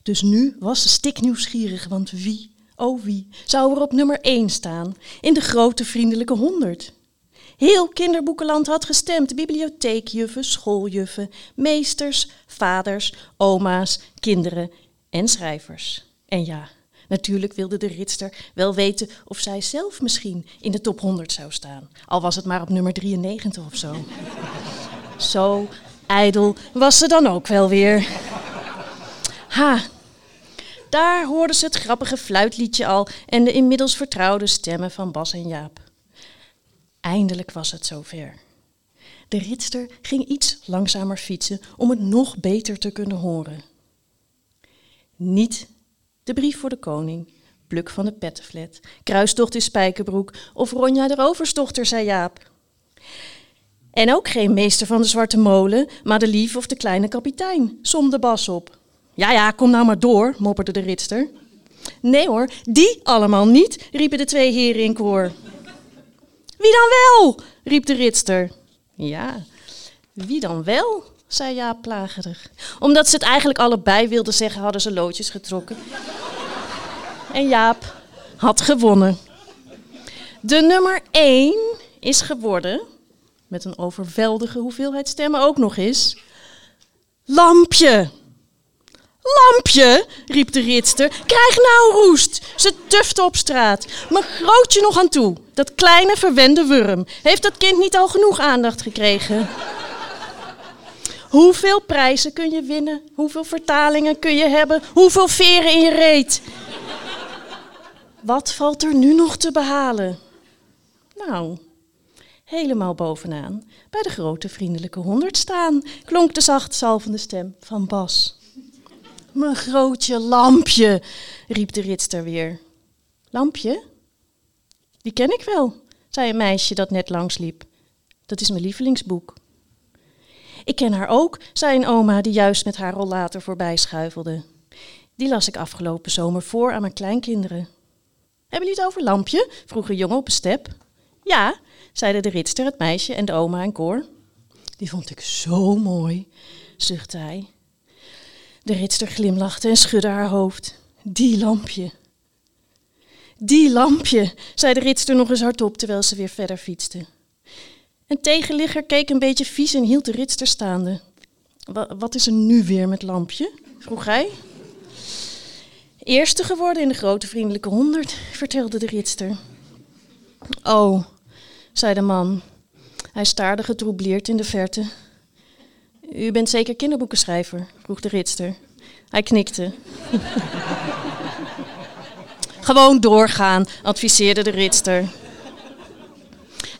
Dus nu was ze stiknieuwsgierig, want wie, oh wie, zou er op nummer 1 staan in de grote vriendelijke honderd? Heel kinderboekenland had gestemd. Bibliotheekjuffen, schooljuffen, meesters, vaders, oma's, kinderen en schrijvers. En ja, Natuurlijk wilde de ritster wel weten of zij zelf misschien in de top 100 zou staan. Al was het maar op nummer 93 of zo. Zo ijdel was ze dan ook wel weer. Ha, daar hoorden ze het grappige fluitliedje al en de inmiddels vertrouwde stemmen van Bas en Jaap. Eindelijk was het zover. De ritster ging iets langzamer fietsen om het nog beter te kunnen horen. Niet de brief voor de koning, Pluk van de Pettenflat, Kruistocht in Spijkerbroek of Ronja de Roversdochter, zei Jaap. En ook geen meester van de Zwarte Molen, Madelief of de kleine kapitein, somde Bas op. Ja, ja, kom nou maar door, mopperde de ritster. Nee hoor, die allemaal niet, riepen de twee heren in koor. Wie dan wel? riep de ritster. Ja, wie dan wel? Zei Jaap plagerig. Omdat ze het eigenlijk allebei wilden zeggen, hadden ze loodjes getrokken. En Jaap had gewonnen. De nummer 1 is geworden, met een overweldige hoeveelheid stemmen ook nog eens, Lampje. Lampje, riep de ritster, krijg nou roest. Ze tufte op straat. Mijn grootje nog aan toe. Dat kleine verwende wurm. Heeft dat kind niet al genoeg aandacht gekregen? Hoeveel prijzen kun je winnen? Hoeveel vertalingen kun je hebben? Hoeveel veren in je reet? Wat valt er nu nog te behalen? Nou, helemaal bovenaan, bij de grote vriendelijke honderd staan, klonk de zacht zalvende stem van Bas. Mijn grootje lampje, riep de ritster weer. Lampje? Die ken ik wel, zei een meisje dat net langsliep. Dat is mijn lievelingsboek. Ik ken haar ook, zei een oma die juist met haar rollator voorbij schuifelde. Die las ik afgelopen zomer voor aan mijn kleinkinderen. Hebben jullie het over Lampje? vroeg een jongen op een step. Ja, zeiden de ritster, het meisje en de oma en koor. Die vond ik zo mooi, zuchtte hij. De ritster glimlachte en schudde haar hoofd. Die lampje. Die lampje, zei de ritster nog eens hardop terwijl ze weer verder fietste. Een tegenligger keek een beetje vies en hield de ritster staande. Wat is er nu weer met lampje? vroeg hij. Eerste geworden in de grote vriendelijke honderd, vertelde de ritster. Oh, zei de man. Hij staarde getroubleerd in de verte. U bent zeker kinderboekenschrijver? vroeg de ritster. Hij knikte. Gewoon doorgaan, adviseerde de ritster.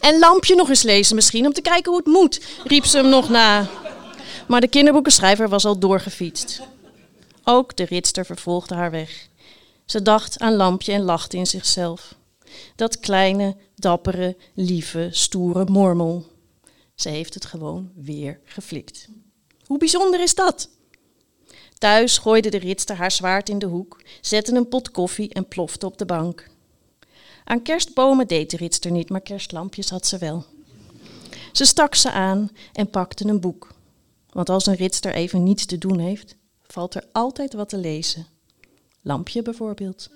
En lampje nog eens lezen misschien, om te kijken hoe het moet, riep ze hem nog na. Maar de kinderboekenschrijver was al doorgefietst. Ook de ritster vervolgde haar weg. Ze dacht aan lampje en lachte in zichzelf. Dat kleine, dappere, lieve, stoere mormel. Ze heeft het gewoon weer geflikt. Hoe bijzonder is dat? Thuis gooide de ritster haar zwaard in de hoek, zette een pot koffie en plofte op de bank. Aan kerstbomen deed de ritster niet, maar kerstlampjes had ze wel. Ze stak ze aan en pakte een boek. Want als een ritster even niets te doen heeft, valt er altijd wat te lezen. Lampje bijvoorbeeld.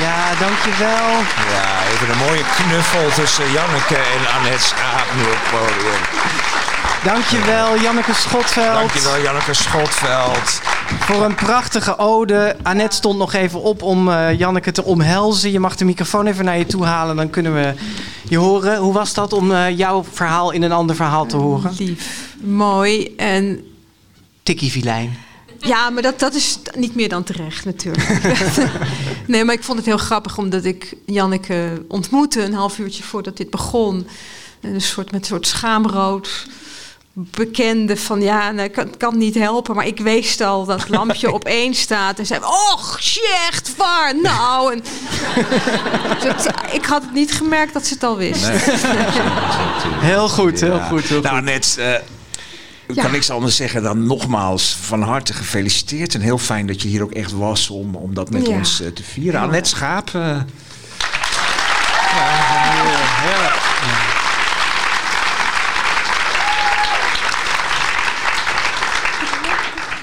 Ja, dankjewel. Ja, even een mooie knuffel tussen Janneke en Annette Schaap nu op het podium. Dankjewel, Janneke Schotveld. Dankjewel, Janneke Schotveld. Voor een prachtige ode. Annette stond nog even op om uh, Janneke te omhelzen. Je mag de microfoon even naar je toe halen, dan kunnen we je horen. Hoe was dat om uh, jouw verhaal in een ander verhaal te horen? Lief, mooi en... Tikkie vilijn. Ja, maar dat, dat is niet meer dan terecht natuurlijk. nee, maar ik vond het heel grappig omdat ik Janneke ontmoette een half uurtje voordat dit begon. Een soort, met een soort schaamrood bekende van ja, nou, ik kan, kan niet helpen, maar ik wist al dat lampje op één staat en zei: Och, echt waar, nou. En, dus ik had het niet gemerkt dat ze het al wist. Nee. heel goed, heel ja. goed. Heel nou, goed. net. Uh, ja. kan niks anders zeggen dan nogmaals van harte gefeliciteerd. En heel fijn dat je hier ook echt was om, om dat met ja. ons uh, te vieren. Ja. Annette Schaap. Uh...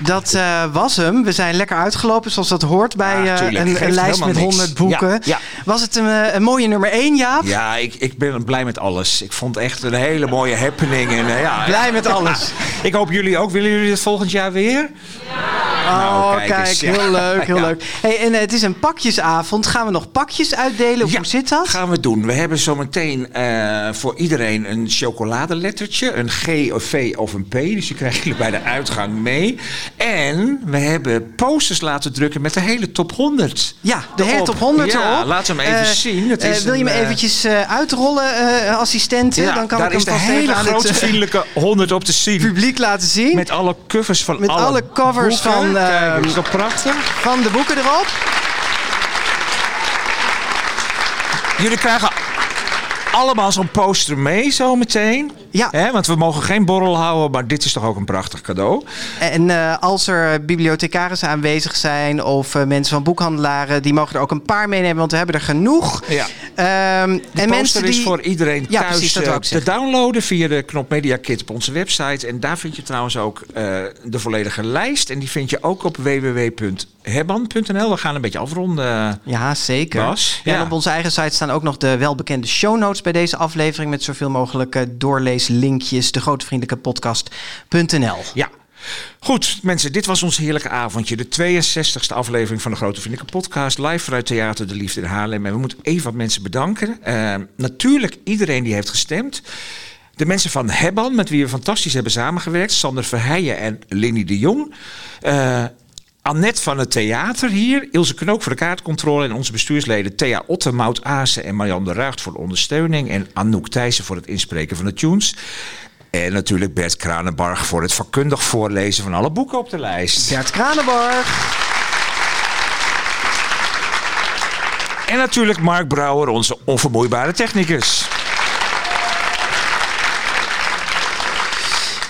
dat eh, was hem. We zijn lekker uitgelopen zoals dat hoort bij Ja, eh, een, lijst met. 100 boeken. Ja, ja. Was het een, eh, een mooie nummer 1, Jaap? Ja, ik, ik ben blij met alles. Ik vond het echt een hele mooie happening. En, ja, Blij met alles. ik hoop jullie ook. Willen jullie het volgend jaar weer? Oh, Nou, kijk, kijk eens, heel leuk, heel leuk. Hey, en eh, het is een pakjesavond. Gaan we nog pakjes uitdelen? Hoe zit dat? gaan we doen. We hebben zometeen eh voor iedereen een chocoladelettertje. Een G, of V of een P. Dus die krijgen jullie bij de uitgang mee. En we hebben posters laten drukken met de hele top 100. Ja, de hele top 100 Ja, erop. laat hem even Eh, zien. Het is wil je me eventjes uitrollen, assistenten? Ja, Dan kan daar ik hem is de vast hele grote vriendelijke 100 op te zien. publiek laten zien. Met alle covers van Met alle, alle covers boeken. van, Kijk, ehm, is prachtig? van de boeken erop. Jullie krijgen allemaal zo'n poster mee zometeen. Ja. Hè, want we mogen geen borrel houden, maar dit is toch ook een prachtig cadeau. En eh, als er bibliothecarissen aanwezig zijn of eh, mensen van boekhandelaren, die mogen er ook een paar meenemen, want we hebben er genoeg. Ja. Ehm, Die en mensen poster is die... voor iedereen Ja, thuis precies, eh, te downloaden via de knop Media Kit op onze website. En daar vind je trouwens ook de volledige lijst. En die vind je ook op www.hebban.nl. We gaan een beetje afronden. Ja, zeker. Bas, Ja, ja. En op onze eigen site staan ook nog de welbekende show notes bij deze aflevering met zoveel mogelijk eh, doorleeslinkjes. De grotevriendelijke podcast.nl. Ja. Goed, mensen, dit was ons heerlijke avondje. De 62e aflevering van de Grote Vriendelijke Podcast. Live vanuit Theater De Liefde in Haarlem. En we moeten even wat mensen bedanken. Eh, natuurlijk iedereen die heeft gestemd. De mensen van Hebban, met wie we fantastisch hebben samengewerkt. Sander Verheijen en Linny de Jong. Eh, Annette van het theater hier. Ilse Knook voor de kaartcontrole. En onze bestuursleden Thea Otte, Mout Azen en Marianne de Ruigt voor de ondersteuning. En Anouk Thijssen voor het inspreken van de tunes. En natuurlijk Bert Kranenbarg voor het vakkundig voorlezen van alle boeken op de lijst. Bert Kranenbarg. En natuurlijk Mark Brouwer, onze onvermoeibare technicus.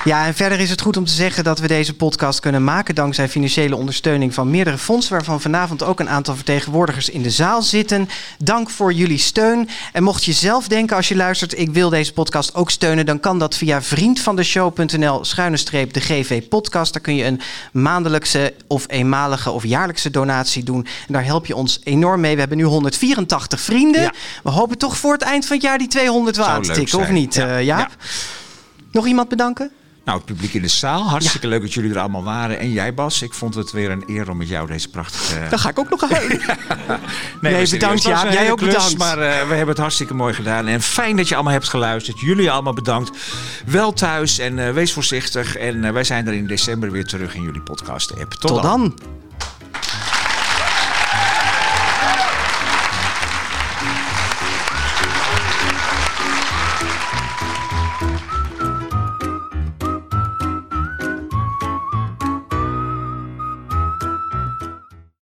Ja, en verder is het goed om te zeggen dat we deze podcast kunnen maken dankzij financiële ondersteuning van meerdere fondsen, waarvan vanavond ook een aantal vertegenwoordigers in de zaal zitten. Dank voor jullie steun. En mocht je zelf denken als je luistert, ik wil deze podcast ook steunen, dan kan dat via vriendvandeshow.nl schuine streep de GV podcast. Daar kun je een maandelijkse of eenmalige of jaarlijkse donatie doen. En daar help je ons enorm mee. We hebben nu 184 vrienden. We hopen toch voor het eind van het jaar die 200 wel aan te tikken, of niet, Ja. eh, Jaap? Nog iemand bedanken? Nou, het publiek in de zaal. Hartstikke leuk dat jullie er allemaal waren. En jij, Bas. Ik vond het weer een eer om met jou deze prachtige... Dan ga ik ook nog heen. Nee, bedankt, een Jij ook klus, bedankt. Maar eh, we hebben het hartstikke mooi gedaan. En fijn dat je allemaal hebt geluisterd. Jullie allemaal bedankt. Wel thuis en eh, wees voorzichtig. En eh, wij zijn er in december weer terug in jullie podcast-app. Tot, Tot dan.